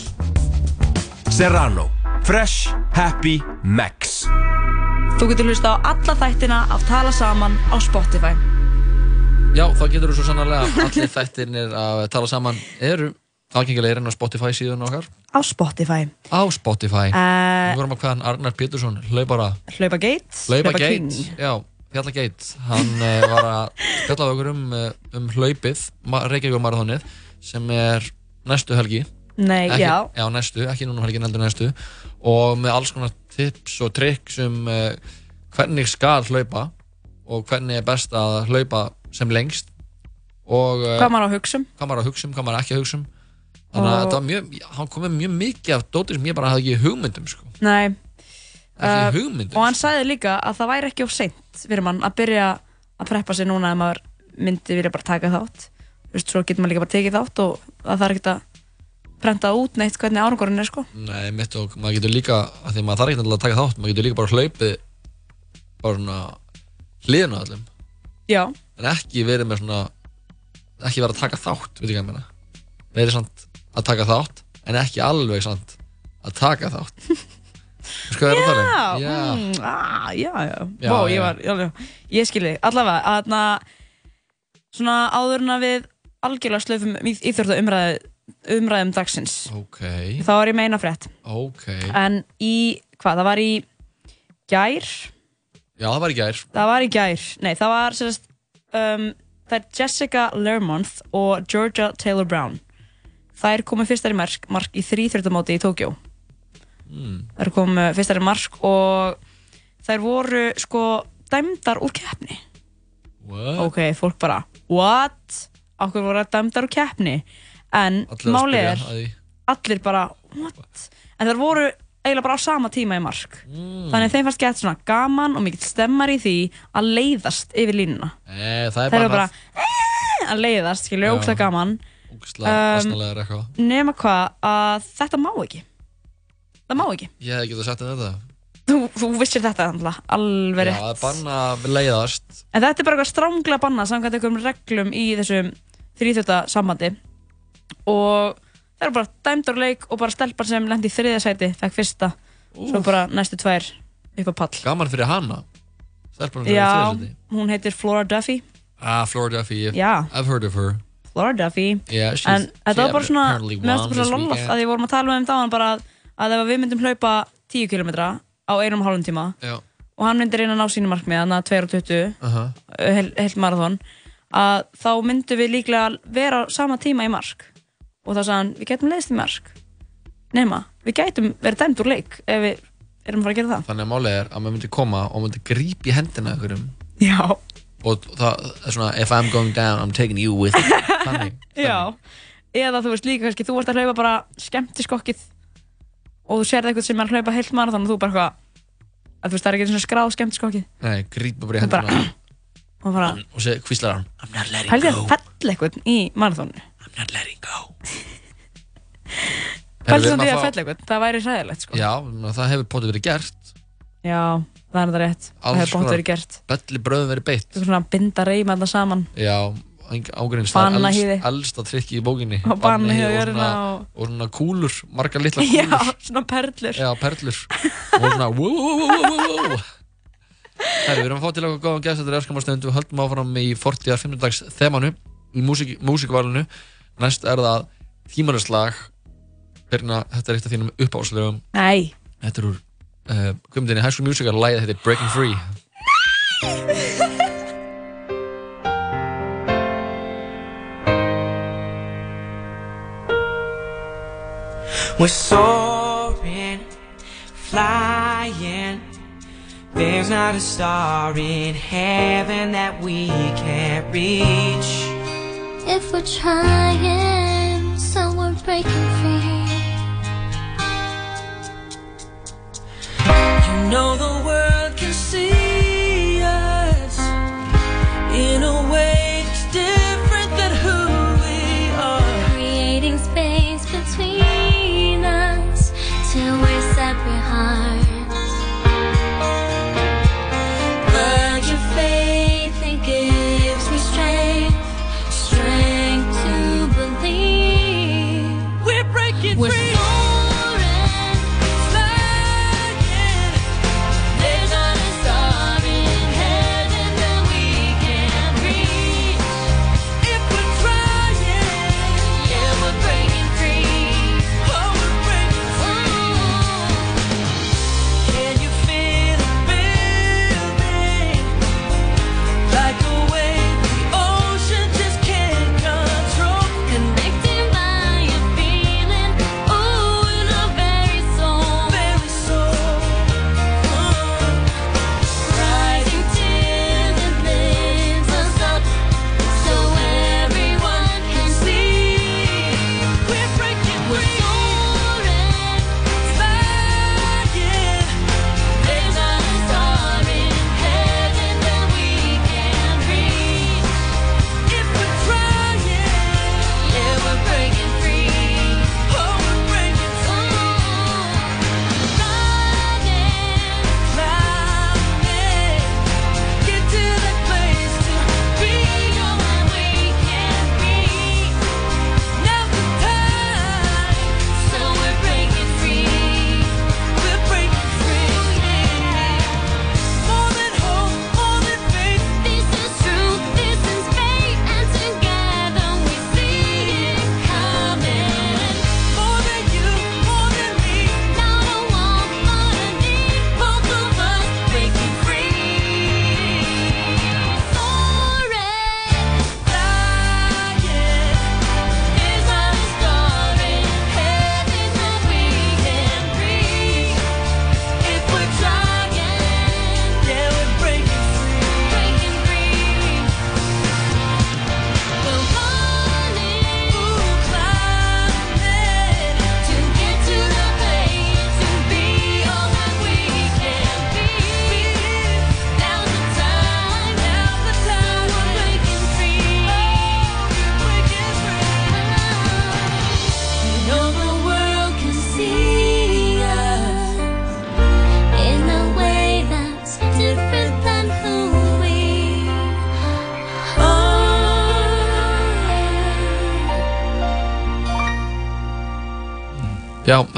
V: Serrano Fresh, happy, max
B: Þú getur hlusta á alla þættina af Tala saman á Spotify.
C: Já, þá getur þú svo sannarlega allir (laughs) þættirnir að tala saman eru aðgengilegir inn á Spotify síðan okkar
B: Á Spotify.
C: á Spotify
B: Eh,
C: Við vorum að hvaðan Arnar Pétursson hlaupara
B: Hlaupa Gate.
C: Hlaupa
B: King.
C: Gate, já, Fjalla Gate hann uh, var að spjalla við okkur um, uh, um hlaupið, Reykjavík marathonið sem er næstu helgi
B: Nei,
C: ekki,
B: já.
C: Já, næstu, ekki núna helgin heldur næstu og með alls konar tips og tricks um uh, hvernig skal hlaupa og hvernig er best að hlaupa sem lengst og uh,
B: Hvað maður á að hugsa um.
C: hvað maður á að hugsa um, hvað maður ekki að hugsa um þannig að var mjög, hann kom með mjög mikið af dótir sem ég bara hafði ekki hugmyndum sko.
B: Nei.
C: ekki hugmyndum
B: Og hann sagði líka að það væri ekki of seint fyrir mann að byrja að preppa sig núna ef maður myndi vilja bara taka þátt. Þú veist, svo getur maður líka bara tekið þátt og það þarf ekkert að prenta út neitt hvernig árangurinn er sko.
C: Nei, mitt og maður getur líka að því maður þarf ekki að taka þátt maður getur líka bara hlaupið bara svona hliðina á allum
B: Já.
C: En ekki verið með svona ekki verið að taka þátt, veit ég hvað ég meina verið samt að taka þátt en ekki alveg samt að taka þátt Þú sko það er að tala um?
B: Já, mm, ah, já, já.
C: Já,
B: Vó, ég var, já, já. Ég skilji, allavega, að svona áður en að við algjörlega slöfum íþjórta umræðu, umræðum dagsins.
C: Ok,
B: Þá var ég meina frétt.
C: ok
B: En í, hvað, það var í gær?
C: Já, það var í gær
B: Það var í gær, nei, það var sérst, um, það er Jessica Lermonth og Georgia Taylor Brown. Þær komu fyrstar í mark, mark í þrýþjórtamóti í Tókjó.
C: mm.
B: Þær komu fyrstar í mark og þær voru sko dæmdar úr keppni.
C: What?
B: Ok, fólk bara, what? Okkur voru dæmdar úr keppni. En málið er, allir bara, what? En þær voru eiginlega bara á sama tíma í mark.
C: Mm.
B: Þannig að þeim fannst gett svona gaman og mikill stemmar í því að leiðast yfir línuna.
C: Eh, það er
B: Þeir
C: bara
B: bara "Eh", að leiðast, skilju,
C: Já.
B: ógslag gaman.
C: ógislega
B: um, Nema hvað að þetta má ekki. Það má ekki.
C: Ég hefði getað sagt þér þetta
B: Þú, þú vissir þetta alltaf, alveg
C: Já,
B: rétt.
C: það er banna að leiðast
B: En þetta er bara eitthvað stránglega bannað samkvæmt einhverjum reglum í þessum þrýþjóta sambandi og það eru bara dæmdur leik og bara stelpar sem lendi í þriðja sæti fekk fyrsta, svo
C: Úff.
B: bara næstu tvær upp á pall.
C: Gaman fyrir hana Stelpunum sem er í
B: Já,
C: þriðasæti
B: hún heitir Flora Duffy
C: Ah, Florida Duffy,
B: Já.
C: I've heard of her.
B: Florida Duffy
C: Yeah,
B: en þetta var bara svona það bara
C: this
B: lollast
C: weekend.
B: að því vorum að tala um það bara að, ef við myndum hlaupa 10 km á einum hálfum tíma
C: Já.
B: og hann myndir reyna að ná sínu markmið þannig að 2.20
C: Aha.
B: heil, heilt marathon að þá myndum við líklega vera sama tíma í mark og þá sagði hann, við getum leiðist í mark nema, við gætum verið dæmt úr leik ef við erum að fara að gera það.
C: Þannig að málið er að maður myndi koma og myndi grípa í hendina einhverjum.
B: Já.
C: og það er svona if I'm going down, I'm taking you with me. (laughs) Þannig
B: Já, eða þú veist líka kannski, þú ert að hlaupa bara skemmtiskokkið og þú sérði eitthvað sem er að hlaupa heilt marathon og þú bara eitthvað að þú veist, það er ekki svona skráð skemmtiskokkið.
C: Nei, grípa bara í
B: Þú bara-
C: hendina.
B: og bara,
C: og seg, hvíslar hann. I'm not letting
B: hældi
C: go.
B: að fell eitthvað í marathonu
C: I'm not letting go
B: Samt
C: erum
B: í
C: að
B: að fell eitthvað, það væri hræðilegt sko.
C: Já, það hefur potið verið gert.
B: Já, það er þetta rétt, það hefur
C: konar
B: verið gert.
C: Belli bröðum verið beitt.
B: Svona binda reyma þetta saman.
C: Já, ágreins það er
B: Banahýði.
C: elst, elsta trikki í bókinni.
B: Og banahýði á
C: og svona,
B: og-
C: og svona kúlur, margar litla (laughs)
B: Já,
C: kúlur.
B: svona perlur.
C: Já, perlur. Og svona wow. Herri, við erum að fá til okkur góðan gæst þetta er öskamarstund við höldum áfram í 40. 15. dags þemanu í músík, músíkvalinu næst er það tímanarslag Birna, þetta er eitt af þínum uppáhaldslegum
B: Nei,
C: Þetta er úr uh, Guðmundinni High School Musical Læðið þetta er Breaking Free
W: We're soaring, flying. There's not a star in heaven that we can't reach.
D: If we're trying, so we're breaking free.
W: Know the world can see us in a way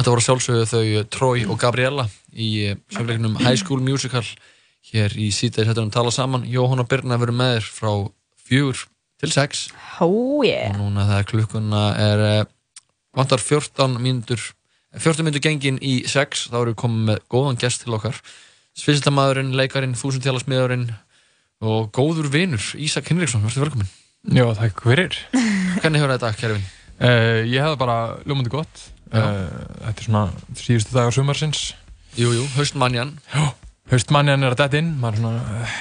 C: þetta voru sjálfsögðu þau eh, Troy og Gabriella í eh, söngleiknum High School Musical hér í síðdeis hættunum tala saman. Jóhann og Birna verður með þér frá fjögur til sex.
B: Oh yeah.
C: Og núna þegar klukkuna er uh, vantar 14 mínútur 14 mínútur gengin í 6 þá erum við komið með góðan gest til okkar. Sviðsildamaðurinn, leikarin, þúsundtjálasmiðurinn og góður vinur Ísak Hinriksson, verður velkomin
X: Já, takk fyrir.
C: Hvernig hefur þetta, kæri vinn?
X: Uh, ég hefði bara ljómandi gott Þetta er svona síðustu dagar sumarsins.
C: Jú, jú, haustmannjan
X: Já, haustmannjan er að detta inn maður svona, uh,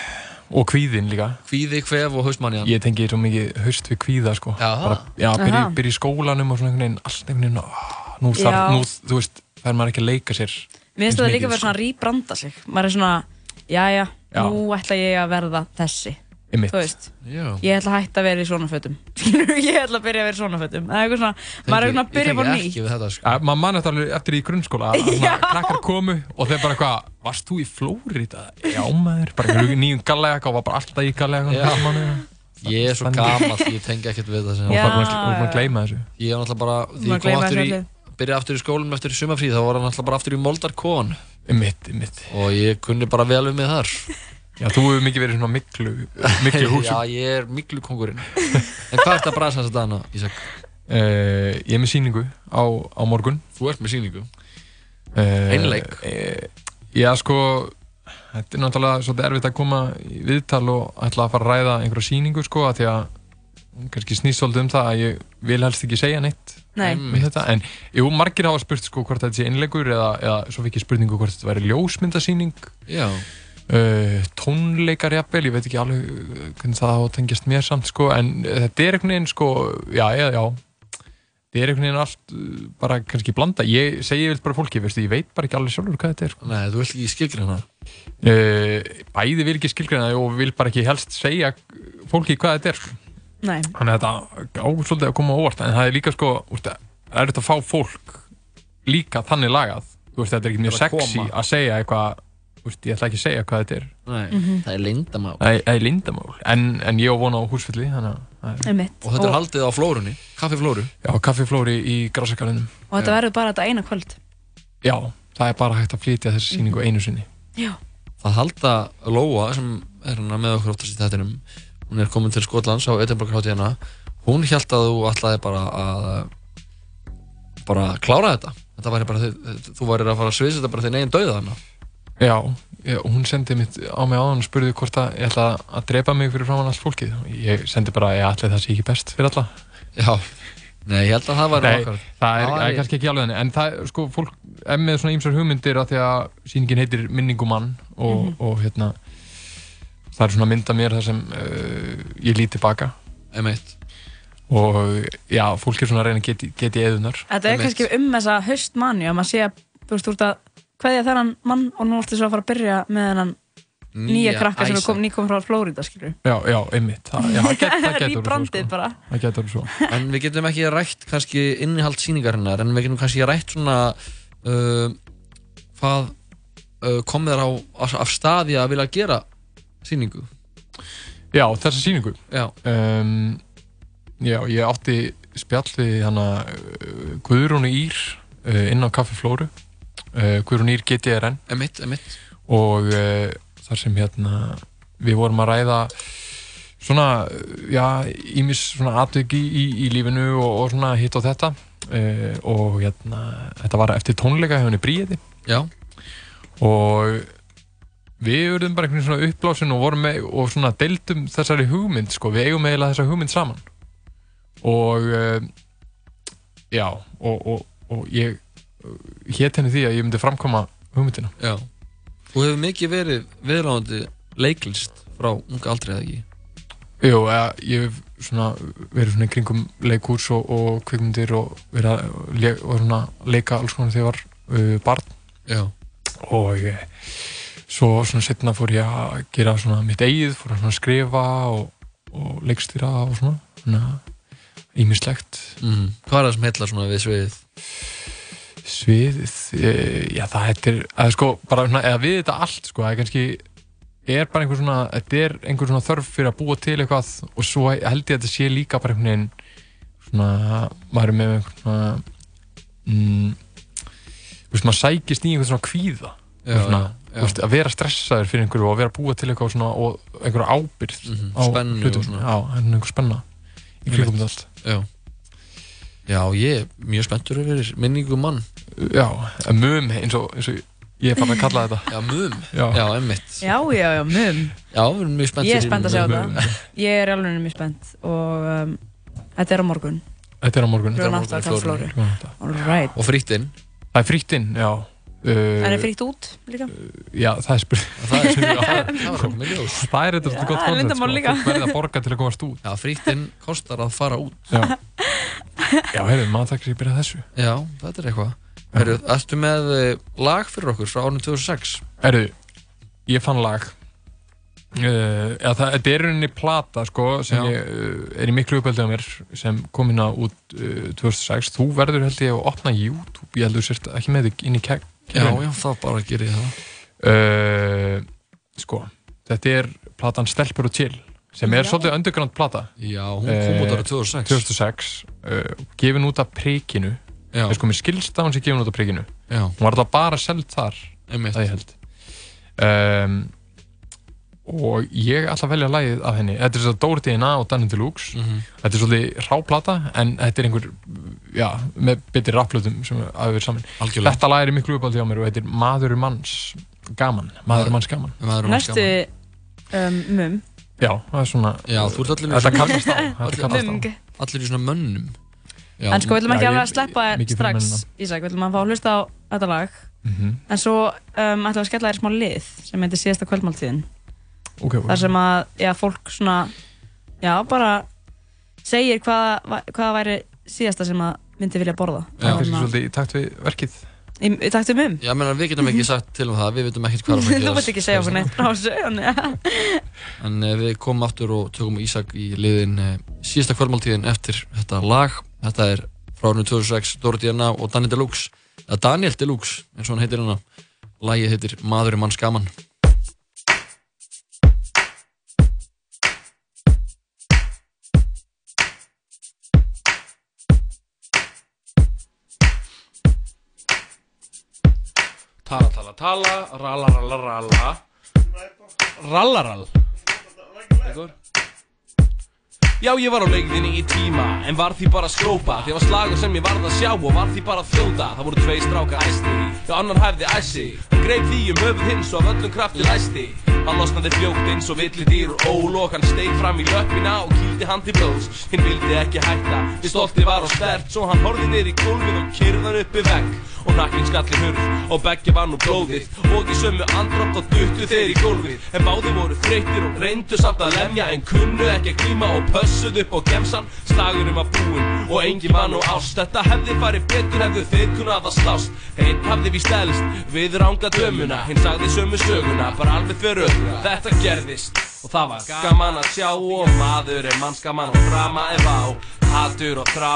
X: og kvíðin líka.
C: Kvíði, kvef og haustmannjan
X: Ég tengi svo mikið haust við kvíða sko.
C: Já,
X: bara, já byrja, byrja í skólanum og svona einhvern veginn allt einhvern veginn oh, nú þarf,
B: Já.
X: nú, þú veist, það er maður ekki að leika sér
B: Mér finnst það líka verið svona að rýbranda sig. Maður er svona, jæja,
X: Já.
B: nú ætla ég að verða þessi. Þú veist,
C: Já.
B: ég ætla að hætta að vera í svona fötum. (laughs) Ég ætla að byrja að vera í svona fötum. Það er eitthvað svona, maður er svona að byrja bara ný
C: við þetta sko.
X: Að, maður mann eftir, alveg eftir í grunnskóla að (laughs) svona krakkar komu og þeir bara eitthvað varst þú í Flórida? Já maður, bara einhverju nýjum gallega og var bara alltaf í gallega.
C: Ég er svo gammal, ég tengi ekkert við það sem
X: Og bara búin að- og búin að gleyma þessu.
C: Ég var náttúrulega bara, því ég kom aftur í byrjaði aftur í skólum eftir sumafrí þá var hann alltaf bara aftur í
X: mitt
C: Og ég kunni bara vel við mig þar
X: Já, þú hefur mikið verið svona miklu, miklu (laughs) húsum
C: Já, ég er miklu kongurinn En hvað ert að brasa þess að dana, Ísak?
X: Uh, ég er með síningu á, á morgun
C: Þú ert með síningu?
X: uh,
C: Einleik?
X: Uh, já, sko Þetta er náttúrulega svolítið erfitt að koma í viðtal og ætla að fara að ræða einhverja síningu sko, að því að kannski snýst svolítið um það að ég vil helst ekki segja neitt
B: Nei.
X: um þetta, en jú, margir hafa spurt sko hvort þetta sé einleikur eða, eða svo fikk ég spurningu hvort þetta væri ljósmyndasýning
C: Já
X: uh, tónleikar jafnvel, ég veit ekki alveg uh, hvernig það á að tengjast mér samt sko, en þetta er einhvern veginn sko, já, já, já þetta er einhvern veginn allt bara kannski blanda, ég segi vilt bara fólki veistu, ég veit bara ekki alveg sjálfur hvað þetta er sko.
C: Nei, þú vilt ekki skilgreina
X: uh, bæði vil ekki skilgreina það og vil bara ekki helst segja fólki hvað þetta er sko.
B: Nei.
X: þannig að þetta á svolítið að koma óvart en það er líka sko, það er þetta að fá fólk líka þannig lagað Þú veist, þetta er ekki mjög sexy að segja eitthvað úst, ég ætla ekki að segja hvað þetta er.
C: Nei,
B: Mhm.
C: það er leyndamál
X: Það er- er lindamál, en, en ég á vona á húsfylli þannig að er-.
C: Og þetta er
B: Og-
C: haldið á flórunni, kaffiflóru.
X: Já, kaffiflóri í grásakarðinum
B: og þetta verður bara þetta eina kvöld.
X: Já, það er bara hægt að flytja þessi síningu einu sinni.
B: Já,
C: Það halda Lóa sem er hérna með okkur oftast í þettinum hún er komin til Skotlands á Edinburgh hátíðina hún held að þú ætlaði bara að bara klára þetta. Þetta væri bara, þú væri að fara að sviðs þetta bara þinn eigin dauða þarna
X: Já, ég, og hún sendi mitt á mig áðan og spurði hvort að ég ætla að drepa mig fyrir framann allt fólkið. Og ég sendi bara að ég ætla það sé ekki best fyrir alla.
C: Já, nei, ég held að það væri
X: Nei,
C: okkar.
X: það er,
C: það
X: er
C: væri-
X: kannski ekki alveg þannig. En það, sko, fólk er með svona ýmsar hugmyndir af því að sýningin heitir Minningumann og,
C: Mhm.
X: og hérna það er svona mynd af mér þar sem uh, ég lít tilbaka.
C: Einmitt.
X: og já, fólk er svona að reyna að geta get í eðunar
B: þetta er kannski um þessa haustmanju að maður sé að þú veist, þú ert að kveðja þennan mann og nú ertu svo að fara að byrja með þennan nýja
C: Nýja
B: krakka sem er kom, nýkom frá skilur
X: Já, já, einmitt. Það, já, það get, það getur
B: bara.
X: Það getur svo.
C: En við getum ekki rætt kannski innihald sýningarinnar en við getum kannski rætt svona uh, hvað uh, kom þér á, af, af staði að vilja gera sýningu?
X: Já, þessa sýningu.
C: Já.
X: um, Já, ég átti spjall við hana uh, Guðrúnu Ír uh, inn á Kaffi Flóru Guðrúnu Ír GTRN
C: emitt, emitt.
X: og uh, þar sem hérna við vorum að ræða svona, já, ímis svona atvik í, í, í lífinu og, og svona hitt og þetta. Uh, og hérna, þetta var eftir tónleika hjá henni Bríði
C: Já.
X: og við verðum bara einhvern svona uppblásin og vorum með og svona deildum þessari hugmynd sko, við eigum eiginlega þessa hugmynd saman. Og uh, já, og, og, og ég hétt henni því að ég myndi framkoma hugmyndina
C: Já. Þú hefur mikið verið viðráðandi leiklist frá unga aldrei eða ekki
X: Jú, ég hef svona verið svona í kringum leikús og, og kvikmyndir og verið að le, og svona leika alls konar þegar ég var uh, barn
C: Já.
X: og ég, svo svona setna fór ég að gera svona mitt eigið, fór að skrifa og, og leikstýra og svona svona ímislegt
C: mm. Hvað er það sem heillar svona við sviðið?
X: Sviðið, e, já það heitir að sko bara svona, eða við þetta allt sko, það er kannski er bara einhver svona, þetta er einhver svona þörf fyrir að búa til eitthvað og svo held ég að þetta sé líka bara einhvern veginn svona, maður er með einhvern svona mm, þú veist, maður sækist í einhvern svona kvíða
C: Já,
X: svona,
C: já,
X: veist, að vera stressaður fyrir einhverju og vera að búa til eitthvað svona og einhverju ábyrgð
C: Mhm,
X: á
C: spennu og
X: hlutum. Já, það er einhver spenna í kringum þetta allt.
C: Já. Já, ég er mjög spenntur yfir minningu mann.
X: Já, mum eins og, eins og ég er farin að kalla þetta.
C: Já, mum.
X: Já,
C: Já emmitt.
B: Já, já, já, mum.
C: Já, við erum mjög spenntur.
B: Ég er spennt að sjá
C: Mum.
B: þetta. Ég er alveg mjög spennt og um, þetta er á morgun.
X: Þetta er á morgun.
B: Klukkan átta á Kallflóri. Alright.
C: Og frítt inn.
X: Það er frítt inn, já. Uh,
B: En er frítt út líka?
X: Já, það er spil... (laughs)
C: Það er spil- það- það var okkur með ljós.
X: Það er (laughs)
B: Já,
X: gott
B: það er
X: koncept, sko.
B: líka.
X: Fólk verði að borga til að komast út.
C: Já, frítt inn kostar að fara út.
X: Já. Já, heyrðu, maður takkir sér byrjað þessu.
C: Já, þetta er eitthvað. Herru, ertu með eh, lag fyrir okkur frá árinu 2006?
X: Heyrðu, ég fann lag. Uh, eða það, þetta er í rauninni plata, sko, sem
C: Já.
X: ég uh, er í miklu uppöldið á mér, sem kom hérna út uh, 2006. Þú verður held ég að opna YouTube, ég heldur sérst ekki með þig inn í kegg.
C: Já, já, þá bara gerir ég það.
X: Uh, sko, þetta er platan Stelpur og Chill sem er
C: Já.
X: svolítið underground plata
C: Já, hún kom út árið 2006.
X: 2006 uh, gefin út af Prikinu
C: Já.
X: sko, mér skilst að hún sé gefin út af Prikinu
C: Já.
X: hún var alltaf bara seld þar
C: Einmitt.
X: það ég held um, og ég ætla að velja lagið af henni þetta er að Dóri DNA og Danny Deluxe
C: Mhm.
X: þetta er svolítið ráplata en þetta er einhver já, með betri rapplutum sem hafa verið saman
C: Algjörlega.
X: þetta lag er miklu uppáldi á mér og þetta er Maður er manns gaman Maður er manns gaman
C: Maður
B: Næstu um, mum.
X: Já, það er svona
C: Já, þú ert allir í
X: Þetta
C: svona-
X: kallast á
C: Allir-
X: kallast á
B: Mung.
C: Allir í svona mönnum. Já.
B: En sko, við ætlum ekki alveg að sleppa þér strax. Ísak, við ætlum að fá að hlusta á þetta lag.
X: Mhm.
B: En svo um, ætlum við að skella þér smá lið sem heitir síðasta kvöldmáltíðin.
X: Ok, ok.
B: Þar sem að, já, fólk svona, já, bara segir hvaða, hvaða væri síðasta sem að myndi vilja borða.
X: Það er svolítið í takt við verkið
B: Í, í takt um um?
C: Já, menn við getum ekki sagt til um það, við veitum ekkert hvað (laughs) er að fara að
B: Þú vilt ekki segja okkur neitt frá að...
C: En (laughs) uh, við komum aftur og tökum Ísak í liðin uh, síðasta kvöldmáltíðin eftir þetta lag. Þetta er frá árinu 2006, Dóri Díana og Daniel Deluxe. Eða Daniel Deluxe, eins og hann heitir hérna. Lagið heitir Maður er manns gaman.
Y: Tala, tala, tala, Já, ég var á leiðinni í tíma En var því bara að skrópa. Því var slagur sem ég varð að sjá Og var því bara að þjóta. Það voru tvei strákar æsti Já, annar hæfði æsi Hann greip því um höfuð hins Og af öllum krafti læsti. Hann losnaði fljótt eins og villi dýr. Og ólok Hann steig fram í löppina og kýldi hann til blóðs. Hinn vildi ekki hætta. Því stolti var á stert Svo hann horfði niður í gólfið og kyrðan upp í vegg. Og nakkinn skalli hurð og beggja var nú blóðið. Og í sömu andrátt og duttu þeir í gólfið. En báði voru þreyttir og reyndu samt að lemja En kunnu ekki að klíma og pössuðu upp á gemsan Slagurinn var búinn og engin var nú ást. Þetta hefði farið betur hefðu þeir kunnað að slást. Einn hafði víst elst við ranga dömuna. Hinn sagði sömu söguna, bara alveg fyrir öll Þetta gerðist og það var gaman að sjá Og maður er mannskaman og drama er vá. Hatur og þrá,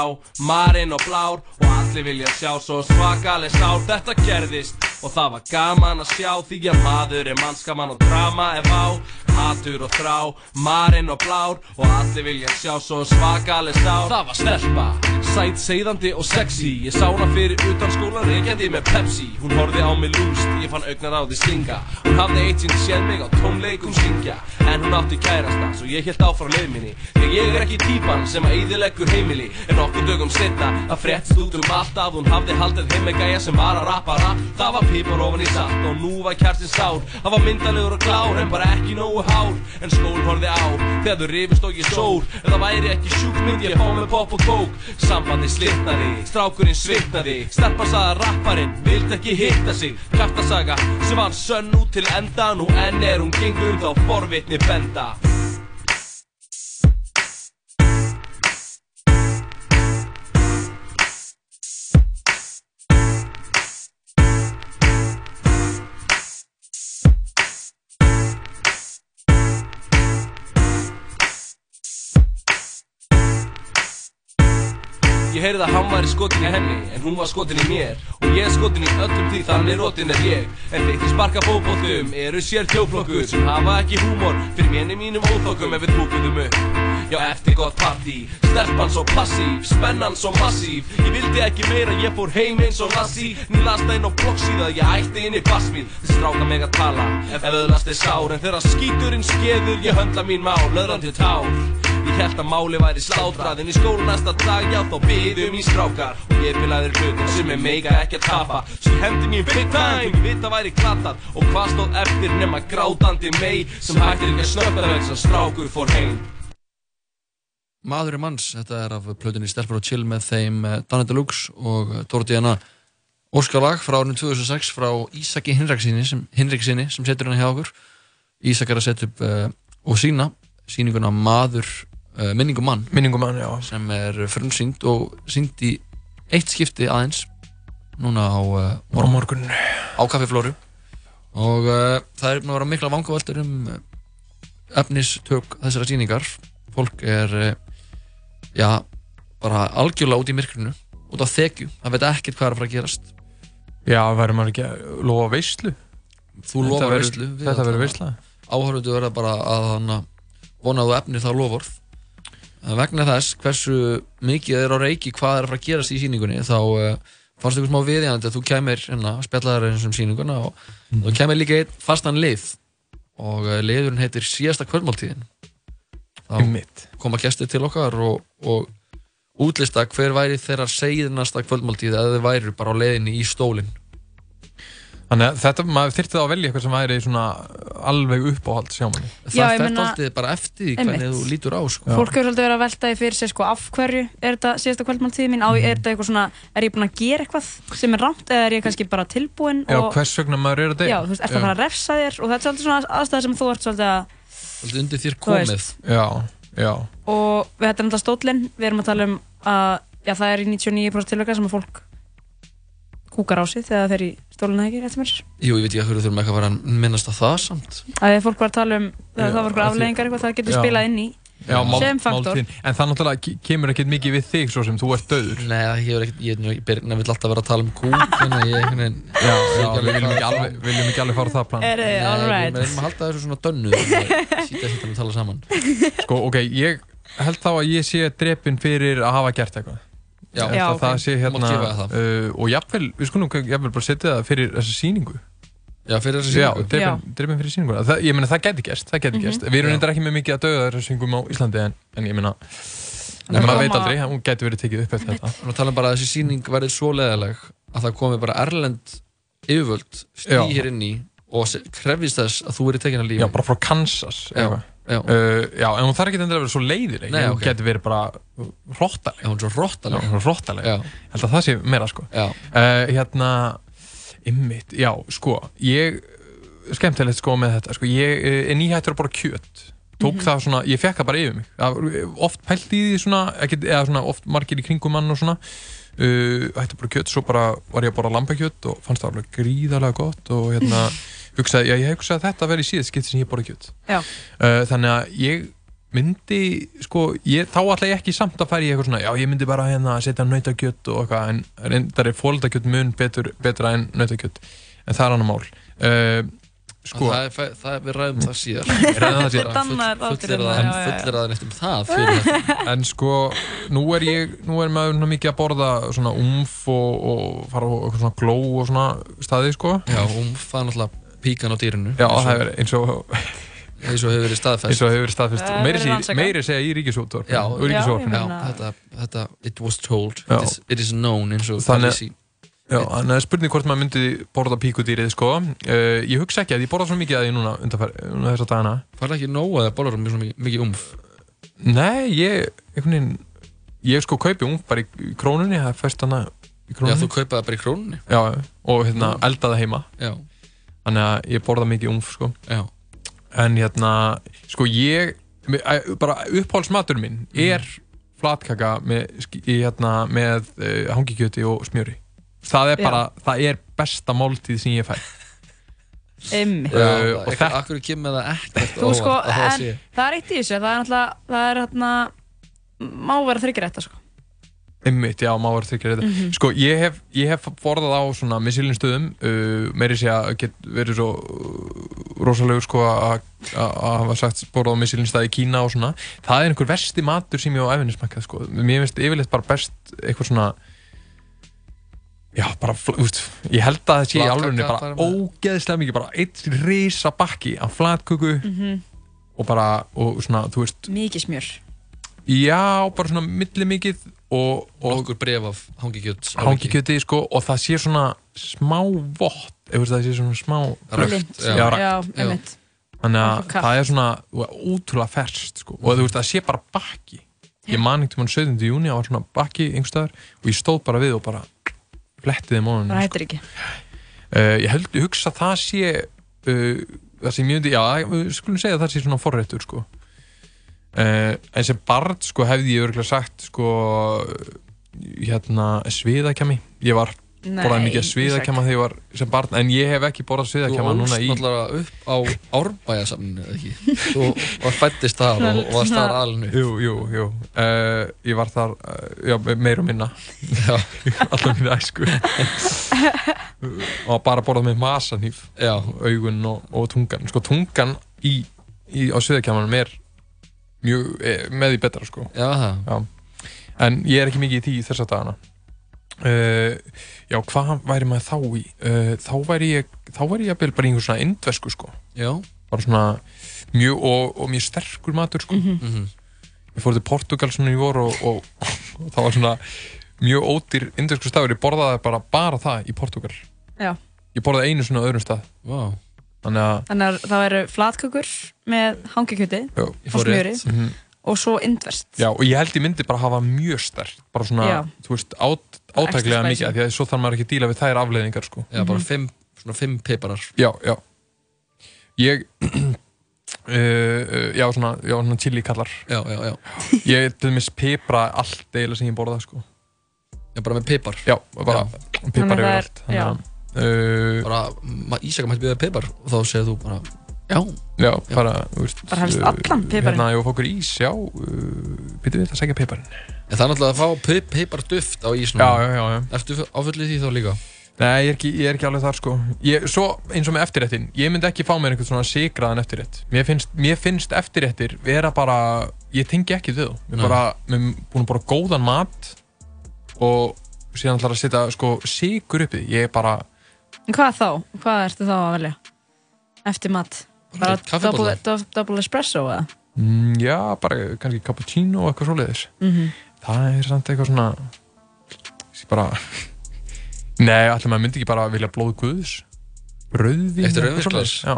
Y: marinn og blár Og allir vilja sjá svo svakaleg sál Þetta gerðist og það var gaman að sjá Því að maður er mannskaman og drama er vá. Hatur og þrá, marinn og blár Og allir vilja sjá svo svakaleg sál Það var stelpa, sæt, seiðandi og sexy. Ég sá hana fyrir utan skólan reykjandi með Pepsi. Hún horfði á mig lúst, ég fann augnar á því stinga. Hún hafði eitt sinn séð mig á tónleikum syngja. En hún átti kærasta, svo ég hélt áfram leið minni. Þegar ég er ekki típan sem að eyðileggur heimili En okkur dögum setna að fréttst út um allt að Hún hafði haldið heim með gæja sem var að rappa rap Það var pipar ofan í satt og nú var kjartin sár. Það var myndalegur og klár en bara ekki nógu hár. En skól horfði á þegar þau rifist og ég sór. Ef það væri ekki sjúkt myndi ég fá með pop og kók. Sambandi slitnaði, strákurinn svitnaði. Að rapparinn vildi ekki hitta sig. Kraftasaga sem var sönn út til enda Nú enn er hún gengur þá forvitni benda Ég heyrði að hann væri skotin í henni En hún var skotin í mér. Og ég er skotin í öllum því þannig rotin er ég. En þeir sem sparka fótboltum Eru sér tjóflokkur Sem hafa ekki húmor Fyrir méni mínum óþokkum ef við tókuðum upp. Já eftir gott partí Stelpan svo passív, spennan svo massív Ég vildi ekki meira, ég fór heim eins og Lassi Ný lasta inn á bloggsíða, ég ætti inn í bassmíð Þið stráka mig að tala, ef öðlast er sár. En þegar skíturinn skeður, ég höndla mín mál Löðrandi tár Ég held að máli væri slátrað En í skóla næsta dag, já þá byðum í strákar. Og ég bilaði hlutin sem er mega ekki að tapa. Svo ég hendi mín big time, ég veit að væri glatað Og hvað stóð eftir nema grátandi mei Sem hættir ekki að snögga þess að strákur fór heim.
C: Maður er manns, þetta er af plötunni Stelpur og Chill með þeim eh, Danny Deluxe og eh, Dóra Diana Óskarlag frá árinu 2006 frá Ísaki Hinriksinni sem, sem setur hérna hjá okkur. Ísak er að setja upp uh, og sína síninguna Maður uh, Minningum mann.
X: Minningum mann, já.
C: Sem er frumsýnd og sýnd í eitt skipti aðeins núna á uh,
X: Á morgun.
C: á kaffiflóru. Og uh, það er búin að vera mikla vangaveltur um efnistök þessara sýningar. Fólk er já, bara algjörlega út í myrkrinu út á þekju, það veit ekkert hvað er að fara að gerast.
X: Já, verður maður ekki að lofa veislu?
C: þú
X: verður-
C: veislu við
X: þetta verður veisla.
C: áhorfendur verða bara að hana, vona að þú efnir það lofvorð En vegna þess hversu mikið er á reiki hvað er að fara að gerast í sýningunni þá uh, fannst ykkur smá viðjandi að þú kemur hérna, spjallaðar eins um sýninguna og
X: Mhm.
C: þú kemur líka einn fastan lið. Og uh, liðurinn heitir síðasta kvöldmáltíðin. Þá koma gestir til okkar og, og útlista hver væri þeirra segðnasta kvöldmáltíð eða þau væri bara á leiðinni í stólinn
X: Þannig að þetta, maður þyrfti þá að velja eitthvað sem væri svona alveg uppáhald sjá manni.
B: Já,
C: það
B: meina-
C: alltið bara eftir því hvernig
B: Einmitt.
C: þú lítur á sko.
B: Fólk hefur svolítið verið að velta því fyrir sig sko, af hverju er þetta síðasta kvöldmáltíði mín, á,
X: Mhm.
B: er þetta eitthvað svona, er ég búin að gera eitthvað sem er rámt eða er ég kannski bara tilbúin
X: Já,
B: og,
X: hvers vegna maður er að deyja.
B: já, þú veist, ert að fara að refsa þér og þetta er svolítið svona aðstæða sem þú ert svolítið að
C: Svolítið undir þér komið.
X: Já, já.
B: og kúkar á sig þegar fer í stólinn eða ekki, rétt sem er
C: Jú, ég veit ekki að hverju þurfum eitthvað að vera að minnast á það samt
B: að því fólk var að tala um þegar það var eitthvað afleggingar eitthvað, það getur
X: Já.
B: spilað inn í
X: Já, mál,
B: sem faktor
X: máltíðin. En það náttúrulega ke- kemur ekkert mikið við þig svo sem þú ert döður.
C: Nei, það hefur ekkert, ég er ekki að vill alltaf vera að tala um kúk að ekki
X: við viljum ekki alveg, viljum ekki alveg fara það plan.
B: Er
C: við erum að halda þessu svona dönnu Sýta (laughs) þetta að tala saman
X: Sko, ok, ég held þá að ég sé drepin fyrir að hafa gert eitthvað.
C: Já. Já,
X: það sé
C: Þú
X: hérna,
C: mátt gefa það.
X: uh, og jafnvel, við skulum jafnvel bara setja það fyrir þessa sýningu.
C: Já, fyrir þessa
X: Já,
C: sýningu?
X: drepin, drepin fyrir sýninguna. Það, ég meina, það geti gerst, það
C: Mhm.
X: gerst. Við erum
C: Já.
X: reyndar ekki með mikið að döða þessar syngum á Íslandi, en, en ég
C: en
X: maður veit aldrei, hún geti verið tekið upp eftir þetta.
C: Nú tala bara að þessi sýning verði svo leðileg að það komi bara erlend yfirvöld
X: Já.
C: stí hér inn í og krefjist þess að þú verið tekin að lífi
X: Já, bara frá Kansas.
C: Já,
X: eitthvað.
C: Já.
X: Uh, já, en hún þarf ekki að vera svo leiðileg.
C: Nei,
X: hún
C: ok.
X: geti verið bara hróttaleg.
C: Hún er svo hróttaleg.
X: Hún er hróttaleg.
C: Já.
X: Held að það sé meira, sko. Uh, hérna, ymmit, já, sko, ég, skemmtilegt sko með þetta, sko, ég eh, er nýhættur að borða kjöt. Tók
C: Mhm.
X: það svona, ég fekk það bara yfir mig. Það, var oft pælt í því svona, ekkit, eða svona oft margir í kringum mann og svona. Uh, hætti að borða kjöt, svo bara var ég að borða lambakjöt og fannst það alveg gríðarlega gott og hérna, hugsaði, já, ég hugsaði að þetta að vera í síðast skipt sem ég borða kjöt.
B: Já.
X: Uh, þannig að ég myndi, sko, ég, þá ætla ég ekki samt að færa í eitthvað svona, já, ég myndi bara hérna setja nautakjöt og eitthvað, en reyndar er fóldakjöt mun betur, betra en nautakjöt, en það er annar mál. Uh, sko,
C: það, er, það er, við ræðum það síðar
X: Við ræðum það síðar.
B: Dannar
C: Full-
B: þátturinn,
C: fullir
B: já.
C: fullir aðeins um það fyrir þetta (laughs)
X: en sko, nú er ég, nú er maður mikið að borða svona umf og, og fara á eitthvað svona gló og svona staði, sko.
C: Já, umf, það er náttúrulega píkan á dýrinu
X: Já, það er eins og
C: eins og hefur verið staðfest
X: eins og hefur verið staðfest
B: Það
X: meiri, meiri segja í ríkisútvarp
C: Já, já, þetta, þetta, it was told
X: Já.
C: it is, it is known eins og
X: Þannig-
C: Khaleesi.
X: Já, þannig að spurning hvort maður myndi borða píkudýrið, sko. Uh, ég hugsa ekki að ég borða svona mikið að því núna undanfæri, núna þessa dagana.
C: Færðu ekki nóg að það borðar mjög, mikið, umf?
X: Nei, ég, einhvern veginn, ég sko kaupi umf bara í, krónunni, það er fyrst hana í
C: Já,
X: krónunni.
C: þú kaupaði bara í krónunni
X: Já, og hérna elda það heima.
C: Já.
X: Þannig að ég borða mikið umf, sko.
C: Já.
X: En hérna, sko ég, bara uppáhaldsmatur minn er flatkaka með, hérna, með uh, hangikjöti og smjöri. Það er
B: Já.
X: bara, það er besta máltíð sem ég fæ. (laughs)
B: Einmitt.
X: Uh,
C: Já,
X: og þetta-
C: Akkur kemur það ekkert
B: Þú sko,
C: óvart það sé
B: það er eitt í þessu, það er náttúrulega, það er hérna, má vera þryggir þetta sko.
X: Einmitt, já, má vera þryggja reyta.
B: Mhm.
X: Sko, ég hef, ég hef borðað á svona Michelin stöðum, uh, meiri sé að get verið svo uh, rosalegur sko að að- að hafa sagt borðað á Michelin stað í Kína og svona. Það er einhver versti matur sem ég á æfinni smakkað sko. Mér finnst yfirleitt bara best eitthvað svona Já, bara, veist, ég held að það sé í alvörunni bara ógeðslega mikið, bara eitt risa bakki af flatköku
B: Mhm.
X: og bara, og svona, þú veist,
B: Mikið smjör.
X: já, bara svona milli mikið og, og
C: Nokkur bref af hangikjöt
X: hangikjöti, sko, og það sé svona smá vott, ef það sé svona smá
C: Rökt, já.
B: einmitt.
X: Þannig að það er svona útrúlega ferskt, sko, og þú veist, það sé bara bakki. Ég man einhvern veginn 17. júni, það var svona bakki einhverstaðar og ég stóð bara við og bara flettið þeim á
B: Það hættir ekki.
X: Uh, ég held, hugsa að það sé uh, það ég myndi, já, við skulum segja að það sé svona forréttur, sko uh, en sem barn, sko, hefði ég örgulega sagt, sko hérna, sviðakjami ég var,
B: Nei,
X: borðaði mikið sviðakjama þegar ég var sem barn, en ég hef ekki borðað
C: Þú
X: sviðakjama núna í
C: náttúrulega upp á árbæjasamninu, eða ekki? (laughs) Þú var fættist þar og, og varst þar alinu.
X: Jú, jú, jú. Uh, Ég var þar, uh, já, meir og minna. Já. (laughs) Alltaf minni æsku. (laughs) Og bara borðað með masanýf
C: Já.
X: Augun og, og tungan. Sko, tungan í, í á sviðakjamanum er mjög, eh, með því betra, sko.
C: Já, það.
X: Já. En ég er ekki mikið í því þessa dagana. Uh, Já, hvað væri maður þá í? Uh, þá væri ég þá væri ég jafnvel bara í einhver svona indvesku, sko.
C: Já.
X: Bara svona mjög, og, og mjög sterkur matur, sko.
C: Mhm.
X: Ég fór til Portugal svona í vor og, og, og það var svona mjög ódýr indvesku staður, ég borðaði bara, bara það í Portugal
B: Já.
X: Ég borðaði einu svona öðrum stað.
C: Wow.
X: Þannig að
B: Þannig að það eru flatkökur með hangikjöti og smjöri
X: Mhm.
B: og svo indverst.
X: Já, og ég held ég myndi bara hafa mjög stert bara svona,
B: Já.
X: þú veist, át, átæklega mikið af því að svo þarf maður ekki að díla við þær afleiðingar sko.
C: Já, bara fimm, svona fimm peiparar.
X: Já, já Ég uh, (clears throat) já, svona, já, svona chili kallar
C: Já, já, já
X: Ég til dæmis pipra allt eiginlega sem ég borða sko.
C: Já, bara með pipar
X: Já, bara
C: Þannig
X: yfir allt
C: já.
X: Uh,
C: Bara, Ísaka mætti byrja pipar og þá segir þú bara Já.
X: Já, bara, þú veist
B: Bara helst
X: uh,
B: allan piparinn.
X: Hérna, ég var okkur ís, já uh, Býtum við þetta að segja piparinn
C: En það er náttúrulega að fá pip, piparduft á ísnum.
X: Já, já, já, já.
C: Ertu áfullið því þá líka?
X: Nei, ég er ekki, ég er ekki alveg þar sko. Ég, Svo eins og með eftirréttin Ég myndi ekki fá mér einhvern svona sigraðan eftirrétt. Mér finnst, mér finnst eftirréttir vera bara Ég tengi ekki við þú Mér bara, mér búin að borða góðan mat Og síðan ætlar að setja sko sigur uppi Ég er bara
B: En hvað þá? Hvað ertu þá að velja? Eftir mat? Bara double, double, espresso eða?
X: mm, Já, bara kannski cappuccino og eitthvað svoleiðis
B: Mhm.
X: Það er samt eitthvað svona bara (laughs) Nei, allir maður myndi ekki bara vilja blóð guðs Rauðvín eitthvað
C: rauðvínsglas?
X: Já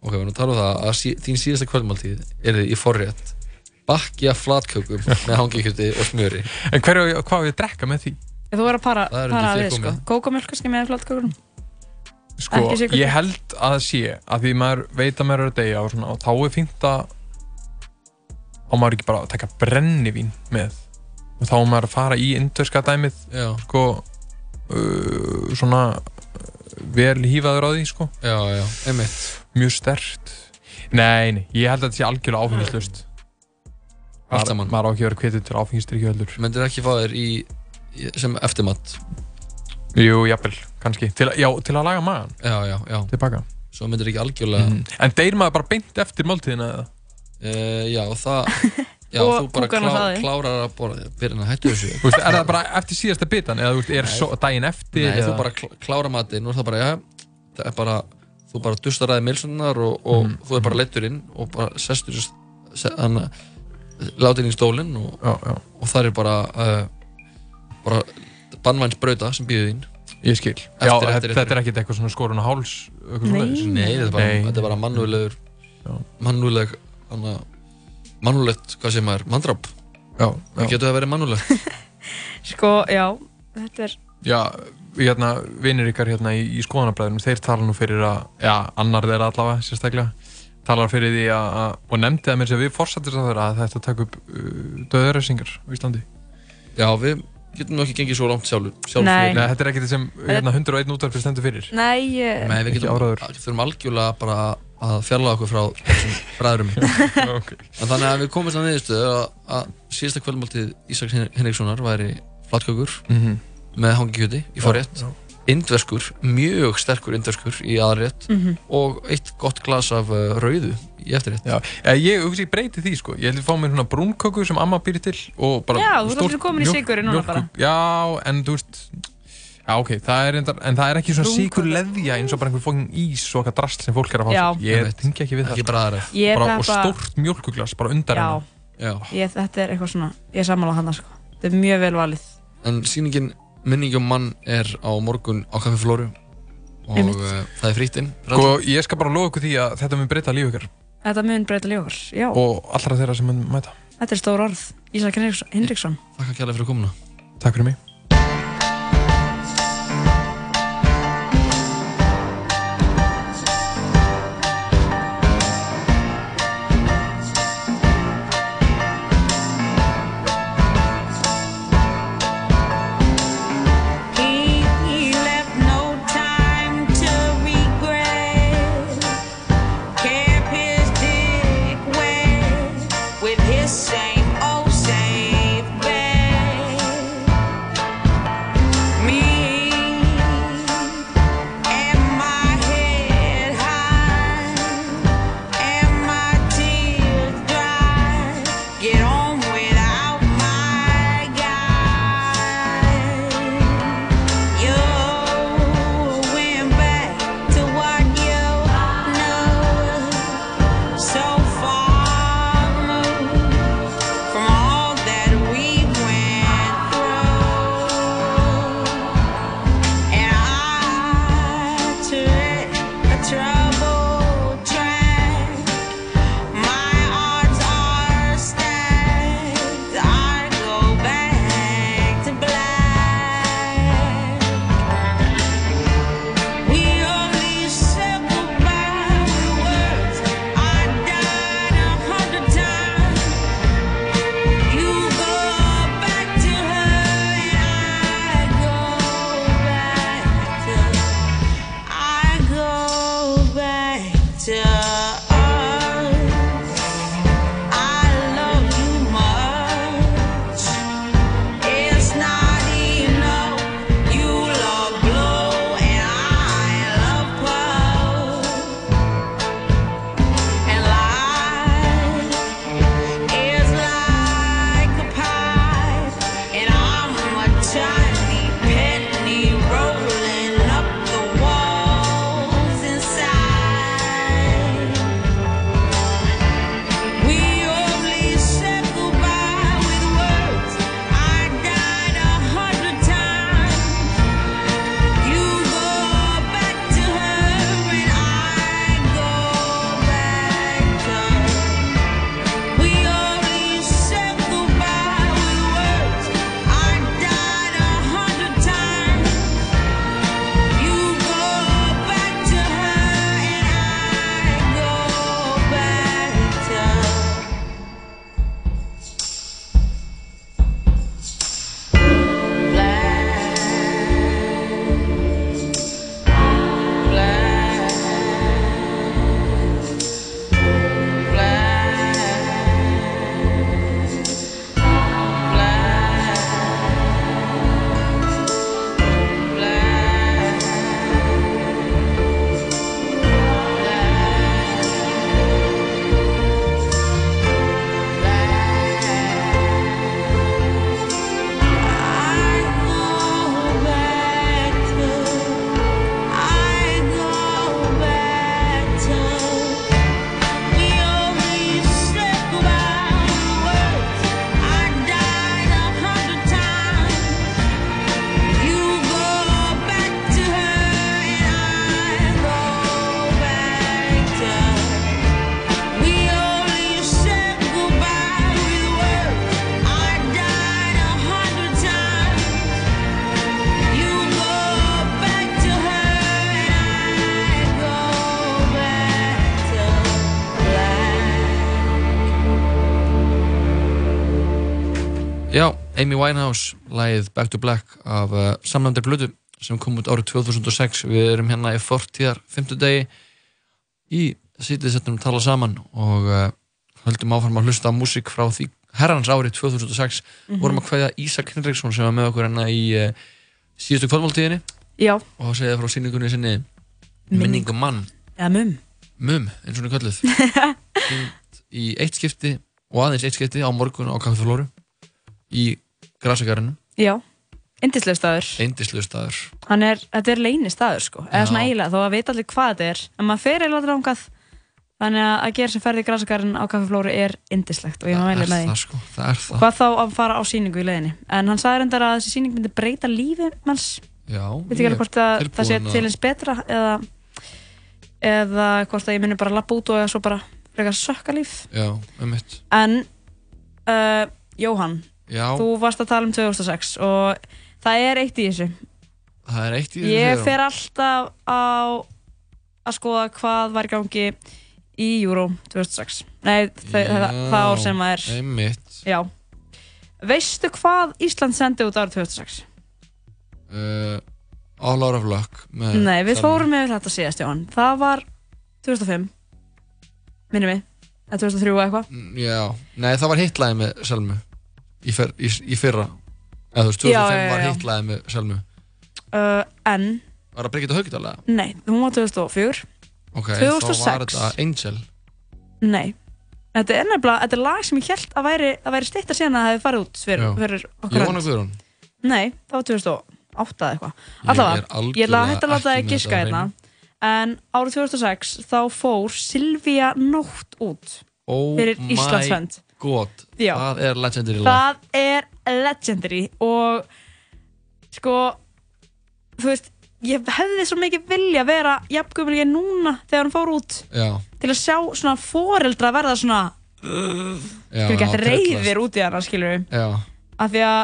C: Ok, við erum að tala um það að sí, þín síðasta kvöldmáltíð er þið í forrétt bakki af flatkökum (laughs) með hangikjöti og smjöri
X: En hverju, hvað á ég að drekka með því?
B: Þú verður að para,
C: Það er
B: para við
C: þér
B: sko.
C: komið.
B: Kókomjölk kannski með flatkökunum?
X: Sko,
B: Ekki
X: ég held að það sé að því maður veit að maður er að deyja og, svona, og þá er fínt að á maður ekki bara að taka brennivín með og þá á maður að fara í indverska dæmið
C: Já.
X: sko uh, svona uh, vel hífaður á því sko
C: Já, já, einmitt
X: Mjög stert Nei, nei, ég held að þetta sé algjörlega áfengislust
C: Allt saman.
X: Maður á ekki að vera kvetið til áfengistrykju heldur
C: Myndir ekki fá þér í, í sem eftirmatt
X: Jú, jafnvel, kannski til, Já, til að laga magan
C: Já, já, já
X: Tilbaka
C: Svo myndir ekki algjörlega
X: Mhm. En deyr maður bara beint eftir máltíðina eða?
C: uh, Já, það (laughs) Já,
X: Og
C: þú bara
X: púkan á
C: klá,
X: hraði.
C: klárar að borða Byrjan að hættu þessu
X: Þú veist, er það bara eftir síðasta bitan eða þú veist, er
C: Nei.
X: svo, daginn eftir
C: Nei, þú
X: eða?
C: bara kl- klára matinn og það bara, já, það er bara þú bara dustar aðeins milsunar og, og
X: Mhm.
C: þú er bara leittur inn og bara sestur se, hann látir inn í stólinn og,
X: já, já.
C: og það er bara uh, bara bannvæns brauta sem býður þín.
X: Ég skil. Já, þetta, þetta er ekkert eitthvað svona skorun á háls eitthvað
C: Nei, þetta er bara,
X: Nei.
C: þetta er bara mannúðlegur mannúðleg hana, mannúðlegt, hvað sem er, mandrap
X: Já,
C: Það getur það verið mannúðlegt? (laughs)
B: Sko, já, þetta er
X: Já, hérna, vinir ykkar hérna í, í skoðanabræðunum, þeir tala nú fyrir að, já, annar þeirra allavega, sérstaklega, talar fyrir því að, að og nefndi það mér sem við fórsættir að þeirra að þetta taka upp uh, döðurreysingar á Íslandi.
C: Já, við getum nú ekki gengið svo langt sjálfur sjálf
B: Nei.
X: Nei, þetta er ekkert sem hérna, 101 útvarfið stendur fyrir.
B: Nei, ég...
C: Nei, við
X: Ekki
C: getum,
X: áræður.
C: við þurfum algjörlega bara að fjalla okkur frá þessum bræðurum (laughs)
X: Ok.
C: en þannig að við komumst að niðurstöðu að, að síðasta kvöldmáltið Ísaks Henrikssonar væri flatkökur
X: Mhm.
C: með hangikjöti í forrétt
X: Já,
C: indverskur, mjög sterkur indverskur í aðrétt
X: Mhm.
C: og eitt gott glas af uh, rauðu í eftirrétt
X: Já, eh, ég ég breyti því sko Ég held að fá mér svona brúnköku sem amma býr til og bara
B: Já, þú ert
X: stórt
B: allir komin í sykurinn núna bara.
X: Já, en þú veist Já, ok, það er reyndar, en það er ekki svona síkur leðja eins og bara einhver fókin ís og eitthvað drast sem fólk er að fá
B: Já.
X: sér. Ég tengi ekki við það.
C: Ekki bræðaref.
B: Ég er
X: bara, Og stórt mjölkuglas, bara undar
B: Já.
X: hennar.
B: Ég, þetta er eitthvað svona, ég er sammála hann sko. Þetta er mjög vel valið.
C: en sýningin Minning um mann er á morgun á Kaffi Flóru og uh, það er frýtt inn
X: Sko, ég skal bara lofa ykkur því að þetta mun breyta líf ykkur
B: Þetta mun breyta ljókar, já.
X: og allra þeirra sem mun mæta.
B: Þetta er stór orð. Ísak Hinriksson.
C: Takk kærlega fyrir komuna
X: Takk fyrir mig.
C: recém Amy Winehouse, lagið Back to Black af uh, samlandir blödu sem kom út árið 2006 við erum hérna í fortíðar 50 degi í sýtið settum að tala saman og uh, höldum áfram að hlusta á músík frá því herrans árið 2006
B: Mhm.
C: vorum að kveðja Ísak Henriksson sem var með okkur hérna í uh, síðustu kvöldmáltíðinni. Og segja frá síningunni sinni Minningum mann.
B: Eða mum.
C: Mum, eins og hún er (laughs) Sýnd í eitt skipti og aðeins eitt skipti á morgun á Kaffeflóru í Grasagarinu
B: Já, indislega staður.
C: Eindislu staður.
B: Hann er, þetta er leyni staður sko, eða svona eiginlega, þó að veit allir hvað þetta er, en maður fer eiginlega drangað, þannig að að gera sem ferði í grasakarinn á kaffeflóru er indislegt og ég maður
C: Það er
B: með því.
C: það sko, það er það.
B: Hvað þá að fara á síningu í leiðinni? En hann sagði reyndar að þessi síning myndi breyta lífi manns,
C: Já,
B: veit ekki alveg hvort að það sé til eins betra eða, eða hvort að ég muni bara lappa út og svo bara frekar sökka líf.
C: Já, um mitt
B: En, uh, Jóhann,
C: Já.
B: þú varst að tala um 2006 og það er eitt í þessu.
C: Það er eitt í þessu
B: Ég fer alltaf á að skoða hvað var í gangi í Euro 2006 Nei, það, það ár sem að er.
C: Einmitt.
B: Já. Veistu hvað Ísland sendi út árið 2006?
C: uh, All out of luck
B: Nei, við fórum með þetta síðast, Jóhann. Það var 2005 Minnum við Eða 2003 eða eitthvað.
C: Já, nei það var hitlaði með Selmu í, fyr, í, í fyrra. Eða þú veist, 2005
B: Já, já, já,
C: var
B: já.
C: hitlaði með Selmu.
B: Uh, En,
C: Var það Brigitta Haugdalega?
B: nei, hún var 2004
C: Ok,
B: 2006
C: þá var þetta Angel.
B: Nei. Þetta er nefnilega, þetta er lag sem ég held að væri, að væri steitt að síðan að það hefði farið út fyrir, fyrir okkar
C: Jóhanna Guðrún.
B: Nei, það var 2008 eða eitthvað. Allavega, ég að hætta að láta það
C: á
B: hérna. En árið 2006 þá fór Silvía Nótt út
C: Oh
B: fyrir
C: my
B: Íslands hönd.
C: God
B: Já.
C: Það er legendary lag.
B: Það er legendary og sko, þú veist, ég hefði svo mikið vilja vera jafngumil ég er núna þegar hann fór út
C: Já,
B: til að sjá svona foreldra verða svona
C: já
B: skilur ekki
C: truflast.
B: reyðir út í hana skilur við
C: Já,
B: af því að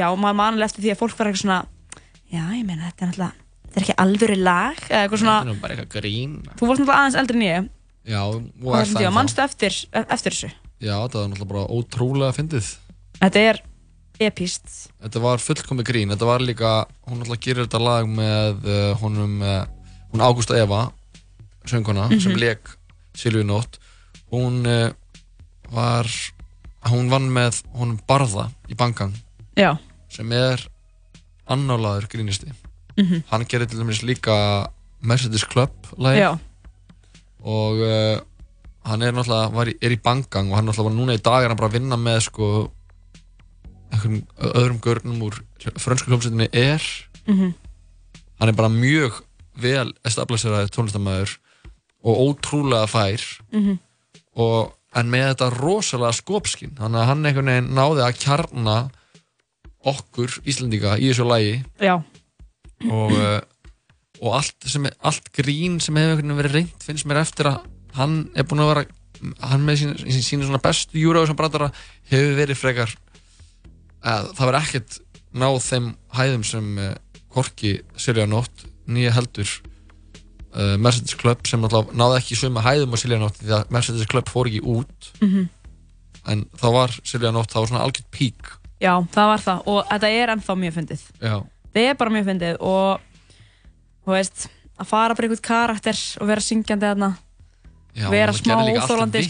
B: já, maður mannilega eftir því að fólk verður eitthvað svona já, ég meina, þetta er náttúrulega þetta er ekki alvöru lag eða eitthvað
C: þetta er
B: svona,
C: nú bara eitthvað grín.
B: Þú varst náttúrulega aðeins eldri en ég.
C: Já, og
B: og
C: er
B: þessum
C: það
B: tíma,
C: ennþá.
B: mannstu eftir, eftir þessu
C: Já, þetta var náttúrulega bara ótrúlega fyndið.
B: Þetta er epíst
C: Þetta var fullkomi grín, þetta var líka hún náttúrulega gerir þetta lag með uh, honum, uh, hún Ágústa Eva sönguna,
B: Mhm.
C: sem leik Silvíu Nótt. Hún uh, var hún vann með honum Barða í Bangang
B: já,
C: sem er annálaður grínisti.
B: Mhm.
C: hann gerir til dæmis líka Mercedes Club lagi
B: já,
C: og hann er náttúrulega var í, er í Bangang og hann náttúrulega var núna í dag er hann bara að vinna með sko einhverjum öðrum görnum úr frönsku hljómsveitinni er
B: Mhm.
C: hann er bara mjög vel establiseraði tónlistamæður og ótrúlega fær
B: Mhm.
C: og, en með þetta rosalega skopskinn þannig að hann einhvern veginn náði að kjarna okkur Íslendinga í þessu lagi
B: já,
C: og, og allt, sem, allt grín sem hefur einhvern verið reynd finnst mér eftir að hann er búinn að vera hann með sín, sín, sín svona bestu júra sem brandara hefur verið frekar að það verið ekkert náð þeim hæðum sem Korki Silja Nótt nýja heldur uh, Mercedes Club sem náttúrulega náði ekki suma hæðum á Silja Nótt því að Mercedes Club fór ekki út.
B: Mhm.
C: en þá var Silja Nótt þá var svona algjört pík.
B: Já, það var það. Og þetta er ennþá mjög fyndið.
C: Já,
B: það er bara mjög fyndið og þú veist, að fara bara einhvern karakter og vera syngjandi þarna
C: Já,
B: vera smá óþólandi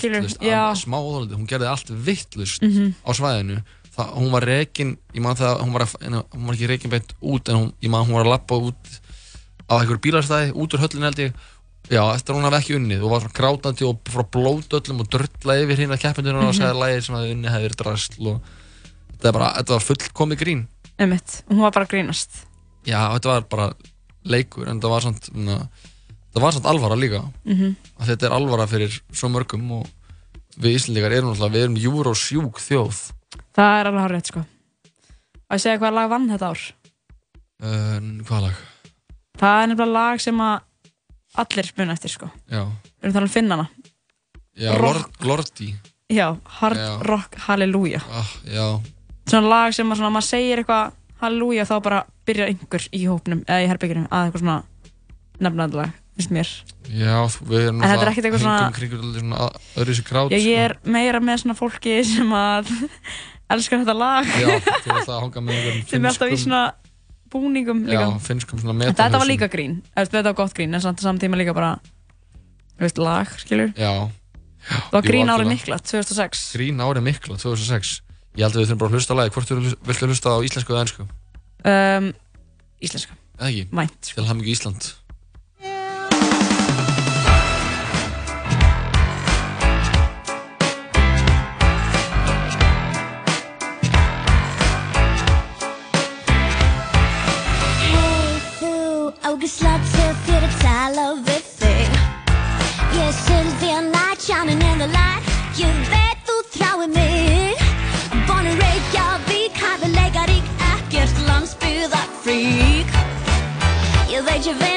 C: smá óþólandi, hún gerði allt vittlust
B: Mhm.
C: á svæðinu. Það, hún var rekin, ég man það hún var, að, hún var ekki rekin beint út en hún, ég man hún var að lappa út á einhverju bílarstæði, út úr höllin held ég. Já, eftir hún hafi ekki unnið. Og var svona grátandi og frá blótöllum og drölla yfir hérna keppindunum og
B: Mhm.
C: segði lægir sem að unni hefði verið drasl og þetta, bara, þetta var fullkomið grín.
B: Einmitt, og hún var bara grínast.
C: Já, þetta var bara leikur en þetta var samt þetta var samt alvara líka.
B: Mhm.
C: að þetta er alvara fyrir svo mörgum og við Íslandingar erum náttúrulega, við erum júrósjúk þjóð.
B: Það er alveg hárið sko. Og ég segja hvað lag vann þetta ár?
C: Uh, hvað lag?
B: það er nefnilega lag sem að allir muna eftir sko.
C: Já,
B: við erum talað um finnana
C: já Lordi.
B: Já, Hard
C: Já.
B: Rock Hallelujah
C: ah,
B: svona lag sem að svona, maður segir eitthvað Hallelujah þá bara byrjar einhver í hópnum eða í herbygginu að eitthvað svona nefnandi lag, finnst mér.
C: Já, við erum
B: er ekkert eitthvað svona-
C: hengum kringur svona öðru sér krát
B: Já, ég er meira með svona fólki sem að (laughs) elskar þetta lag.
C: Já, alltaf að hanga með einhverjum (laughs)
B: sem er alltaf í svona búningum líka.
C: Já, finnskum svona
B: En þetta var líka grín, þetta var gott grín en samt á saman tíma líka bara þú veist, lag, skilur.
C: Já.
B: Það var grín árið mikla, 2006
C: Grín árið mikla, 2006 Ég held að við þurfum bara að hlusta á lagi Hvort viltu hlusta á íslensku eða ennsku?
B: um, Íslenska
C: Eða ekki?
B: Vænt
C: Til hamingi Ísland
W: Ég veit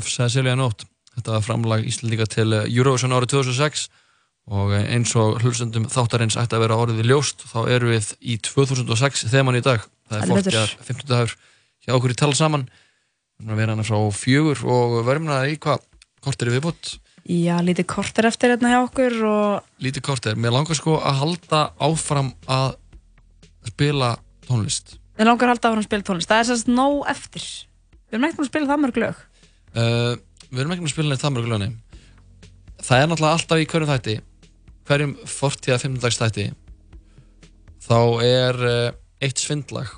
W: Töff, töff,
C: sagði Silja Nótt. Þetta var framlag Íslandíka til eh, Eurovision árið 2006 og eh, eins og hlustundum þáttarins ætti að vera orðið ljóst þá erum við í 2006 þeman í dag. Það er. 40 50 dagur hjá okkur í tala saman. Við erum að vera hana frá fjögur og verðum hana í hvað? Kort er viðbútt
B: Já, lítið korter eftir hérna hjá okkur og
C: lítið kort er, mér langar sko að halda áfram að spila tónlist.
B: Við langar að halda áfram að spila tónlist. Það er sérst nóg eftir. Við erum ekkert að spila það mörg lög
C: uh, við erum ekki með að spila neitt það mörg lögni það er náttúrulega alltaf í hverjum þætti hverjum 40 að 15 dags þætti þá er uh, eitt svindlag.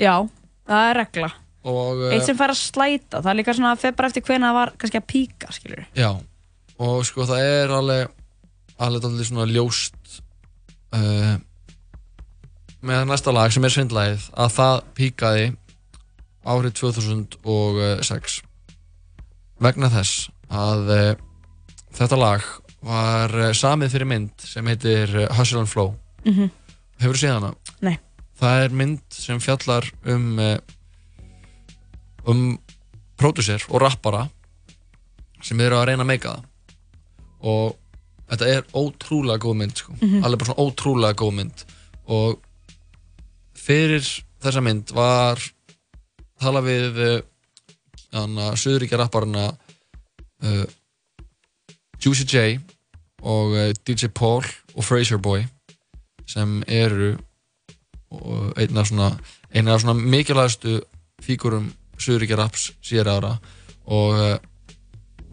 B: Já, það er regla.
C: Og uh,
B: Eitt sem fær að slæta, það er líka svona að fer bara eftir hvena það var kannski að píka, skilur
C: já, og sko það er alveg alveg alveg svona ljóst með næsta lag sem er svindlagið að það píkaði árið 2006 vegna þess að uh, þetta lag var uh, samið fyrir mynd sem heitir uh, Hustle and Flow
B: Mhm.
C: Hefur þú séð hana?
B: Nei.
C: Það er mynd sem fjallar um um pródusser og rappara sem eru að reyna að meika það og þetta er ótrúlega góð mynd sko.
B: Mhm.
C: alveg bara svona ótrúlega góð mynd og fyrir þessa mynd var tala við uh, hana, Suðuríkja rapparana uh, Juicy J og uh, DJ Paul og Fraser Boy sem eru og einn af svona, svona mikilvægastu fígurum Suðuríkja raps síðar ára og uh,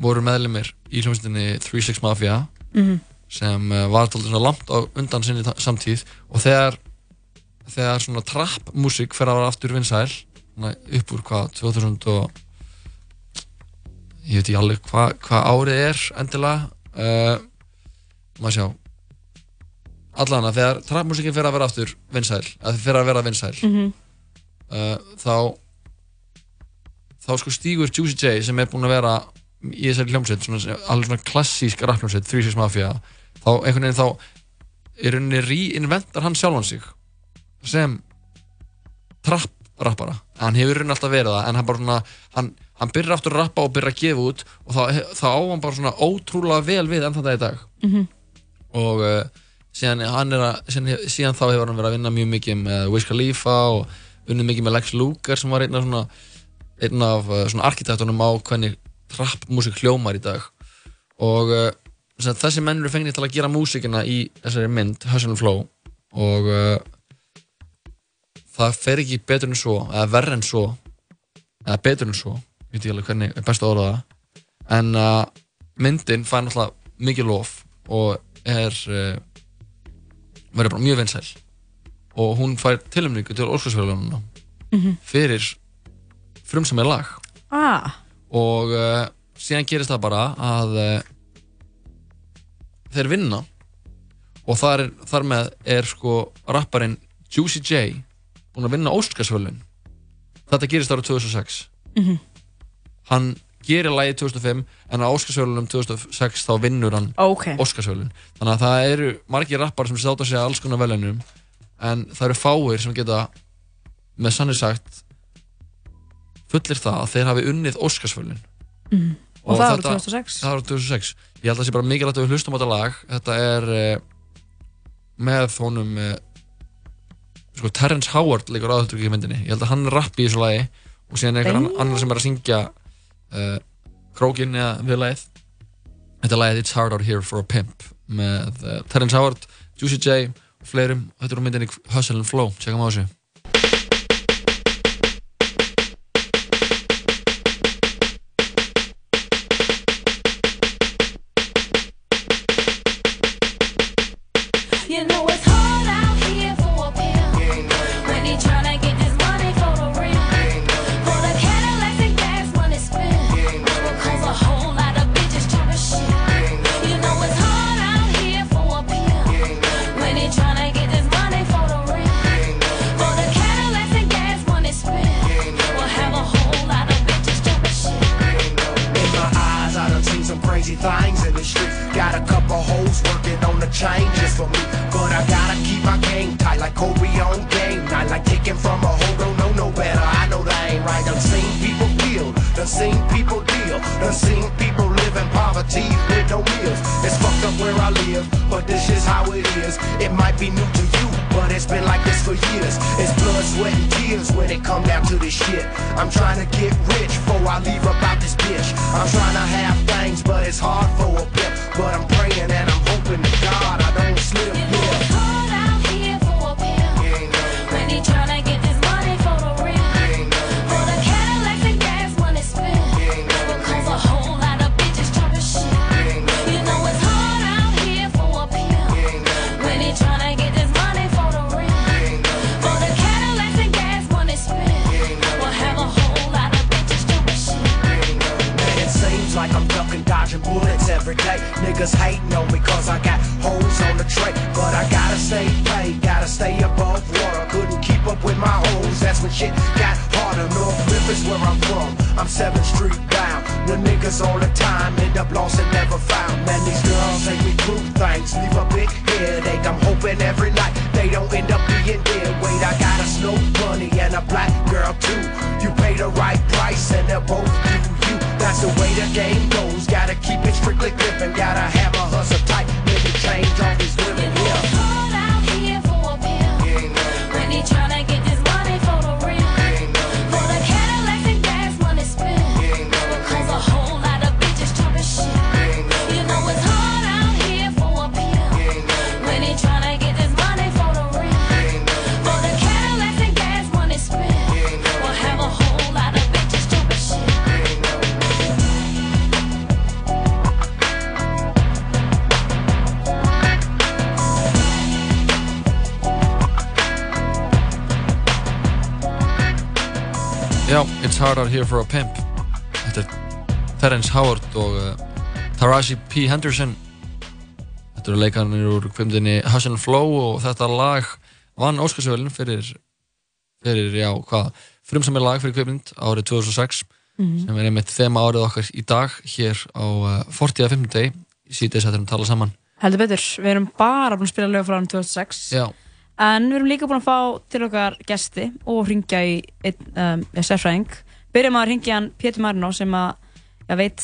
C: voru meðlumir í hljómsveitinni 36 Mafia
B: Mhm.
C: sem uh, var alltaf langt á undan sinni samtíð og þegar þegar svona trap músík fer að vera aftur vinsæl upp úr hvað 2000 og ég veit ekki alveg hvað hva árið er endilega uh, maður sjá allan að þegar trap músíkin fer að vera aftur vinsæl að fer að vera vinsæl
B: Mhm.
C: uh, þá þá sko stígur Juicy J sem er búinn að vera í þessari hljómsveit alveg svona klassísk rappljómsveit 36 Mafia þá einhvern veginn þá í rauninni reinventar hann sjálfan sig sem trap rappara. Hann hefur rauninni alltaf verið það en hann bara svona hann, hann byrjar aftur að rappa og byrjar að gefa út og þá, þá á hann bara svona ótrúlega vel við enn þetta í dag.
B: Mhm.
C: og uh, síðan, hann er að, síðan, síðan þá hefur hann verið að vinna mjög mikið með Wiz Khalifa og unnið mikið með Lex Luger sem var einn af svona einn af uh, svona arkitektunum á hvernig trap músík hljómar í dag. Og uh, sagt, þessi menn eru fengnir til að gera músíkina í þessari mynd Hustle and Flow. Og uh, það fer ekki betur en svo eða verð en svo eða betur en svo, ég veit ekki alveg hvernig er best að orða það. En uh, myndin fær náttúrulega mikið lof og er uh, verður bara mjög vinsæl. Og hún fær tilumningu til Óskarsfjörlununa
B: Mhm.
C: fyrir frumsamið lag.
B: Ah,
C: og uh, síðan gerist það bara að uh, þeir vinna. Og þar, þar með er sko rapparinn Juicy J búinn að vinna Óskarsvölun þetta gerist ára 2006
B: Mhm.
C: hann gerir lagi 2005 en á Óskarsvölunum 2006 þá vinnur hann
B: Ok.
C: Óskarsvölun þannig að það eru margir rappar sem státa sig að alls konar velunum en það eru fáir sem geta með sannir sagt fullir það að þeir hafi unnið Óskarsvölun
B: Mhm. Og það árið 2006?
C: Það árið 2006 Ég held að það sé bara mikilvægt að við hlustum á þetta lag Þetta er uh, með honum uh, sko, Terrence Howard leikur aðhaldurki í myndinni. Ég held að hann rappi í þessu lagi og síðan er einhver
B: Nei.
C: ann- annar sem er að syngja uh, krókin eða við lagið. Þetta lagið It's Hard Out Here for a Pimp með uh, Terrence Howard, Juicy J og fleirum. Þetta er úr myndinni Hustle and Flow. Tjekkum á þessu Já, It's Harder Here for a Pimp Þetta er Terence Howard og uh, Taraji P. Henderson Þetta eru leikarnir úr kvimdini and Flow og þetta lag vann Óskarsvölin fyrir, fyrir, já, hvað, frumsamir lag fyrir kvimdind árið 2006
B: Mhm.
C: sem er einmitt þema árið okkar í dag hér á uh, 40. degi í síðdeis að þeirra tala saman
B: Heldur betur, við erum bara búin að spila lög frá hann 2006
C: Já,
B: En við erum líka búin að fá til okkar gesti og hringja í um, sérfræðing. Byrjum að hringja hann Pétur Marino sem að, ég veit,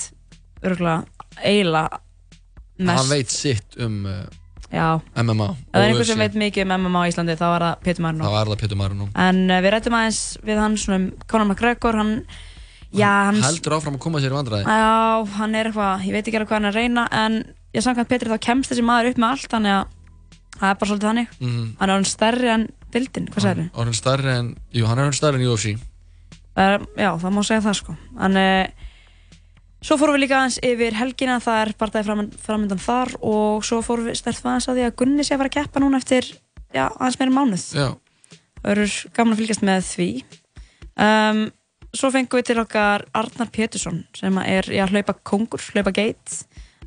B: örgulega, eiginlega mest.
C: hann veit sitt um uh. MMA
B: Ef það er einhver sem veit mikið um MMA á Íslandi, þá var það Pétur Marino.
C: Það var það Pétur Marino
B: En uh, við rættum aðeins við hann svona um Conor McGregor, hann, já, hann,
C: Heldur áfram að koma sér í vandræði
B: já, hann er eitthvað, ég veit ekki alveg hvað hann er að reyna, en ég samkvæmt Pétur þá kemst þessi maður upp með allt, þannig að það er bara svolítið þannig.
C: Mhm.
B: Hann er hann stærri en dildin, hvað
C: Og hann er stærri en, jú, hann er hann stærri en UFC
B: Uh, já, það má segja það sko. En uh, svo fórum við líka aðeins yfir helgina það er partæði fram, framöndan þar og svo fórum við stert aðeins að því að Gunni sé að fara að keppa núna eftir já, aðeins meira mánuð.
C: Já.
B: það eru gaman að fylgjast með því. Um, svo fengum við til okkar Arnar Pétursson sem er já, hlaupa kongur, hlaupa geit.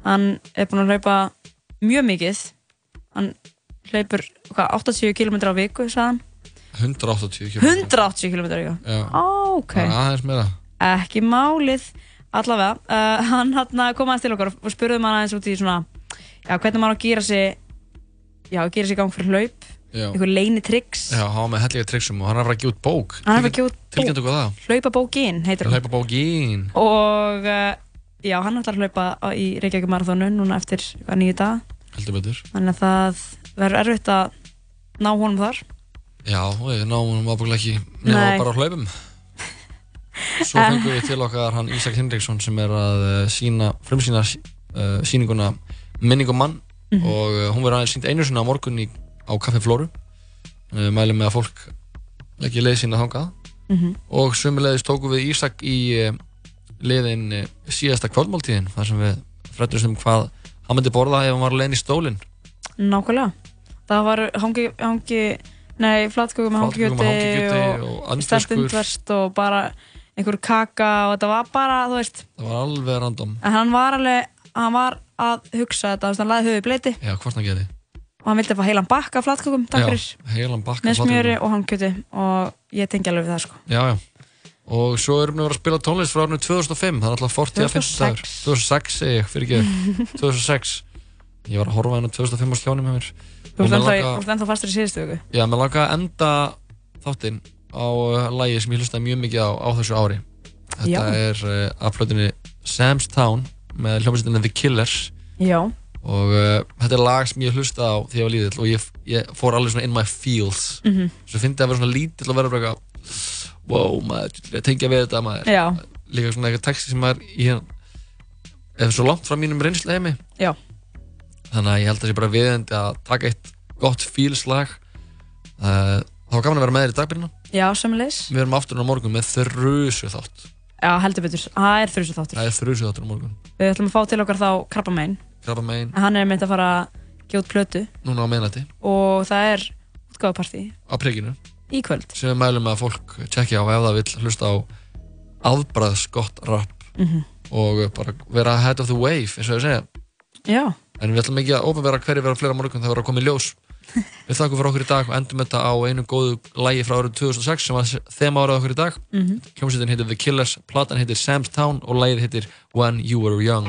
B: Hann er búinn að hlaupa mjög mikið. Hann hlaupur hvað, 80 km á viku sagði hann?
C: 180 km
B: 180 km á viku
C: Já.
B: Á, ok.
C: Það er aðeins meira.
B: Ekki málið. Allavega, uh, hann hann kom aðeins til okkar og spurðum hann aðeins út í svona já, hvernig maður á að gera sig já, gera sig í gang fyrir hlaup
C: Já.
B: einhver leini tricks
C: Já, hann var með helliga triksum og hann er að fara að gefa út bók.
B: Hann er að fara að gefa út bók.
C: Tilgjöndu hvað það?
B: hlaupa bókin, heitir hún.
C: Hlaupa bókin.
B: Og uh, já, hann ætlar að hlaupa í Reykjavík marathonu núna eftir nýju dag
C: Heldur betur.
B: Þannig að það verður erfitt að ná honum þar
C: Já, við náum hann ábygglega ekki nema
B: Nei.
C: bara á hlaupum (laughs) Svo
B: En-
C: fengum við til okkar hann Ísak Hinriksson sem er að uh, sína, frumsýna uh, sýninguna Minningum mann
B: Mhm.
C: og uh, hún verður aðeins sínt einu sinna á morgun í, á Kaffi Flóru uh, mælum með að fólk leggja leið sína þangað
B: Mhm.
C: og sömulegis tókum við Ísak í uh, liðin uh, síðasta kvöldmáltíðin þar sem við frættum um hvað hann myndi borða ef hann var leiðin í stólinn
B: nákvæmlega. Það var hangi, hangi nei, flatköku með hangikjöti
C: og andfiskur.
B: stertindverst og bara einhver kaka og þetta var bara, þú veist.
C: Það var alveg random.
B: En hann var alveg, hann var að hugsa þetta, hann laði höfuð í bleiti
C: Já, hvort hann gerði.
B: Og hann vildi fá heilan bakka af flatkökum, takk fyrir.
C: Já, heilan bakka
B: með
C: flatkökum.
B: smjöri og hangikjöti og ég tengi alveg við það sko.
C: Já, já. Og svo erum við að að spila tónlist frá árinu 2005, það er alltaf 40 að 50 dagur. 2006 segi ég, fyrir ekki, 2006. Ég var að horfa henni 2005 á skjánum með mér.
B: þú ert ennþá, fastur í síðustu viku
C: Já, mér langa að enda þáttinn á uh, lagi sem ég hlustaði mjög mikið á, á þessu ári. Þetta
B: Já.
C: er uh, af plötunni Sam's Town með hljómsveitinni The Killers
B: já,
C: og uh, þetta er lag sem ég hlustaði á því ég var lítill og ég, ég fór alveg svona in my feels.
B: Mhm.
C: Svo fyndi ég að vera svona lítill og vera bara wow, maður, tengja við þetta maður
B: Já.
C: líka svona eitthvað texti sem maður í hérna er svo langt frá mínum
B: Já.
C: Þannig að ég held að það sé bara viðendi að taka eitt gott fílslag. Uh, það var gaman að vera með þér í dagbyrjuna
B: já, sömulegis
C: við erum aftur á morgun með þrjusu þátt
B: já, heldur betur, það er þrjusu þáttur
C: það er þrjusu þáttur á morgun.
B: Við ætlum að fá til okkar þá Krabba Mein
C: Krabba Mein
B: hann er meint að fara að gefa út plötu.
C: Núna á meðnætti
B: og það er útgáðupartí
C: á prikinu.
B: Í kvöld.
C: Sem við mælum að fólk tjekkja á ef það vill hlusta á afbræðs gott rap.
B: Mhm.
C: og bara vera head of the wave eins og ég segja.
B: Já,
C: En við ætlum ekki að ópenvera hverju vera fleira á morgun, það verður að koma í ljós. (laughs) Við þakkum fyrir okkur í dag og endum þetta á einu góðu lægi frá árið 2006 sem var þema árið okkur í dag.
B: Mhm.
C: Hljómsveitin heitir The Killers, platan heitir Sam's Town og lægið heitir When You Were Young.